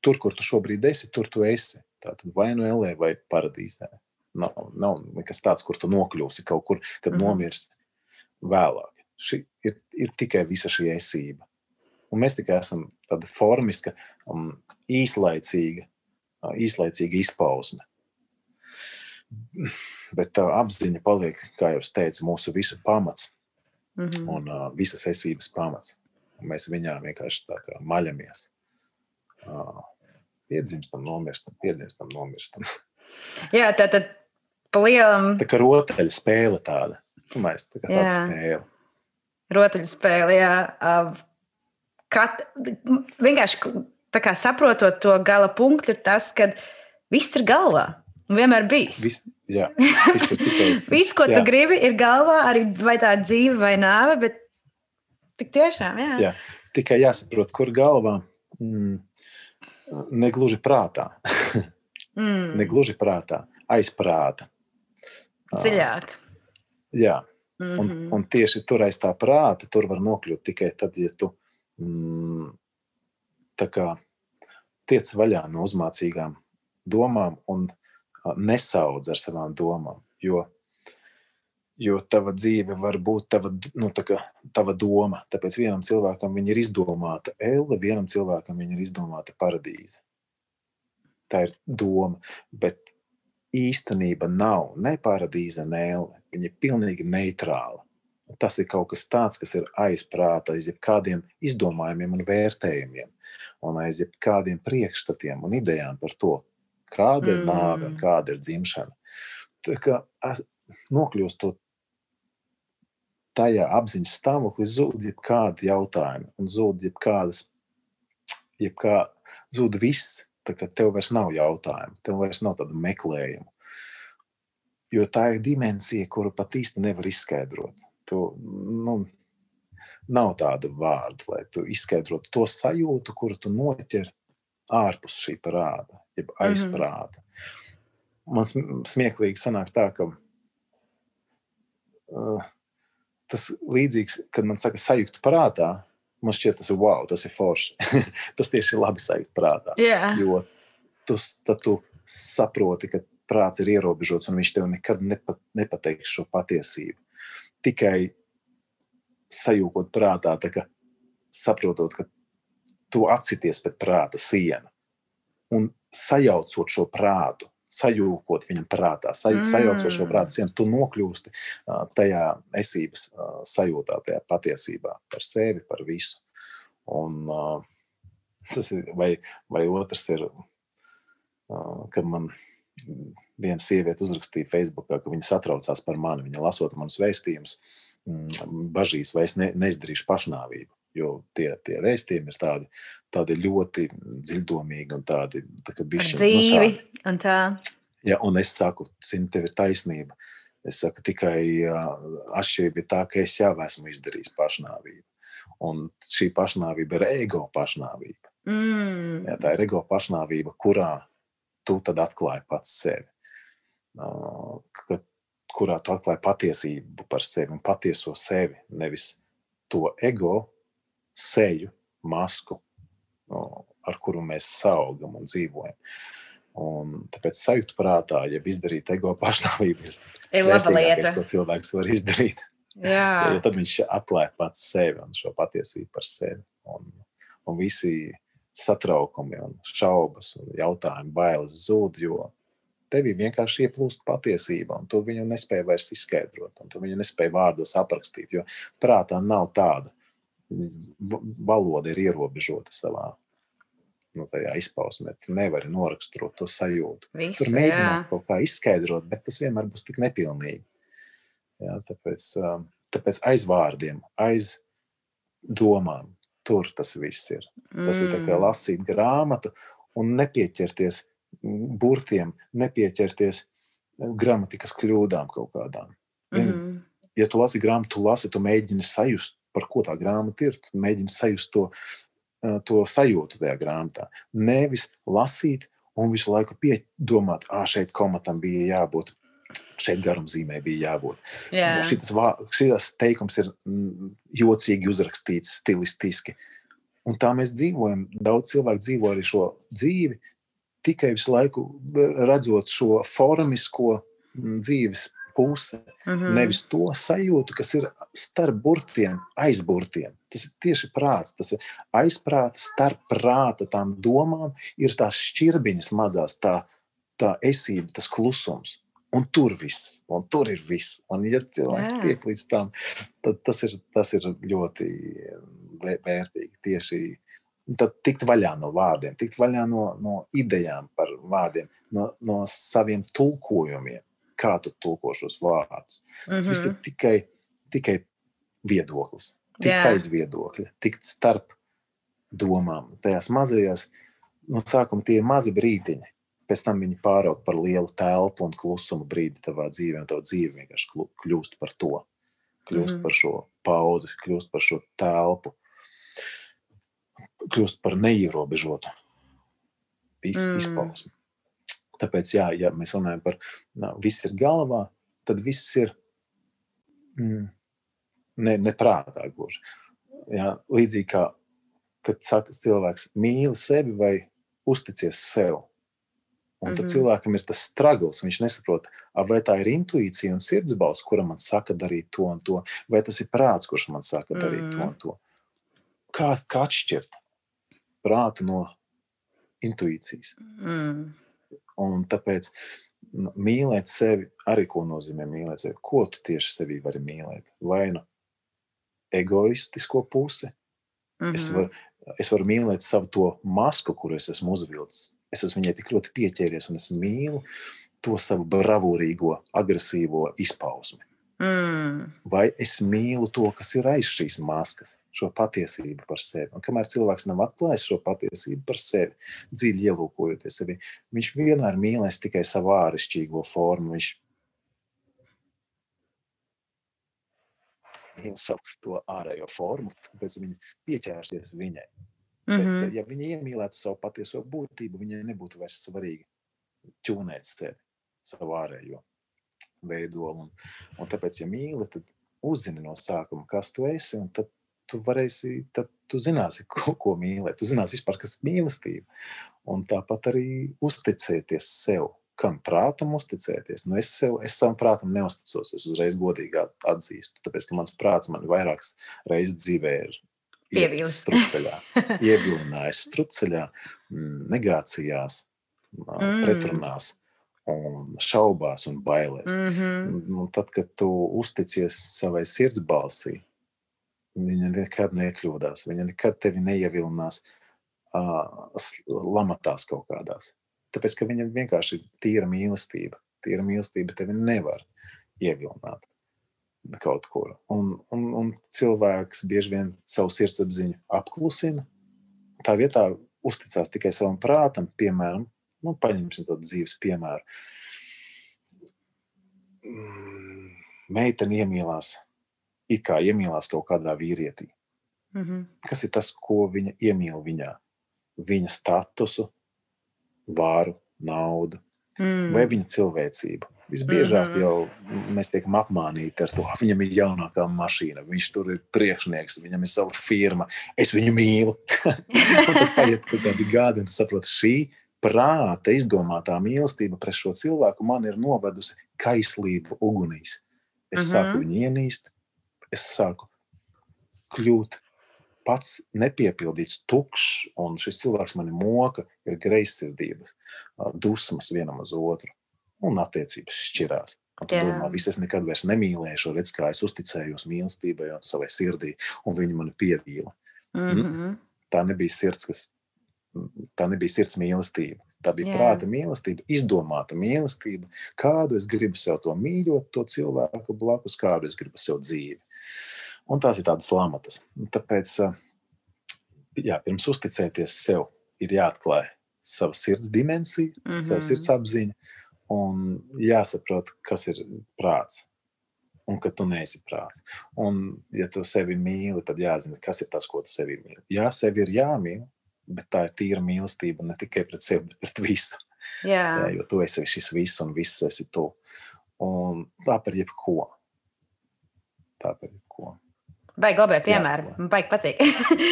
Tur, kur tu šobrīd esi, tur tu esi. Tātad vai nu Elē, vai paradīzē. Nav, nav nekas tāds, kur tu nokļūsi kaut kur, kad mm. nomirsti vēlāk. Šī ir, ir tikai visa šī esība. Un mēs tikai esam tāda formiska, um, īslaicīga īslaicīga izpausme. Bet tā apziņa paliek, kā jau teicu, mūsu visu pamats mm -hmm. un uh, visas esības pamats. Un mēs viņā vienkārši tā kā maļamies. Uh, piedzimstam, nomirstam, piedzimstam, nomirstam. Jā, tā tad palielam. Tā kā rotaļa spēle tāda. Mēs tā kā tāda spēle. Rotaļa spēle, jā. Kat, vienkārši kā, saprotot to gala punktu, ir tas, ka viss ir galvā. Vienmēr bijis. Vis, jā, viss, tikai, viss, ko jā. tu gribi, ir galvā, arī vai tā dzīve vai nāve. Bet tik tiešām, jā. jā. Tikai jāsaprot, kur galvā. Mm, negluži prātā. Mm. Ne gluži prātā, aiz prāta. Dziļāk. Uh, jā. Mm -hmm. un, mhm. un tieši tur aiz tā prāta, tur var nokļūt tikai tad, ja tu mm, kā, tiec vaļā no uzmācīgām domām un nesaudz ar savām domām. Jo Jo tava dzīve var būt tava, nu, kā, tava doma. Tāpēc vienam cilvēkam ir izdomāta elle, vienam cilvēkam ir izdomāta paradīze. Tā ir doma. Bet īstenība nav ne paradīze, ne elle. Viņa ir pilnīgi neitrāla. Tas ir kaut kas tāds, kas ir aizprāta, aiz jebkādiem izdomājumiem un vērtējumiem, un aiz jebkādiem priekšstatiem un idejām par to, kāda ir mm. nāve, kāda ir dzimšana. Tā kā nokļūstot tajā apziņas stāvoklī zūd jebkādi jautājumi un zūd jebkādas, jebkā, zūd viss. Tā kā tev vairs nav jautājumu, tev vairs nav tādu meklējumu. Jo tā ir dimensija, kuru pat īsti nevar izskaidrot. Tu, nu, nav tāda vārda, lai tu izskaidrotu to sajūtu, kuru tu noķer ārpus šī parāda, jeb mhm. aizprāta. Mm -hmm. Man smieklīgi sanāk tā, ka uh, tas līdzīgs, kad man saka, sajūta prātā. Man šķiet, tas ir wow, tas ir forši. tas tieši ir labi sajūta prātā. Yeah. Jo tu, tu saproti, ka prāts ir ierobežots un viņš tev nekad nepa, nepateiks šo patiesību. Tikai sajūtot prātā, ka saprotot, ka tu atsities pret prāta sienu un sajaucot šo prātu sajūkot viņam prātā, saj, mm. sajaucot šo prātu sienu, tu nokļūsti uh, tajā esības uh, sajūtā, tajā patiesībā par sevi, par visu. Un, uh, tas ir, vai, vai otrs ir, uh, kad man viena sieviete uzrakstīja Facebookā, ka viņa satraucās par mani, viņa lasot manus vēstījumus, mm, bažīs, vai es ne, neizdarīšu pašnāvību jo tie, tie vēstījumi ir tādi, tādi ļoti dziļdomīgi un tādi tā bišķi, dzīvi. Nu, un tā. Ja, un es saku, zini, tev ir taisnība. Es saku, tikai atšķirība ir tā, ka es jau esmu izdarījis pašnāvību. Un šī pašnāvība ir ego pašnāvība. Mm. Ja, tā ir ego pašnāvība, kurā tu tad atklāji pats sevi. Uh, ka, kurā tu atklāji patiesību par sevi un patieso sevi, nevis to ego, seju, masku, ar kuru mēs augam un dzīvojam. Un tāpēc sajūta prātā, ja izdarīt ego pašnāvību, ir laba lieta. Ko cilvēks var izdarīt. Jā. jo tad viņš atklāja pats sevi un šo patiesību par sevi. Un, un visi satraukumi, un šaubas un jautājumi, bailes zūd, jo tevī vienkārši ieplūst patiesība, un tu viņu nespēji vairs izskaidrot, un tu viņu nespēji vārdos aprakstīt, jo prātā nav tāda valoda ir ierobežota savā nu, izpausmē. Tu nevari noraksturot to sajūtu. Visu, Tur mēģināt jā. kaut kā izskaidrot, bet tas vienmēr būs tik nepilnīgi. Jā, tāpēc, tāpēc aiz vārdiem, aiz domām, tur tas viss ir. Tas mm. ir kā lasīt grāmatu un nepieķerties burtiem, nepieķerties gramatikas kļūdām kaut kādām. Mm. Ja tu lasi grāmatu, tu lasi, tu mēģini sajust par ko tā grāmata ir. Tu mēģini sajust to, to sajūtu tajā grāmatā. Nevis lasīt un visu laiku piedomāt, ah, šeit komatam bija jābūt. Šeit garumzīmē bija jābūt. Yeah. Šis, šis teikums ir mm, jocīgi uzrakstīts, stilistiski. Un tā mēs dzīvojam. Daudz cilvēku dzīvo arī šo dzīvi, tikai visu laiku redzot šo formisko mm, dzīves puse. Mm -hmm. Nevis to sajūtu, kas ir starp burtiem, aiz burtiem. Tas ir tieši prāts, tas ir aizprāta, starp prāta tām domām, ir tās šķirbiņas mazās, tā, tā esība, tas klusums. Un tur viss, un tur ir viss. Un, ja cilvēks Jā. tiek līdz tam, tad tas ir, tas ir ļoti vērtīgi. Tieši tad tikt vaļā no vārdiem, tikt vaļā no, no idejām par vārdiem, no, no saviem tulkojumiem kā tu tulko šos vārdus. Tas mm -hmm. viss ir mhm. tikai, tikai viedoklis. Tikt yeah. aiz viedokļa, tikt starp domām. Tajās mazajās, no sākuma tie ir mazi brīdiņi. Pēc tam viņi pāraug par lielu telpu un klusumu brīdi tavā dzīvē, un tava dzīve vienkārši kļūst par to. Kļūst mm. par šo pauzi, kļūst par šo telpu, kļūst par neierobežotu iz, mm. izpausmi. Tāpēc, jā, ja mēs runājam par nā, viss ir galvā, tad viss ir mm, ne, neprātā gluži. Jā, līdzīgi kā kad saka, cilvēks mīli sevi vai uzticies sev. Un tad mm -hmm. cilvēkam ir tas stragls. Viņš nesaprot, vai tā ir intuīcija un sirdsbalss, kura man saka darīt to un to, vai tas ir prāts, kurš man saka darīt mm -hmm. to un to. Kā, kā atšķirt prātu no intuīcijas? Mm. Un tāpēc mīlēt sevi arī ko nozīmē mīlēt sevi. Ko tu tieši sevī vari mīlēt? Vai nu egoistisko pusi? Mm -hmm. es, varu, es varu mīlēt savu to masku, kuru es esmu uzvilcis es esmu viņai tik ļoti pieķēries un es mīlu to savu bravūrīgo, agresīvo izpausmi. Mm. Vai es mīlu to, kas ir aiz šīs maskas, šo patiesību par sevi. Un kamēr cilvēks nav atklājis šo patiesību par sevi, dziļi ielūkojoties sevi, viņš vienmēr mīlēs tikai savu āršķirīgo formu. Viņš savu to ārējo formu, tāpēc viņš pieķērsies viņai. Mm -hmm. Bet, ja viņa iemīlētu savu patieso būtību, viņai nebūtu vairs svarīgi ķūnēt sevi, savu ārējo veidolu. Un, un tāpēc, ja mīli, tad uzzini no sākuma, kas tu esi, un tad tu varēsi, tad tu zināsi, ko, ko mīlēt. Tu zināsi vispār, kas ir mīlestība. Un tāpat arī uzticēties sev. Kam prātam uzticēties? Nu, es, sev, es savam prātam neusticos. Es uzreiz godīgi atzīstu. Tāpēc, ka mans prāts man vairākas reizes dzīvē ir Pievīlis. Strupceļā, ievilinājis strupceļā, negācijās, mm. pretrunās un šaubās un bailēs. Mm -hmm. un tad, kad tu uzticies savai sirds balsī, viņa nekad nekļūdās, viņa nekad tevi neievilinās uh, lamatās kaut kādās. Tāpēc, ka viņa vienkārši ir tīra mīlestība. Tīra mīlestība tevi nevar ievilināt kaut kur. Un, un, un cilvēks bieži vien savu sirdsapziņu apklusina. Tā vietā uzticās tikai savam prātam, piemēram, nu, paņemsim tādu dzīves piemēru. Mm, meitene iemīlās, it kā iemīlās kaut kādā vīrietī. Mm -hmm. Kas ir tas, ko viņa iemīl viņā? Viņa statusu, vāru, naudu mm. vai viņa cilvēcību. Visbiežāk mm -hmm. jau mēs tiekam apmānīti ar to, ka viņam ir jaunākā mašīna, viņš tur ir priekšnieks, viņam ir sava firma, es viņu mīlu. tad paiet kaut kādi gadi, un saprot, šī prāta izdomātā mīlestība pret šo cilvēku man ir novedusi kaislību ugunīs. Es mm -hmm. sāku viņu ienīst, es sāku kļūt pats nepiepildīts, tukšs, un šis cilvēks mani moka, ir greizsirdības, dusmas vienam uz otru un attiecības šķirās. Un tad domā, viss es nekad vairs nemīlēšu, redz, kā es uzticējos mīlestībai un savai sirdī, un viņi mani pievīla. Mm -hmm. Tā nebija sirds, kas, tā nebija sirds mīlestība. Tā bija Jā. prāta mīlestība, izdomāta mīlestība, kādu es gribu sev to mīļot, to cilvēku blakus, kādu es gribu sev dzīvi. Un tās ir tādas lamatas. Tāpēc, jā, pirms uzticēties sev, ir jāatklāj sava sirds dimensija, mm -hmm. sava sirds apziņa, Un jāsaprot, kas ir prāts. Un ka tu neesi prāts. Un, ja tu sevi mīli, tad jāzina, kas ir tas, ko tu sevi mīli. Jā, sevi ir jāmīl, bet tā ir tīra mīlestība ne tikai pret sevi, bet pret visu. Jā. Jā, jo tu esi šis viss, un viss esi tu. Un tā par jebko. Tā par. Baigi labi piemēri. Man baigi patīk.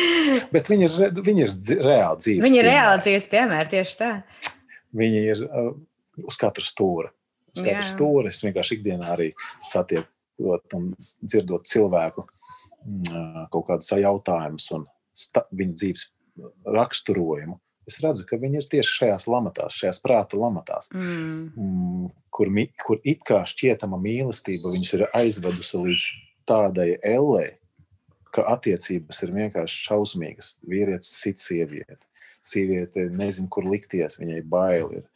bet viņi ir, viņi ir reāli dzīves. Viņi ir reāli dzīves piemēri, tieši tā. Viņi ir. Uh, uz katru stūri. Uz katru Jā. stūri es vienkārši ikdienā arī satiekot un dzirdot cilvēku mm, kaut kādus jautājumus un viņu dzīves raksturojumu. Es redzu, ka viņi ir tieši šajās lamatās, šajās prāta lamatās, mm. Mm, kur, kur it kā šķietama mīlestība viņus ir aizvedusi līdz tādai ellē, ka attiecības ir vienkārši šausmīgas. Vīrietis sit sievieti, sieviete nezina, kur likties, viņai bail ir.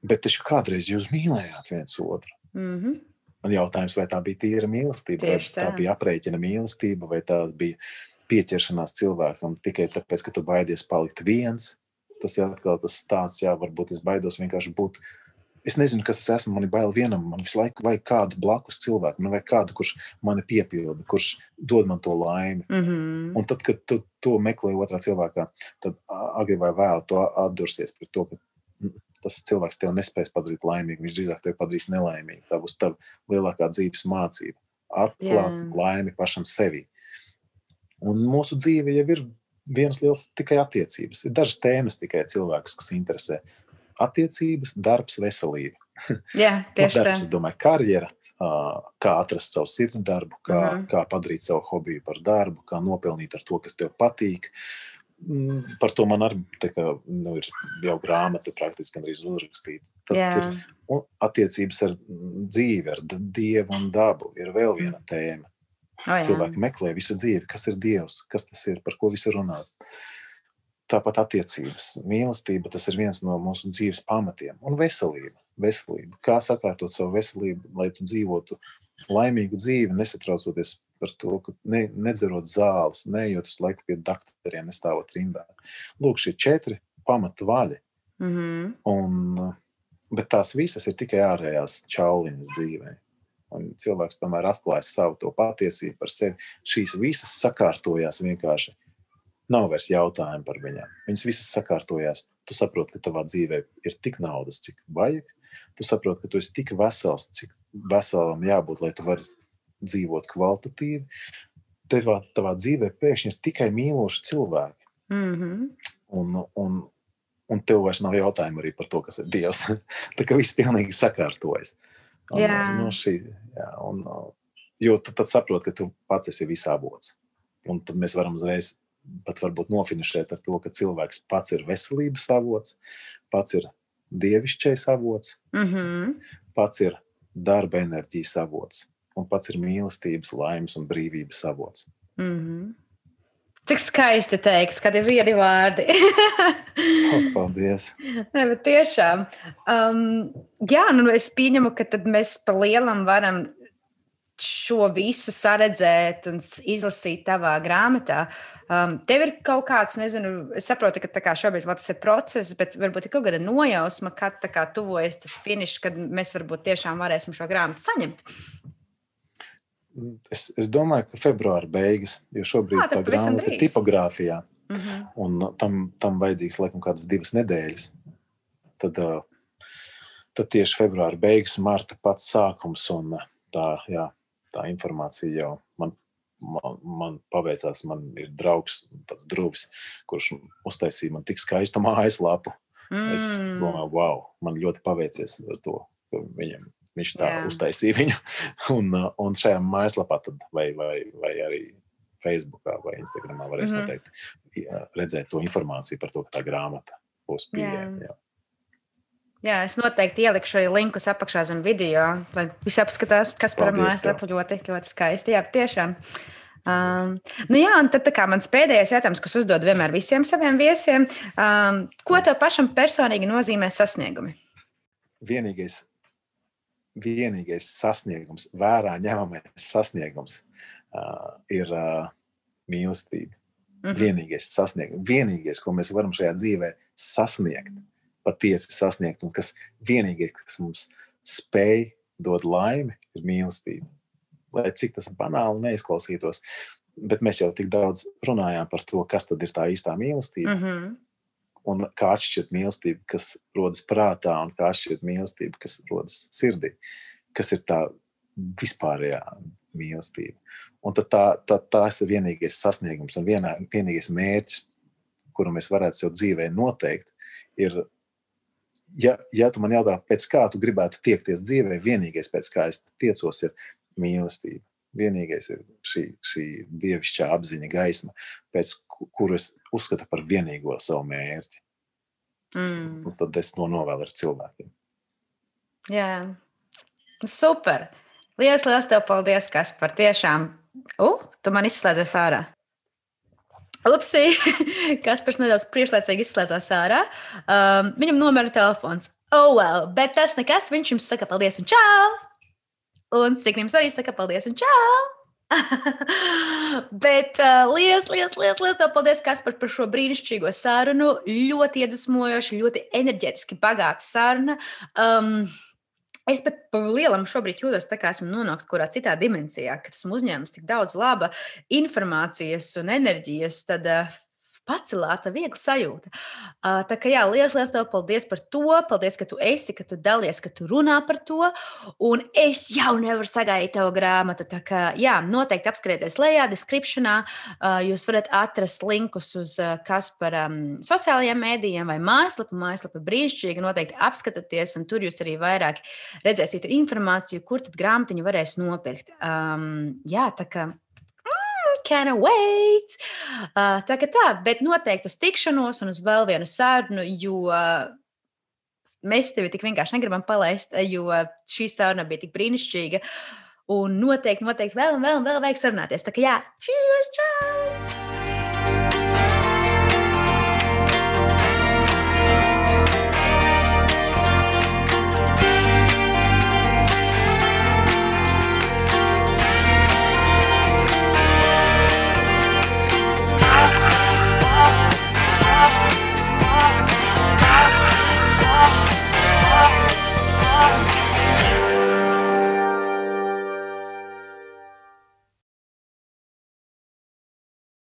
Bet taču kādreiz jūs mīlējāt viens otru. Mm -hmm. Man jautājums, vai tā bija tīra mīlestība, Tieši vai tā. tā bija aprēķina mīlestība, vai tā bija pieķeršanās cilvēkam tikai tāpēc, ka tu baidies palikt viens. Tas ir atkal tas stāsts, jā, varbūt es baidos vienkārši būt. Es nezinu, kas tas esmu. Man ir bail vienam. Man visu laiku vajag kādu blakus cilvēku, man vajag kādu, kurš mani piepilda, kurš dod man to laimi. Mm -hmm. Un tad, kad tu to meklē otrā cilvēkā, tad agri vai vēl to atdursies pret to, ka tas cilvēks tev nespēs padarīt laimīgu. Viņš drīzāk tevi padarīs nelaimīgu. Tā būs tava lielākā dzīves mācība. Atklāt Jā. laimi pašam sevi. Un mūsu dzīve jau ir viens liels tikai attiecības. Ir dažas tēmas tikai cilvēkus, kas interesē. Attiecības, darbs, veselība. Jā, tieši nu, darbs, tā. Es domāju, karjera, kā atrast savu sirds darbu, kā, uh mhm. -huh. kā padarīt savu hobiju par darbu, kā nopelnīt ar to, kas tev patīk. Mm, par to man arī kā, nu, ir jau grāmata praktiski gandrīz uzrakstīta. Tad Jā. ir attiecības ar dzīvi, ar dievu un dabu. Ir vēl viena mm. tēma. Oh, jā. Cilvēki meklē visu dzīvi, kas ir dievs, kas tas ir, par ko visi runā. Tāpat attiecības, mīlestība, tas ir viens no mūsu dzīves pamatiem. Un veselība, veselība. Kā sakārtot savu veselību, lai tu dzīvotu laimīgu dzīvi, nesatraucoties par to, ka ne, nedzerot zāles, neejot uz laiku pie doktoriem, nestāvot rindā. Lūk, šie četri pamata vaļi. Mm -hmm. Un, bet tās visas ir tikai ārējās čauliņas dzīvē. Un cilvēks tomēr atklāja savu to patiesību par sevi. Šīs visas sakārtojās vienkārši. Nav vairs jautājumu par viņām. Viņas visas sakārtojās. Tu saproti, ka tavā dzīvē ir tik naudas, cik vajag. Tu saproti, ka tu esi tik vesels, cik veselam jābūt, lai tu varētu dzīvot kvalitatīvi, tevā, tavā dzīvē pēkšņi ir tikai mīloši cilvēki. Mm -hmm. un, un, un tev vairs nav jautājumu arī par to, kas ir Dievs. Tā kā viss pilnīgi sakārtojas. Un, jā. No šī, jā, un, jo tu tad saproti, ka tu pats esi visābots. Un tad mēs varam uzreiz pat varbūt nofinišēt ar to, ka cilvēks pats ir veselības avots, pats ir dievišķais avots, mm -hmm. pats ir darba enerģijas avots un pats ir mīlestības, laimes un brīvības avots. Mm -hmm. Cik skaisti teikt, kad ir viedi vārdi. oh, paldies. Ne, bet tiešām. Um, jā, nu es pieņemu, ka mēs pa lielam varam šo visu saredzēt un izlasīt tavā grāmatā. Um, tev ir kaut kāds, nezinu, es saprotu, ka kā, šobrīd tas ir process, bet varbūt ir kaut kāda nojausma, kad kā, tuvojas tas finišs, kad mēs varbūt tiešām varēsim šo grāmatu saņemt. Es, es domāju, ka februāra beigas, jo šobrīd à, tā grāmata ir tipogrāfijā. Mm -hmm. Un tam, tam vajadzīgs laikam kādas divas nedēļas. Tad, tad tieši februāra beigas, marta pats sākums un tā, jā, tā informācija jau man, man, man paveicās. Man ir draugs, tāds druvis, kurš uztaisīja man tik skaistu mājaslapu. Mm. Es domāju, wow, man ļoti paveicies ar to, ka viņam Viņš tā Jā. uztaisīja viņu. Un, uh, un šajā mājaslapā, tad, vai, vai, vai arī Facebookā vai Instagramā, varēs mm -hmm. noteikti redzēt to informāciju par to, ka tā grāmata būs pieejama. Jā. Jā, es noteikti ielikšu arī linkus apakšā zem video, lai visi apskatās, kas par mājaslapu ļoti, ļoti skaisti. Jā, tiešām. Um, nu jā, un tad mans pēdējais jautājums, kas uzdod vienmēr visiem saviem viesiem, um, ko tev pašam personīgi nozīmē sasniegumi? Vienīgais vienīgais sasniegums, vērā ņemamais sasniegums uh, ir uh, mīlestība. Mm -hmm. Vienīgais sasniegums, vienīgais, ko mēs varam šajā dzīvē sasniegt, patiesi sasniegt, un kas vienīgais, kas mums spēj dot laimi, ir mīlestība. Lai cik tas banāli neizklausītos, bet mēs jau tik daudz runājām par to, kas tad ir tā īstā mīlestība. Mm -hmm un kā atšķirt mīlestību, kas rodas prātā, un kā atšķirt mīlestību, kas rodas sirdī, kas ir tā vispārējā mīlestība. Un tā, tā, tās ir vienīgais sasniegums un vienā, vienīgais mērķis, kuru mēs varētu sev dzīvē noteikt, ir, ja, ja tu man jautā, pēc kā tu gribētu tiekties dzīvē, vienīgais, pēc kā es tiecos, ir mīlestība. Vienīgais ir šī, šī dievišķā apziņa, gaisma, pēc kuru es uzskatu par vienīgo savu mērķi. Mm. Un tad es to novēlu ar cilvēkiem. Jā, super. Lielas, liels tev paldies, kas par tiešām. Uh, tu man izslēdzies ārā. Upsi, kas pēc nedaudz priekšlaicīgi izslēdzās ārā. Um, viņam nomira telefons. Oh, well, bet tas nekas. Viņš jums saka paldies un čau! Un Signims arī saka paldies un čau! Bet uh, liels, liels, liels, liels paldies, Kaspar, par šo brīnišķīgo sarunu. Ļoti iedvesmojoša, ļoti enerģetiski bagāta saruna. Um, Es pat par lielam šobrīd jūtos kā esmu nonācis kaut kādā citā dimensijā, kad esmu uzņēmis tik daudz laba informācijas un enerģijas. Tad uh, pacelāta, viegla sajūta. Uh, tā kā jā, liels, liels tev paldies par to. Paldies, ka tu esi, ka tu dalies, ka tu runā par to. Un es jau nevaru sagaidīt tavu grāmatu. Tā kā jā, noteikti apskatieties lejā, descriptionā. Uh, jūs varat atrast linkus uz uh, kas par um, sociālajiem mēdījiem vai mājaslapu. Mājaslapa brīnišķīga, noteikti apskatieties, un tur jūs arī vairāk redzēsiet informāciju, kur tad grāmatiņu varēs nopirkt. Um, jā, tā kā can't wait. Uh, tā kā tā, bet noteikti uz tikšanos un uz vēl vienu sarunu, jo mēs tevi tik vienkārši negribam palaist, jo šī saruna bija tik brīnišķīga. Un noteikti, noteikti vēl vēl, vēl vajag sarunāties. Tā kā jā, cheers, čau! 감사합니다.